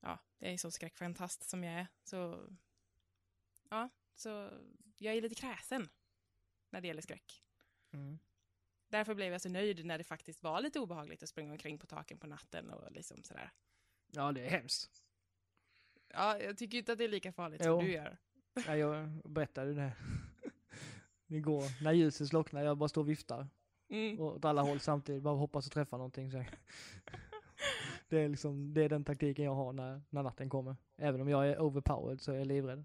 ja, jag är så skräckfantast som jag är. Så Ja, så jag är lite kräsen när det gäller skräck. Mm. Därför blev jag så nöjd när det faktiskt var lite obehagligt att springa omkring på taken på natten och liksom sådär. Ja, det är hemskt. Ja, jag tycker inte att det är lika farligt Jo. som du gör. Ja, jag berättade det. Igår, när ljuset slocknar, jag bara står och viftar. Mm. Och åt alla håll samtidigt, bara hoppas att träffa någonting. Så. Det är liksom, det är den taktiken jag har när, när natten kommer. Även om jag är overpowered så är jag livrädd.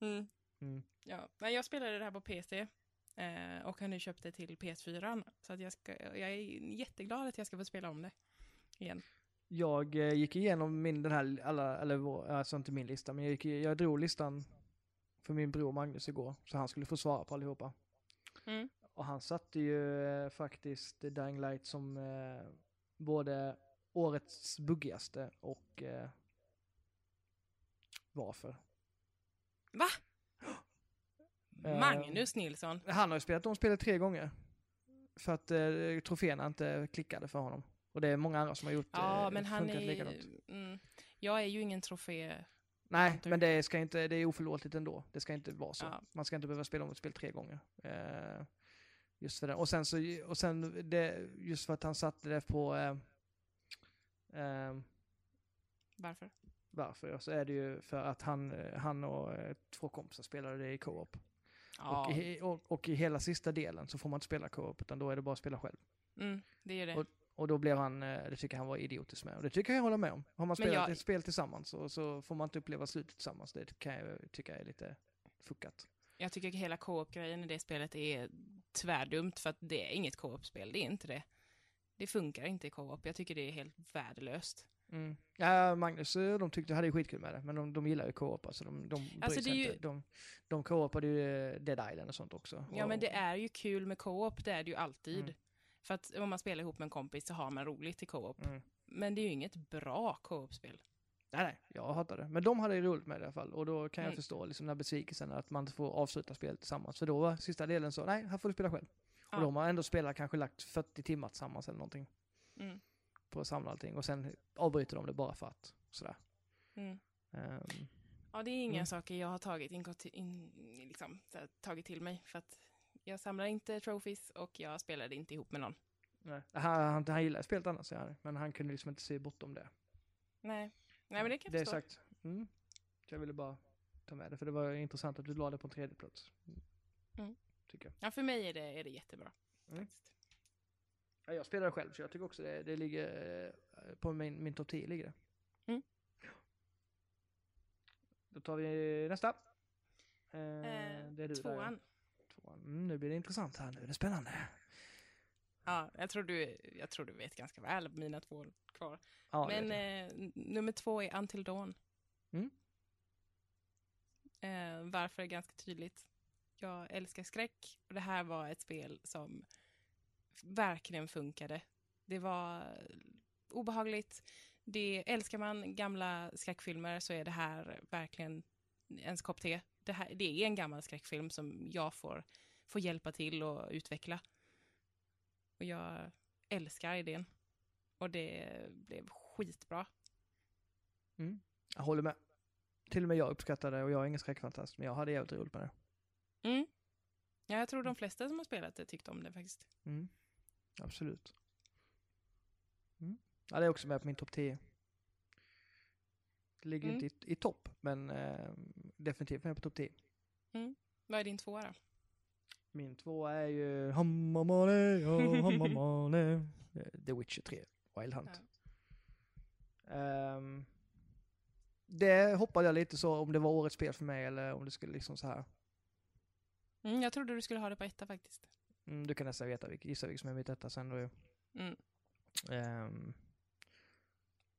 Mm. Mm. Ja, men jag spelade det här på PC eh, och har nu köpt det till PS4. Så att jag, ska, jag är jätteglad att jag ska få spela om det igen. Jag eh, gick igenom min, den här, alla, eller vår, alltså inte min lista, men jag, gick, jag drog listan för min bror Magnus igår, så han skulle få svara på allihopa. Mm. Och han satte ju eh, faktiskt Dying Light som eh, både årets buggigaste och eh, varför. Va? Eh, Magnus Nilsson. Han har ju spelat om spelet tre gånger. För att eh, troféerna inte klickade för honom. Och det är många andra som har gjort Ja, eh, men han är... likadant. Mm, jag är ju ingen trofé... Nej, men det, ska inte, det är oförlåtligt ändå. Det ska inte vara så. Ja. Man ska inte behöva spela om ett spel tre gånger. Eh, just för det. Och sen, så, och sen det, just för att han satte det på... Eh, eh, Varför? varför? Så är det ju för att han, han och eh, två kompisar spelade det i co-op. Ja, Och, i, och, och i hela sista delen så får man inte spela co-op utan då är det bara att spela själv. mm, det är det. Och- Och då blev han, eh, det tycker han var idiotiskt med. Och det tycker jag håller med om. Har man spelat jag- ett spel tillsammans så, så får man inte uppleva slutet tillsammans. Det kan jag tycka är lite fuckat. Jag tycker hela co-op-grejen i det spelet är tvärdumt för att det är inget co-op-spel, det är inte det. Det funkar inte i co-op, jag tycker det är helt värdelöst. Mm. Ja, Magnus, eh, de tyckte, hade ju skitkul med det, men de, de gillar ju co-op. Alltså de, de Alltså, det är ju- inte. De, de co-opade ju eh, Dead Island och sånt också. Ja, och, men det är ju kul med co-op, det är det ju alltid. Mm. För att om man spelar ihop med en kompis så har man roligt i co-op. Mm. Men det är ju inget bra co-op-spel. Nej, nej, jag hatar det. Men de hade ju roligt med det i alla fall. Och då kan jag Mm. förstå liksom, den här besvikelsen att man inte får avsluta spelet tillsammans. För då var sista delen så, nej, här får du spela själv. Ja. Och då har man ändå spelat, kanske lagt 40 timmar tillsammans eller någonting. Mm. På att samla allting. Och sen avbryter de det bara för att, sådär. Mm. Ehm, Ja, det är inga Mm. saker jag har tagit, in, in, liksom, tagit till mig. För att jag samlar inte trophies och jag spelade inte ihop med någon. nej. Han, han, han gillar spelet annars, men han kunde liksom inte se bortom det. Nej, Nej men det kan jag Det är sagt. Mm. Så jag ville bara ta med det, för det var intressant att du la det på en tredje plats. Mm. Tycker jag. Ja, för mig är det, är det jättebra. Mm. Ja, jag spelar själv, så jag tycker också det, det ligger eh, på min, min topp 10 ligger det. Mm. Då tar vi nästa. Eh, Eh, det är du där, tvåan. Tvåan. Mm, nu blir det intressant här, nu är det spännande. Ja, jag tror, du, jag tror du vet ganska väl mina två kvar. Ja, Men eh, nummer två är Until Dawn. Mm. Eh, varför är ganska tydligt. Jag älskar skräck och det här var ett spel som verkligen funkade. Det var obehagligt. Det, älskar man gamla skräckfilmer så är det här verkligen ens kopp te. Det, här, det är en gammal skräckfilm som jag får, får hjälpa till och utveckla. Och jag älskar idén. Och det blev skitbra. Jag håller med. Till och med jag uppskattade det och jag är ingen skräckfantast, men jag hade jävligt roligt med det. Mm. Ja, jag tror de flesta som har spelat det tyckte om det faktiskt. Mm. Absolut. Mm. Ja, det är också med på min topp 10. Ligger Mm. inte i, i topp, men eh, definitivt med på topp 10. Vad är din tvåa då? Min två är ju Hammamane, oh, Hammamane. Eh, The Witcher 3, Wild Hunt. Ehm, det hoppade jag lite så om det var årets spel för mig eller om det skulle liksom så här. Mm, jag trodde du skulle ha det på etta faktiskt. Mm, du kan nästan veta, gissa vilket som är mitt etta sen då ju. Mm. Um,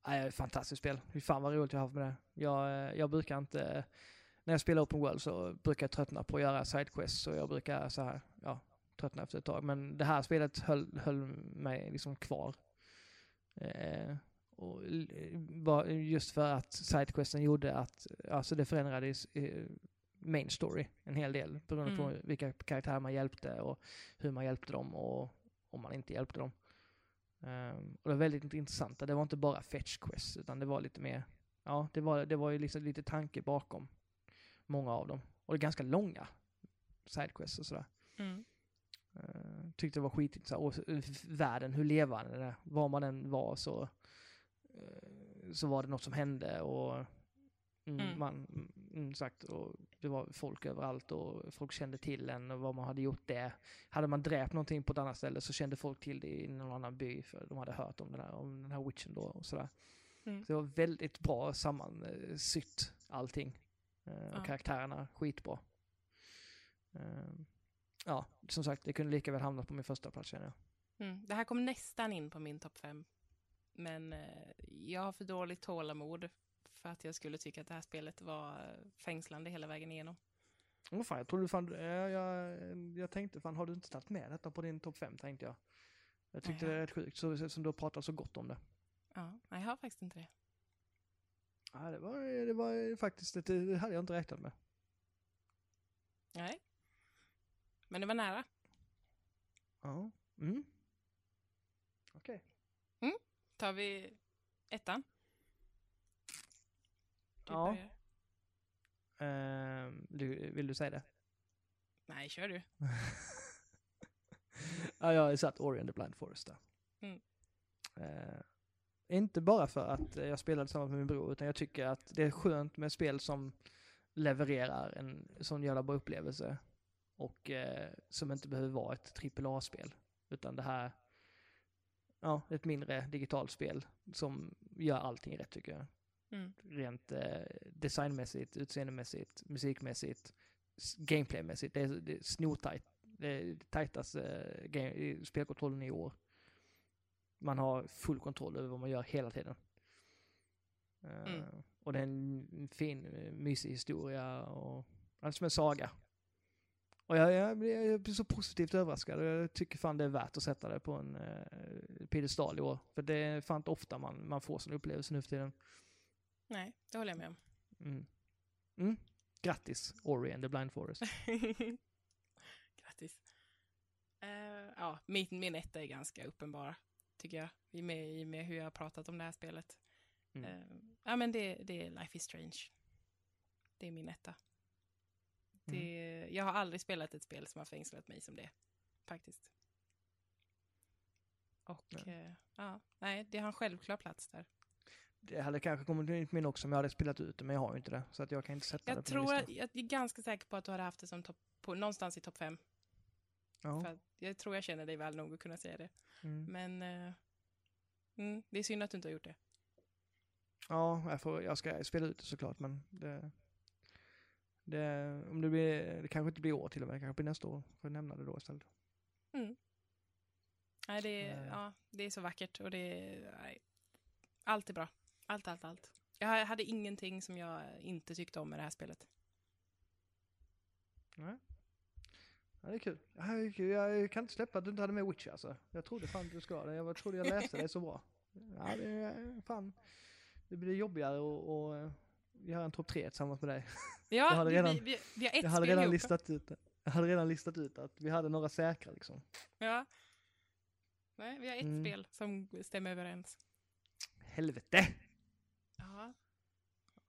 nej, fantastiskt spel. Fy fan vad roligt jag har haft med det. Jag, eh, jag brukar inte, när jag spelar Open World så brukar jag tröttna på att göra sidequests och jag brukar så här, ja, tröttna efter ett tag. Men det här spelet höll, höll mig liksom kvar. Eh, och just för att sidequesten gjorde att, alltså det förändrade main story en hel del beroende Mm. på vilka karaktärer man hjälpte och hur man hjälpte dem och om man inte hjälpte dem. Ehm, och det var väldigt intressant. Det var inte bara fetch quest utan det var lite mer, ja det var, det var ju liksom lite tanke bakom många av dem. Och det är ganska långa sidequests och sådär. Mm. Uh, tyckte det var skitintressant. Och världen, hur levande den är. Var man än var så, eh, så var det något som hände och mm, Mm. man, mm, sagt, och det var folk överallt och folk kände till en och vad man hade gjort det. Hade man dräpt någonting på ett annat ställe så kände folk till det i någon annan by för de hade hört om den här, om den här witchen då och sådär. Mm. Så det var väldigt bra sammansytt allting. Eh, och Ja. karaktärerna skitbra. Eh, ja, som sagt, det kunde lika väl hamna på min första plats känner jag. Mm. Det här kom nästan in på min topp fem. Men eh, jag har för dåligt tålamod för att jag skulle tycka att det här spelet var fängslande hela vägen igenom. Åh fan, jag trodde fan, eh, jag, jag tänkte fan, har du inte tagit med detta på din topp fem tänkte jag. Jag tyckte Nej. det är rätt sjukt, så, som du har pratat så gott om det. Ja, nej, jag har faktiskt inte det. Ja, det var, det var faktiskt, ett, det hade jag inte räknat med. Nej. Men det var nära. Ja. Mm. Okej. Tar vi ettan? Du Ja. börjar. Ehm, du, vill du säga det? Nej, kör du. ja, jag har satt Ori and the Blind Forest där. Mm. Eh, inte bara för att jag spelade tillsammans med min bror, utan jag tycker att det är skönt med spel som levererar en sån jävla bra upplevelse. Och eh, som inte behöver vara ett AAA-spel. Utan det här, ja, ett mindre digitalt spel som gör allting rätt tycker jag. Mm. Rent eh, designmässigt, utseendemässigt, musikmässigt, gameplaymässigt. Det är, det är snortajt. Det är tajtaste eh, spelkontrollen i år. Man har full kontroll över vad man gör hela tiden. Eh, Mm. Och det är en fin, eh, mysig historia och alltså som en saga. Och jag, jag, jag blir så positivt överraskad och jag tycker fan det är värt att sätta det på en eh, piedestal i år. För det är fan inte ofta man, man får sån upplevelse nu för tiden. Nej, det håller jag med om. Mm. Mm. Grattis, Ori and the Blind Forest. Grattis. Eh, ja, min, min etta är ganska uppenbar, tycker jag. I och med, med hur jag har pratat om det här spelet. Mm. Eh, ja, men det, det är Life is Strange. Det är min etta. Det, Mm. Jag har aldrig spelat ett spel som har fängslat mig som det, faktiskt. Och Nej. eh, ja, nej, det har en självklar plats där. Det hade kanske kommit in min också om jag hade spelat ut det, men jag har ju inte det. Så att jag kan inte sätta det Jag på min tror, att- jag är ganska säker på att du hade haft det som topp, på, någonstans i topp fem. Ja. För att jag tror jag känner dig väl nog att kunna säga det. Mm. Men eh, mm, det är synd att du inte har gjort det. Ja, jag, får, jag ska spela ut det såklart, men det, det, om det, blir, det kanske inte blir år till och med, det kanske blir nästa år. Får jag nämna det då istället. Nej, det, är, Nej. ja, det är så vackert och det är, nej, allt är bra. Allt, allt, allt. Jag hade ingenting som jag inte tyckte om med det här spelet. Nej. Ja, det är kul. Ja, det är kul. Jag kan inte släppa att du inte hade med Witcher alltså. Jag trodde fan du ska det. Jag trodde jag läste det så bra. Ja, det är fan. Det blir jobbigare och, och göra en topp tre tillsammans med dig. Ja, Jag hade redan- vi, vi, vi har ett Jag hade redan ihop. listat ut. Jag hade redan listat ut att vi hade några säkra liksom. Ja. Nej, vi har ett Mm. spel som stämmer överens. Helvete!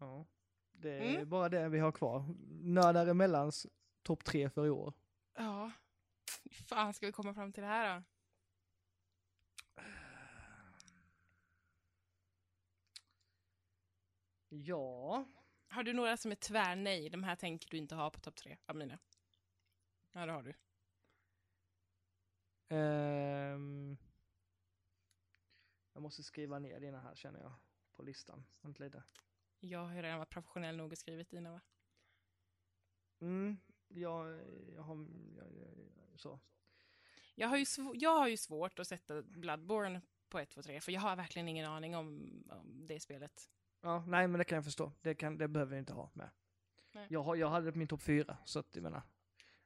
Ja. Det är Mm. bara det vi har kvar. Nördar emellans topp tre för i år. Ja. Fan ska vi komma fram till det här då? Ja. Har du några som är tvär nej? De här tänker du inte ha på topp tre av mina. Ja, det har du. Ehm. jag måste skriva ner dina här känner jag. På listan. Vänta lite. Jag har ju redan varit professionell nog och skrivit dina va? Mm. Jag, jag har... Jag, jag, så. Jag har, ju jag har ju svårt att sätta Bloodborne på 1, 2, 3 för jag har verkligen ingen aning om, om det spelet. Ja, nej men det kan jag förstå. Det, kan, det behöver vi inte ha med. Nej. Jag, har, jag hade det på min topp fyra, så att jag menar.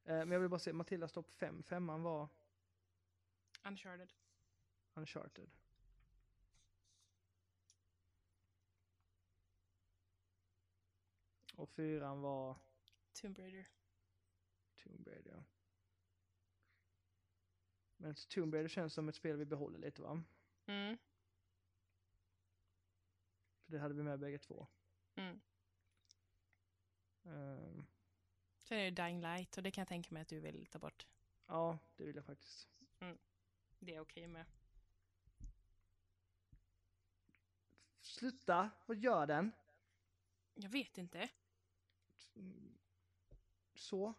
Eh, men jag vill bara se, Matildas topp fem. Femman var Uncharted. Uncharted. Och fyran var Tomb Raider. Tomb Raider. ja. Men Tomb Raider känns som ett spel vi behåller lite va? Mm. För det hade vi med bägge två. Mm. Ehm, Sen är det Dying Light och det kan jag tänka mig att du vill ta bort. ja, det vill jag faktiskt. Det är okej med. Sluta, vad gör den? Jag vet inte. Så.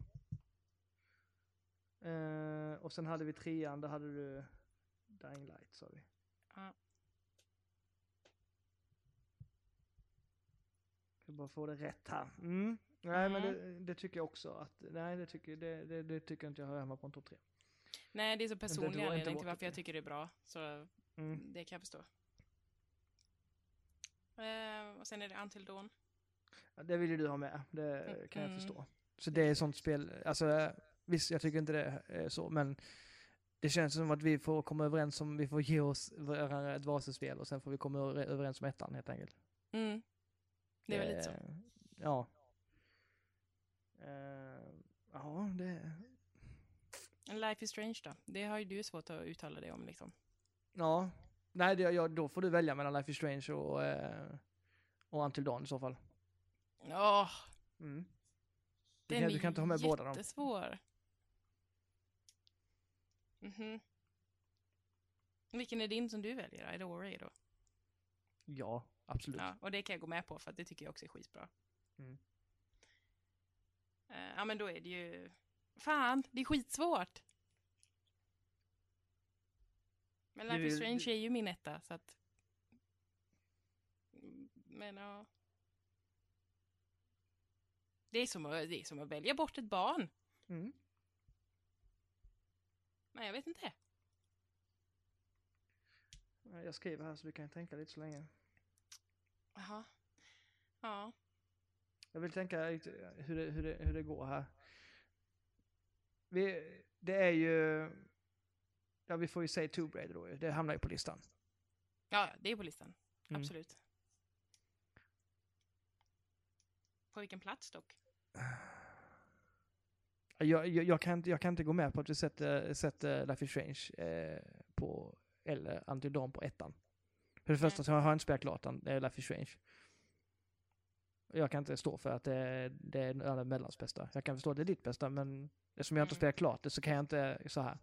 Eh, och sen hade vi trean, där hade du Dying Light sa vi. Ja. Jag bara få det rätt här. Mm. Nej men Mm. det, det tycker jag också att, nej det tycker, det, det, det tycker jag inte jag hör hemma på en topp tre. Nej, det är så personlig anledning till varför jag tycker det är bra. Så Mm. det kan jag förstå. Eh, och sen är det Until Dawn. Ja, det vill ju du ha med, det kan jag Mm. förstå. Så det är sånt spel, alltså visst jag tycker inte det är så, men det känns som att vi får komma överens om, vi får ge oss varandra ett varsitt och sen får vi komma över- överens om ettan helt enkelt. Mm. Det är väl lite så. Eh, Ja. Eh, ja, det... Life is Strange då? Det har ju du svårt att uttala dig om liksom. Ja. Nej, det, ja, då får du välja mellan Life is Strange och, eh, och Until Dawn i så fall. Åh, Mm. Du den kan, är du kan inte ha med båda dem. jättesvår. Mhm. Vilken är din som du väljer då? Är det Ori då? Ja, absolut. Ja, och det kan jag gå med på för att det tycker jag också är skitbra. Mm. Eh, ja, men då är det ju... Fan, det är skitsvårt! Men Du Life is vill- Strange du- är ju min etta, så att... Mm, Men ja... Det är, som att, det är som att välja bort ett barn. Mm. Nej, jag vet inte. Eh, Jag skriver här så du kan tänka lite så länge. Jaha. Ja. Jag vill tänka lite hur det, hur det, hur det går här. Vi, det är ju... Ja, vi får ju säga Tomb Raider då. Det hamnar ju på listan. ja, det är på listan. Mm. Absolut. På vilken plats dock? Jag, jag, jag, kan, inte- jag kan inte gå med på att vi sätter, sätter Life is Strange eh, på, eller Dawn på ettan. För det första så har jag inte spelat klart eh, Life is Strange. Jag kan inte stå för att det, det är det mellans bästa. Jag kan förstå att det är ditt bästa, men eftersom jag inte Mm. spelat klart det så kan jag inte så här.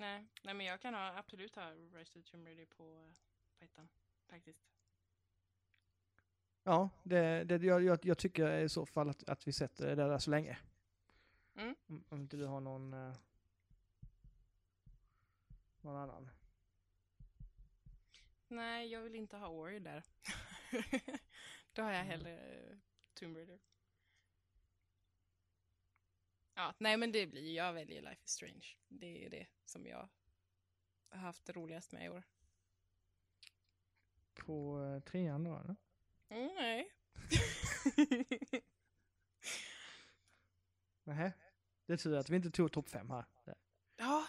Nej, nej men jag kan ha, absolut ha Rise of Tomb Raider på, på ettan. Faktiskt. Ja, det, det, jag, jag, jag tycker i så fall att, att vi sätter det där så länge. Mm. Om, om inte du har någon, eh, någon annan. Nej, jag vill inte ha Ori där. Då har jag Mm. hellre uh, Tomb Raider. Ja, nej men det blir, jag väljer Life is Strange. Det är det som jag har haft roligast med i år. På eh, trean då eller? Mm, nej. Nähä. Det är tur att vi inte tog topp fem här. ja.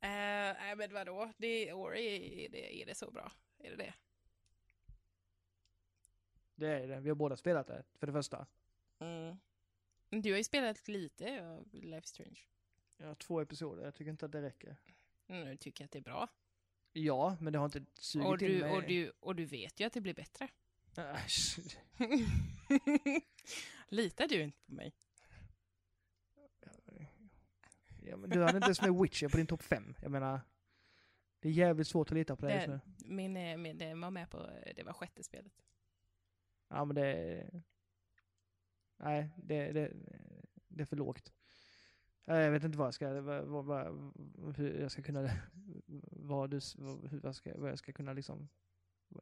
Eh, men vadå, det, Ori, är det, är det så bra? Är det det? Det är det. Vi har båda spelat det, för det första. Mm. Du har ju spelat lite av Life Strange. Har två episoder, jag tycker inte att det räcker. Nu tycker jag att det är bra. Ja, men det har inte sugit Och in du, mig. och, du, och du vet ju att det blir bättre. Äsch. Litar du inte på mig? Ja, men du hade inte ens med Witcher på din topp fem. Jag menar, det är jävligt svårt att lita på det just nu. Min, eh, min, det var med på, det var sjätte spelet. Ja, men det... Nej, det, det, det är för lågt. Jag vet inte vad jag ska, vad, vad, hur jag ska kunna, vad, du, hur jag ska, vad jag ska kunna liksom,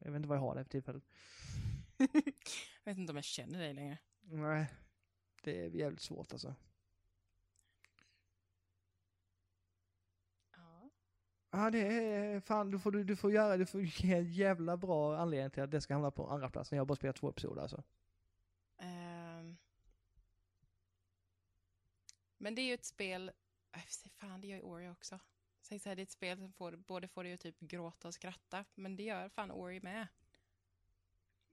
jag vet inte vad jag har det för tillfället. jag vet inte om jag känner dig längre. Nej, det är jävligt svårt alltså. Ja. Ja, det är fan, du får, du, du får göra, du får ge en jävla bra anledning till att det ska hamna på andra plats när jag bara spelat två episoder alltså. Men det är ju ett spel, äh, fan det gör ju Ori också. Så här, det är ett spel som får, både får dig att typ gråta och skratta, men det gör fan Ori med.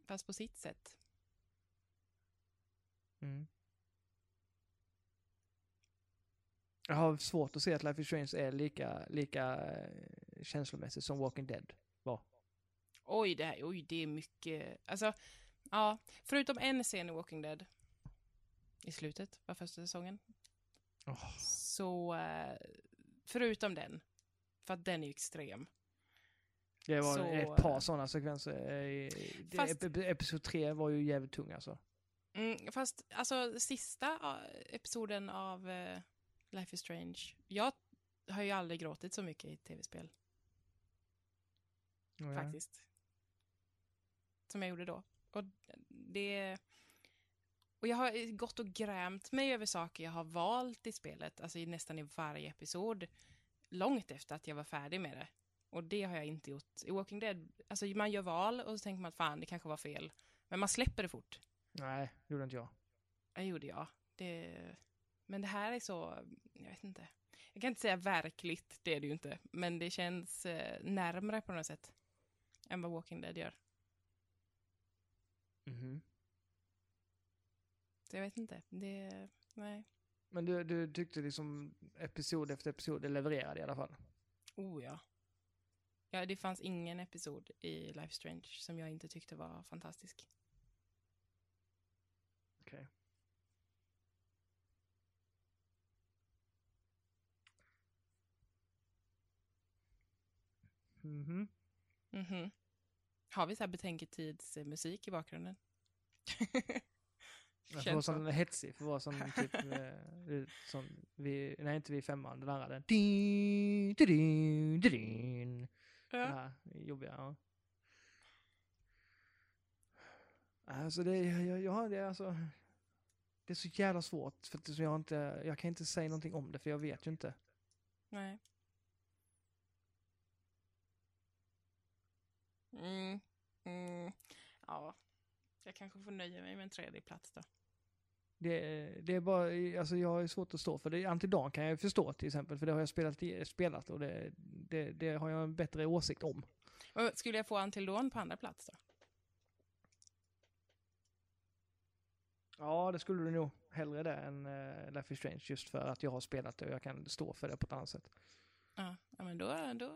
Fast på sitt sätt. Mm. Jag har svårt att se att Life is Strange är lika, lika eh, känslomässigt som Walking Dead var. Oj, det här, oj, det är mycket, alltså, ja, förutom en scen i Walking Dead i slutet av första säsongen, Åh. så eh, förutom den, för att den är ju extrem. Det var Så, ett par eh, sådana sekvenser. eh, Fast- Episod 3 var ju jävligt tung alltså. Mm, fast alltså sista episoden av Life is Strange, jag har ju aldrig gråtit så mycket i tv-spel Ja. faktiskt. Som jag gjorde då. Och det... Och jag har gått och grämt mig över saker jag har valt i spelet, alltså i nästan i varje episod, långt efter att jag var färdig med det. Och det har jag inte gjort. I Walking Dead, alltså man gör val och så tänker man att fan, det kanske var fel. Men man släpper det fort. Nej, det gjorde inte jag. Det gjorde jag. Det... Men det här är så, jag vet inte. Jag kan inte säga verkligt, det är det ju inte. Men det känns eh, närmre på något sätt. Än vad Walking Dead gör. Mhm. Så jag vet inte. Det, nej. Men du, du tyckte liksom episod efter episod det levererade i alla fall? Oh ja. Ja, det fanns ingen episod i Life Strange som jag inte tyckte var fantastisk. Okej. Mhm. Mhm. Har vi så här betänketidsmusik i bakgrunden? Jag får vara sån hetsig, för att vara sån typ, eh, sån, vi, nej inte vi femman, den andra, den. Din, din, din. Den Ja. här jobbiga, ja. Alltså det, jag, jag det alltså, det är så jävla svårt för att jag inte, jag kan inte säga någonting om det för jag vet ju inte. Nej. Mm. Mm. Ja. Jag kanske får nöja mig med en tredje plats då. Det, det är bara, alltså jag har svårt att stå för det. Antidan kan jag förstå till exempel, för det har jag spelat, spelat och det, det, det har jag en bättre åsikt om. Och Skulle jag få Until Dawn på andra plats då? Ja, det skulle du nog hellre det än uh, Life is Strange just för att jag har spelat det och jag kan stå för det på ett annat sätt. Ja, men då, då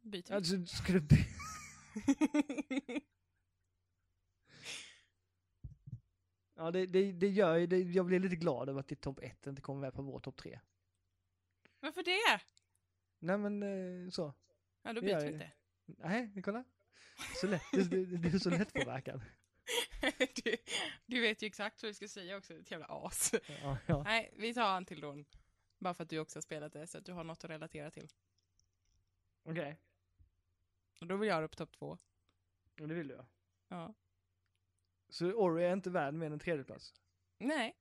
byter vi. Alltså, skulle du... ja, det, det, det gör ju, det, jag blir lite glad över att ditt topp 1 inte kommer med på vår topp 3. Varför det? Nej men eh, så. Ja, då byter vi inte. Nej, kolla. Så lätt, du, du, är så lättpåverkad. du, du vet ju exakt vad du ska säga också, ett jävla as. Ja, ja. Nej, vi tar Until Dawn. Bara för att du också har spelat det, så att du har något att relatera till. Okej, Och då vill jag ha på topp två. okay. det vill du ja. Ja. Så Ori är inte värd mer än en tredjeplats? Nej.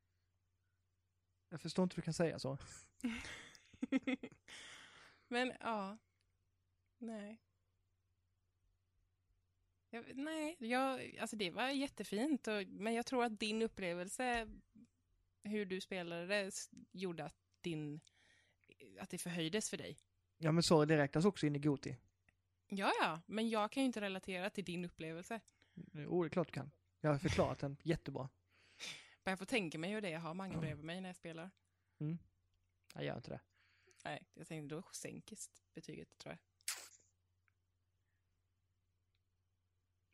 Jag förstår inte hur du kan säga så. Men ja. Nej. Jag, nej, jag, alltså det var jättefint. Och, men jag tror att din upplevelse, hur du spelade det, gjorde att, din, att det förhöjdes för dig. Ja men så, det räknas också in i Goti. Ja, ja, men jag kan ju inte relatera till din upplevelse. Jo, det är klart du kan. Jag har förklarat den jättebra. Men jag får tänka mig hur det är att ha många bredvid mig när jag spelar. Jag gör inte det. Nej, jag tänkte då sänkes betyget tror jag.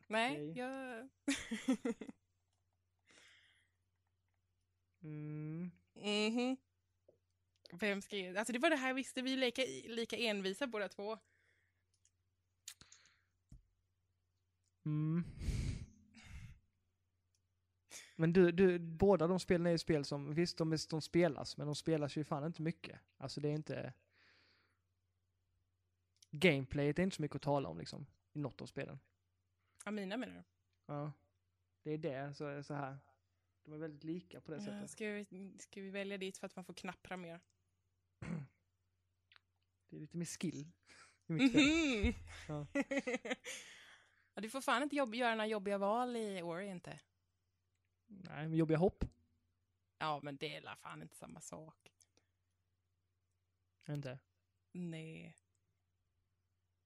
Nej, Okej. jag... Mm. Mhm. Vem skrev? Alltså det var det här jag visste, vi lika, lika envisa båda två. Mm. Men du, du, båda de spelen är ju spel som, visst de, de spelas, men de spelas ju fan inte mycket. Alltså det är inte... Gameplayet är inte så mycket att tala om liksom, i något av spelen. Ja, mina menar du? Ja. Det är det, så, så här. De är väldigt lika på det Ja, sättet. ska, vi, ska vi välja dit för att man får knappra mer? Det är lite mer skill i mitt spel. Mhm. Ja. ja, du får fan inte jobb, göra några jobbiga val i Ori inte. Nej, men jobbiga hopp. Ja, men det är la fan inte samma sak. Inte. Nej.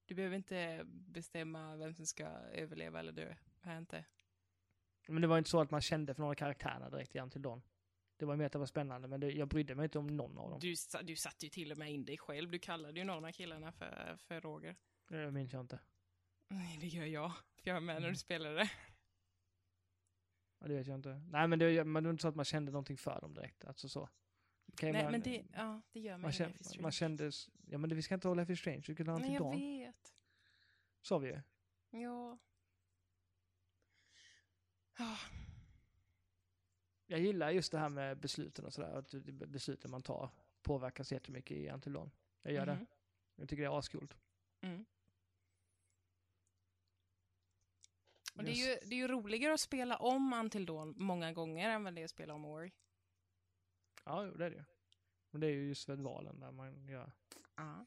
Du behöver inte bestämma vem som ska överleva eller dö. Här inte. Men det var inte så att man kände för några karaktärerna direkt i Until Dawn. Det var mer att det var spännande, men det, jag brydde mig inte om någon av dem. Du, du satte ju till och med in dig själv. Du kallade ju någon av killarna för, för Roger. Det minns jag inte. Nej, det gör jag. För jag var med när Mm. du spelade. Ja, det vet jag inte. Nej, men det, men det var inte så att man kände någonting för dem direkt. Alltså så. Okej, Nej, man, men det, ja, det gör man, mig kände, Life is man kände... Ja, men det, vi ska inte ha Life is Strange. Vi ska ha Nej, jag Dawn. vet. Sa vi ju. Ja. Ah, Jag gillar just det här med besluten och sådär. Att det- besluten man tar påverkas jättemycket i Until Dawn. Jag gör det. mhm. Jag tycker det är ascoolt. Mm. Och det, är ju, det är ju roligare att spela om Until Dawn många gånger än vad det är att spela om Ori. Ja, det är det. Men det är ju just för valen där man gör. Ja.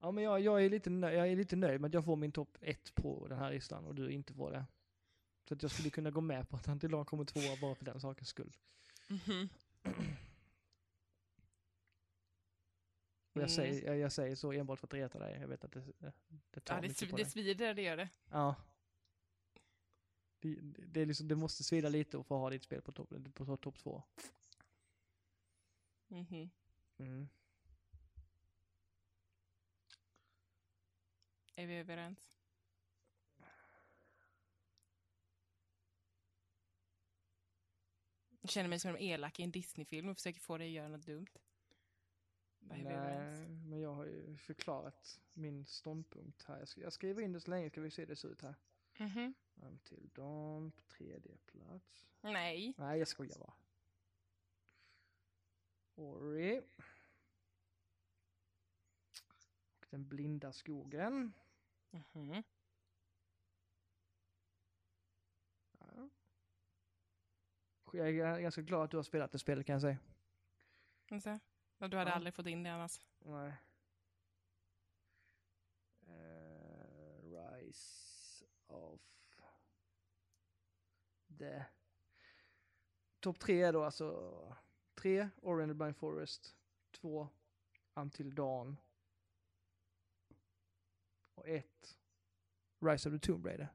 Ja, men jag, jag, är lite nöjd, jag är lite nöjd med att jag får min topp ett på den här listan och du inte får det. Så att jag skulle kunna gå med på att Until Dawn kommer tvåa bara för den sakens skull. Mhm. Och jag, Mm. säger, jag, jag säger så enbart för att reta dig. Jag vet att det, det, det tar Ja, det, mycket på det dig. svider, det gör det. Ja. Det, det, är liksom, det måste svida lite att få ha ditt spel på topp på top två. Mhm. Mm. Är vi överens? Jag känner mig som en elak i en Disney-film och försöker få dig att göra något dumt. Överens? Nej, men jag har ju förklarat min ståndpunkt här. Jag, ska, jag skriver in det så länge ska vi se hur det ser ut här. Mhm. Until Dawn på tredje plats. Nej. Nej, jag skojar bara. Ori. Och den blinda skogen. Mhm. Ja. Jag är ganska glad att du har spelat det spelet kan jag säga. Alltså, och du hade Ja. aldrig fått in det annars. Nej. Eh, rise of the... Topp tre är då alltså tre Ori and the Blind Forest, två Until Dawn och ett Rise of the Tomb Raider.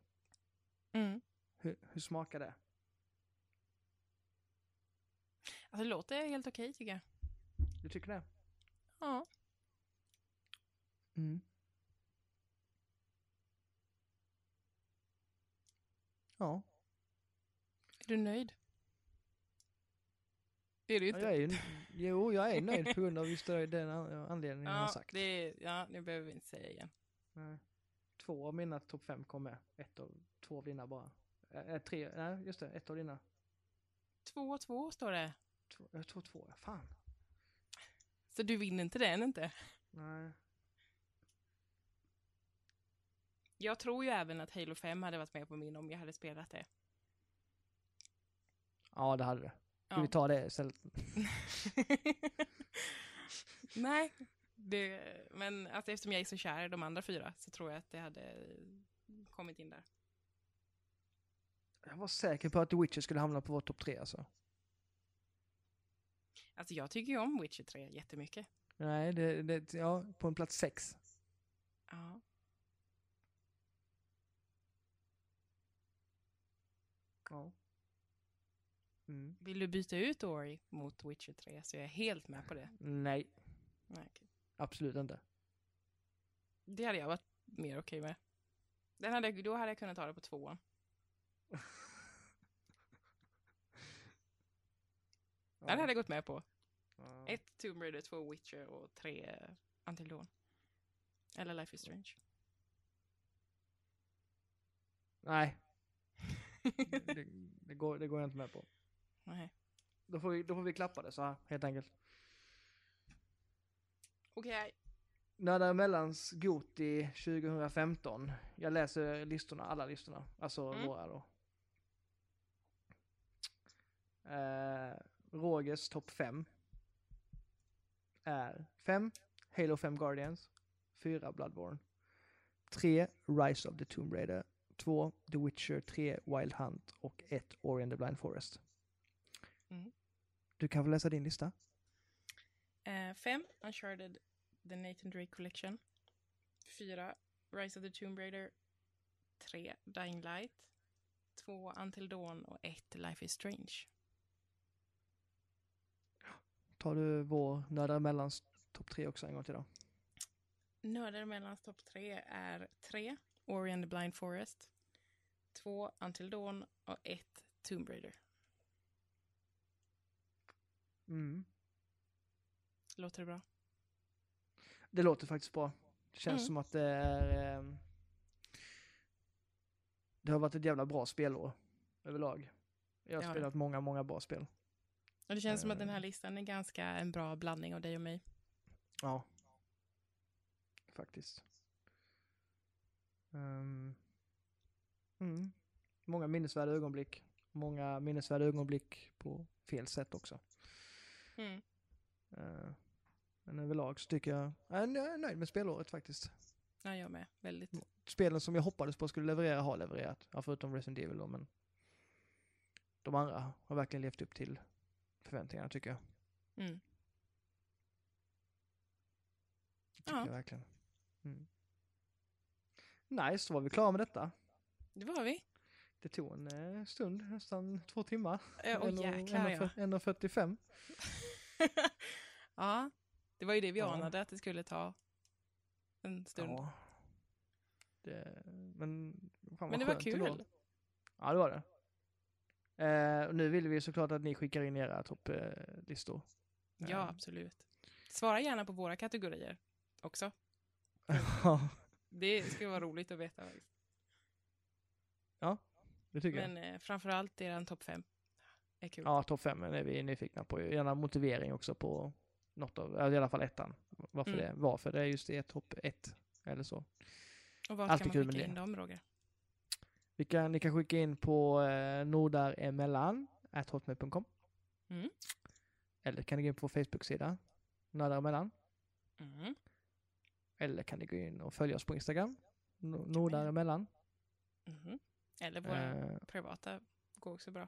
Mm. Hur, hur smakar det? Alltså det låter helt okej tycker jag. Du tycker det? Ja. Mm. Ja. Är du nöjd? Det är du Ja, inte. jag är, jo, jag är nöjd på grund av just den an- anledningen jag har Ja, sagt. det ja, det behöver vi inte säga igen. Nej. Två av mina topp fem kom med. Ett av två av dina bara. Äh, tre, nej just det, ett av dina. Två och två står det. Två, jag tror två, ja fan. Så du vinner inte den inte? Nej. Jag tror ju även att Halo 5 hade varit med på min om jag hade spelat det. Ja, det hade det. Ska Ja. vi ta det istället? Nej, det, men alltså, eftersom jag är så kär i de andra fyra så tror jag att det hade kommit in där. Jag var säker på att The Witcher skulle hamna på vår topp tre alltså. Alltså jag tycker ju om Witcher 3 jättemycket. Nej, det, det, ja, på en plats sex. Ja. Ja. Mm. Vill du byta ut Ori mot Witcher 3 så jag är helt med på det. Nej. Nej okay. Absolut inte. Det hade jag varit mer okej okay med. Den hade, då hade jag kunnat ta det på tvåan. Den hade jag gått med på. Ja. Ett Tomb Raider, två Witcher och tre Until Dawn. Eller Life is Strange. Nej, det, det, går, det går jag inte med på. Nej. Då får, vi, då får vi klappa det så här, helt enkelt. Okej. Nördar Emellans Goti 2015. Jag läser listorna, alla listorna. Alltså Mm. våra då. Eh, Rogers topp 5 är 5 Halo 5 Guardians, 4 Bloodborne, 3 Rise of the Tomb Raider, 2 The Witcher, 3 Wild Hunt och 1 Ori and the Blind Forest. Mm. Du kan få läsa din lista. Eh, fem, Uncharted, The Nathan Drake Collection. Fyra, Rise of the Tomb Raider. Tre, Dying Light. Två, Until Dawn och ett, Life is Strange. Tar du vår Nördar Emellans topp 3 också en gång till då? Nördar mellan topp tre är tre, Ori and the Blind Forest. Två, Until Dawn och ett, Tomb Raider. Mm. Låter det bra? Det låter faktiskt bra. Det känns Mm. som att det är... ehm, det har varit ett jävla bra spelår överlag. Jag har har spelat många, många bra spel. Och det känns som att den här Eh. listan är ganska en bra blandning av dig och mig. Ja. Faktiskt. Ehm, mm. Många minnesvärda ögonblick. Många minnesvärda ögonblick på fel sätt också. Mm. Eh, men överlag så tycker jag, jag är nöjd med spelåret faktiskt. Ja, jag med. Väldigt. spelen som jag hoppades på skulle leverera har levererat. Ja, förutom Resident Evil då, men de andra har verkligen levt upp till förväntningarna tycker jag. Mm. tycker Ja. jag verkligen. Mm. Nice, då var vi klara med detta. Det var vi. Det tog en eh, stund, nästan två timmar. En och- jäklar en och ja. fyr- 1.45. ja, det var ju det vi Ja. anade att det skulle ta en stund. Ja. Det, men Men det var kul. Ja, det var det. Eh, nu vill vi såklart att ni skickar in era topplistor. Ja, Eh, absolut. Svara gärna på våra kategorier också. Ja, Det skulle vara roligt att veta. faktiskt. det tycker jag. Men eh, framförallt er topp fem är kul. Ja, topp fem är vi nyfikna på. Gärna motivering också på något av, i alla fall ettan. Varför Mm. det, varför det är just det topp ett eller så. Och var alltid kan man skicka in dem, Roger? Vi kan, ni kan skicka in på eh, nordaremellan, hotmail.com. Mm. Eller kan ni gå in på vår Facebook-sida, nordaremellan. Mm. Eller kan ni gå in och följa oss på Instagram, no- nordaremellan. Mhm. Eller våra Eh, privata går också bra.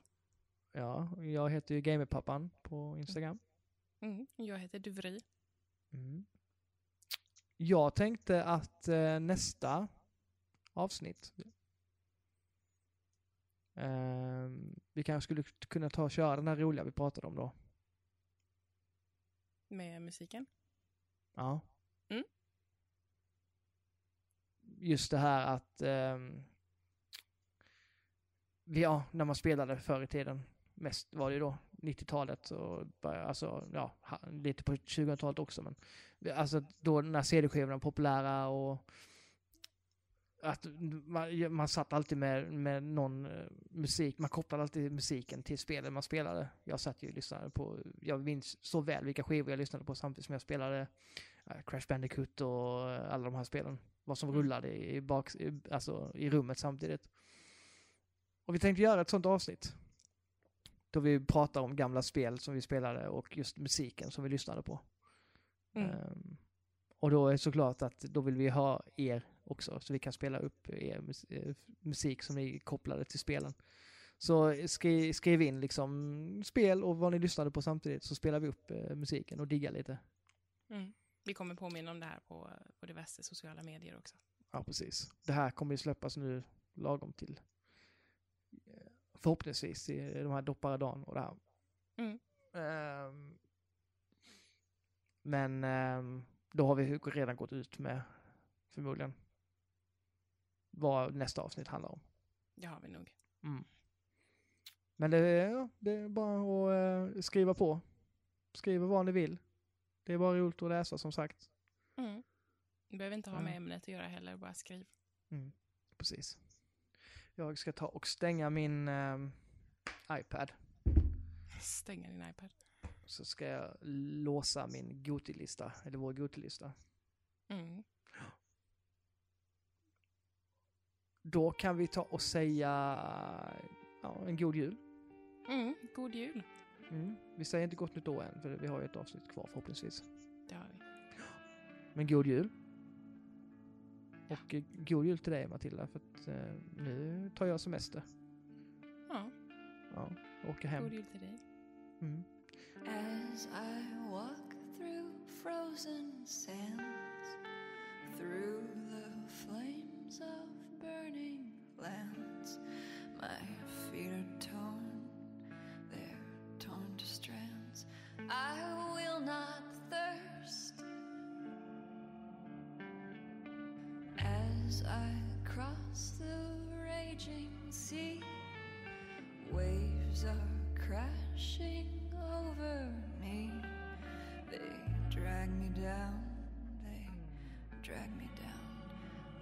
ja, jag heter ju Gamerpappan på Instagram. Mm. Jag heter Duvri. Mm. Jag tänkte att eh, nästa avsnitt vi kanske skulle kunna ta och köra den här roliga vi pratade om då. med musiken. Ja. Mm. Just det här att ehm, vi, ja, när man spelade förr i tiden, mest var det ju då 90-talet och börja- alltså, ja, lite på 2000-talet också men alltså då när CD-skivorna var populära och att man, man satt alltid med, med någon eh, musik, man kopplade alltid musiken till spelet man spelade. Jag satt ju och lyssnade på, jag minns så väl vilka skivor jag lyssnade på samtidigt som jag spelade eh, Crash Bandicoot och eh, alla de här spelen. Vad som Mm. rullade i, bak, alltså, i rummet samtidigt. Och vi tänkte göra ett sånt avsnitt. Då vi pratar om gamla spel som vi spelade och just musiken som vi lyssnade på. Mm. Ehm, och då är det såklart att då vill vi ha er också så vi kan spela upp er mus- eh, musik som ni kopplade till spelen. Så skri, skriv in liksom spel och vad ni lyssnade på samtidigt så spelar vi upp eh, musiken och diggar lite. Mm. Vi kommer påminna om det här på, på diverse sociala medier också. Ja, precis. Det här kommer ju släppas nu lagom till eh, Förhoppningsvis i de här Dopparedan och det här. Mm. Ehm, men ehm, då har vi redan gått ut med förmodligen vad nästa avsnitt handlar om. Det har vi nog. Mm. Men det är, ja, det är bara att eh, skriva på. Skriva vad ni vill. Det är bara roligt att läsa som sagt. Mm. Du behöver inte ha med ämnet att göra heller, bara skriv. Mm, precis. Jag ska ta och stänga min ehm, iPad. Stänga din iPad. Så ska jag låsa min Goti-lista, eller vår Goti-lista. Mm. Då kan vi ta och säga ja, en god jul. Mm. God jul. Mm. Vi säger inte gott nytt år än, för vi har ju ett avsnitt kvar förhoppningsvis. Det har vi. Men god jul. Och eh, god jul till dig Matilda, för att eh, nu tar jag semester. Ja, Ja, åker hem. god jul till dig. Mm. As I walk through frozen sands, through the flames of burning lands, my feet are torn, they're torn to strands. I will not thirst. As I cross the raging sea, Waves are crashing over me. They drag me down, they drag me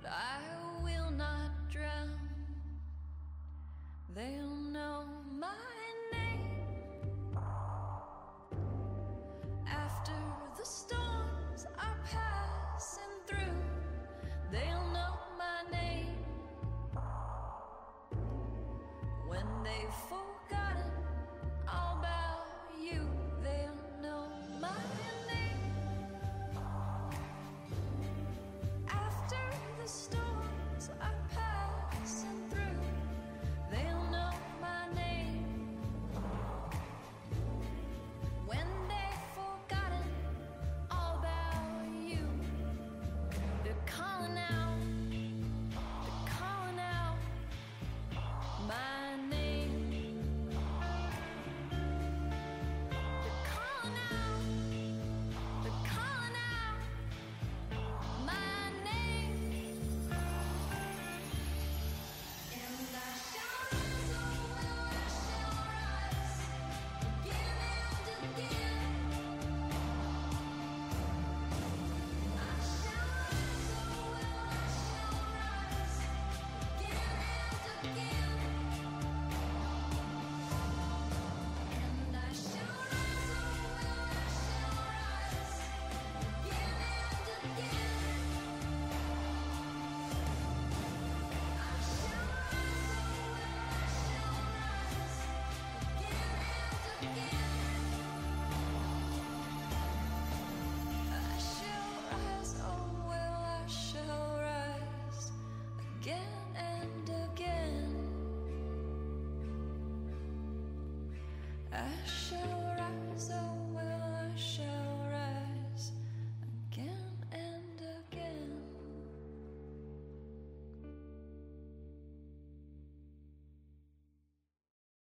I will not drown. They'll know my name. After the storms are passing through, they'll know my name. When they've forgotten passion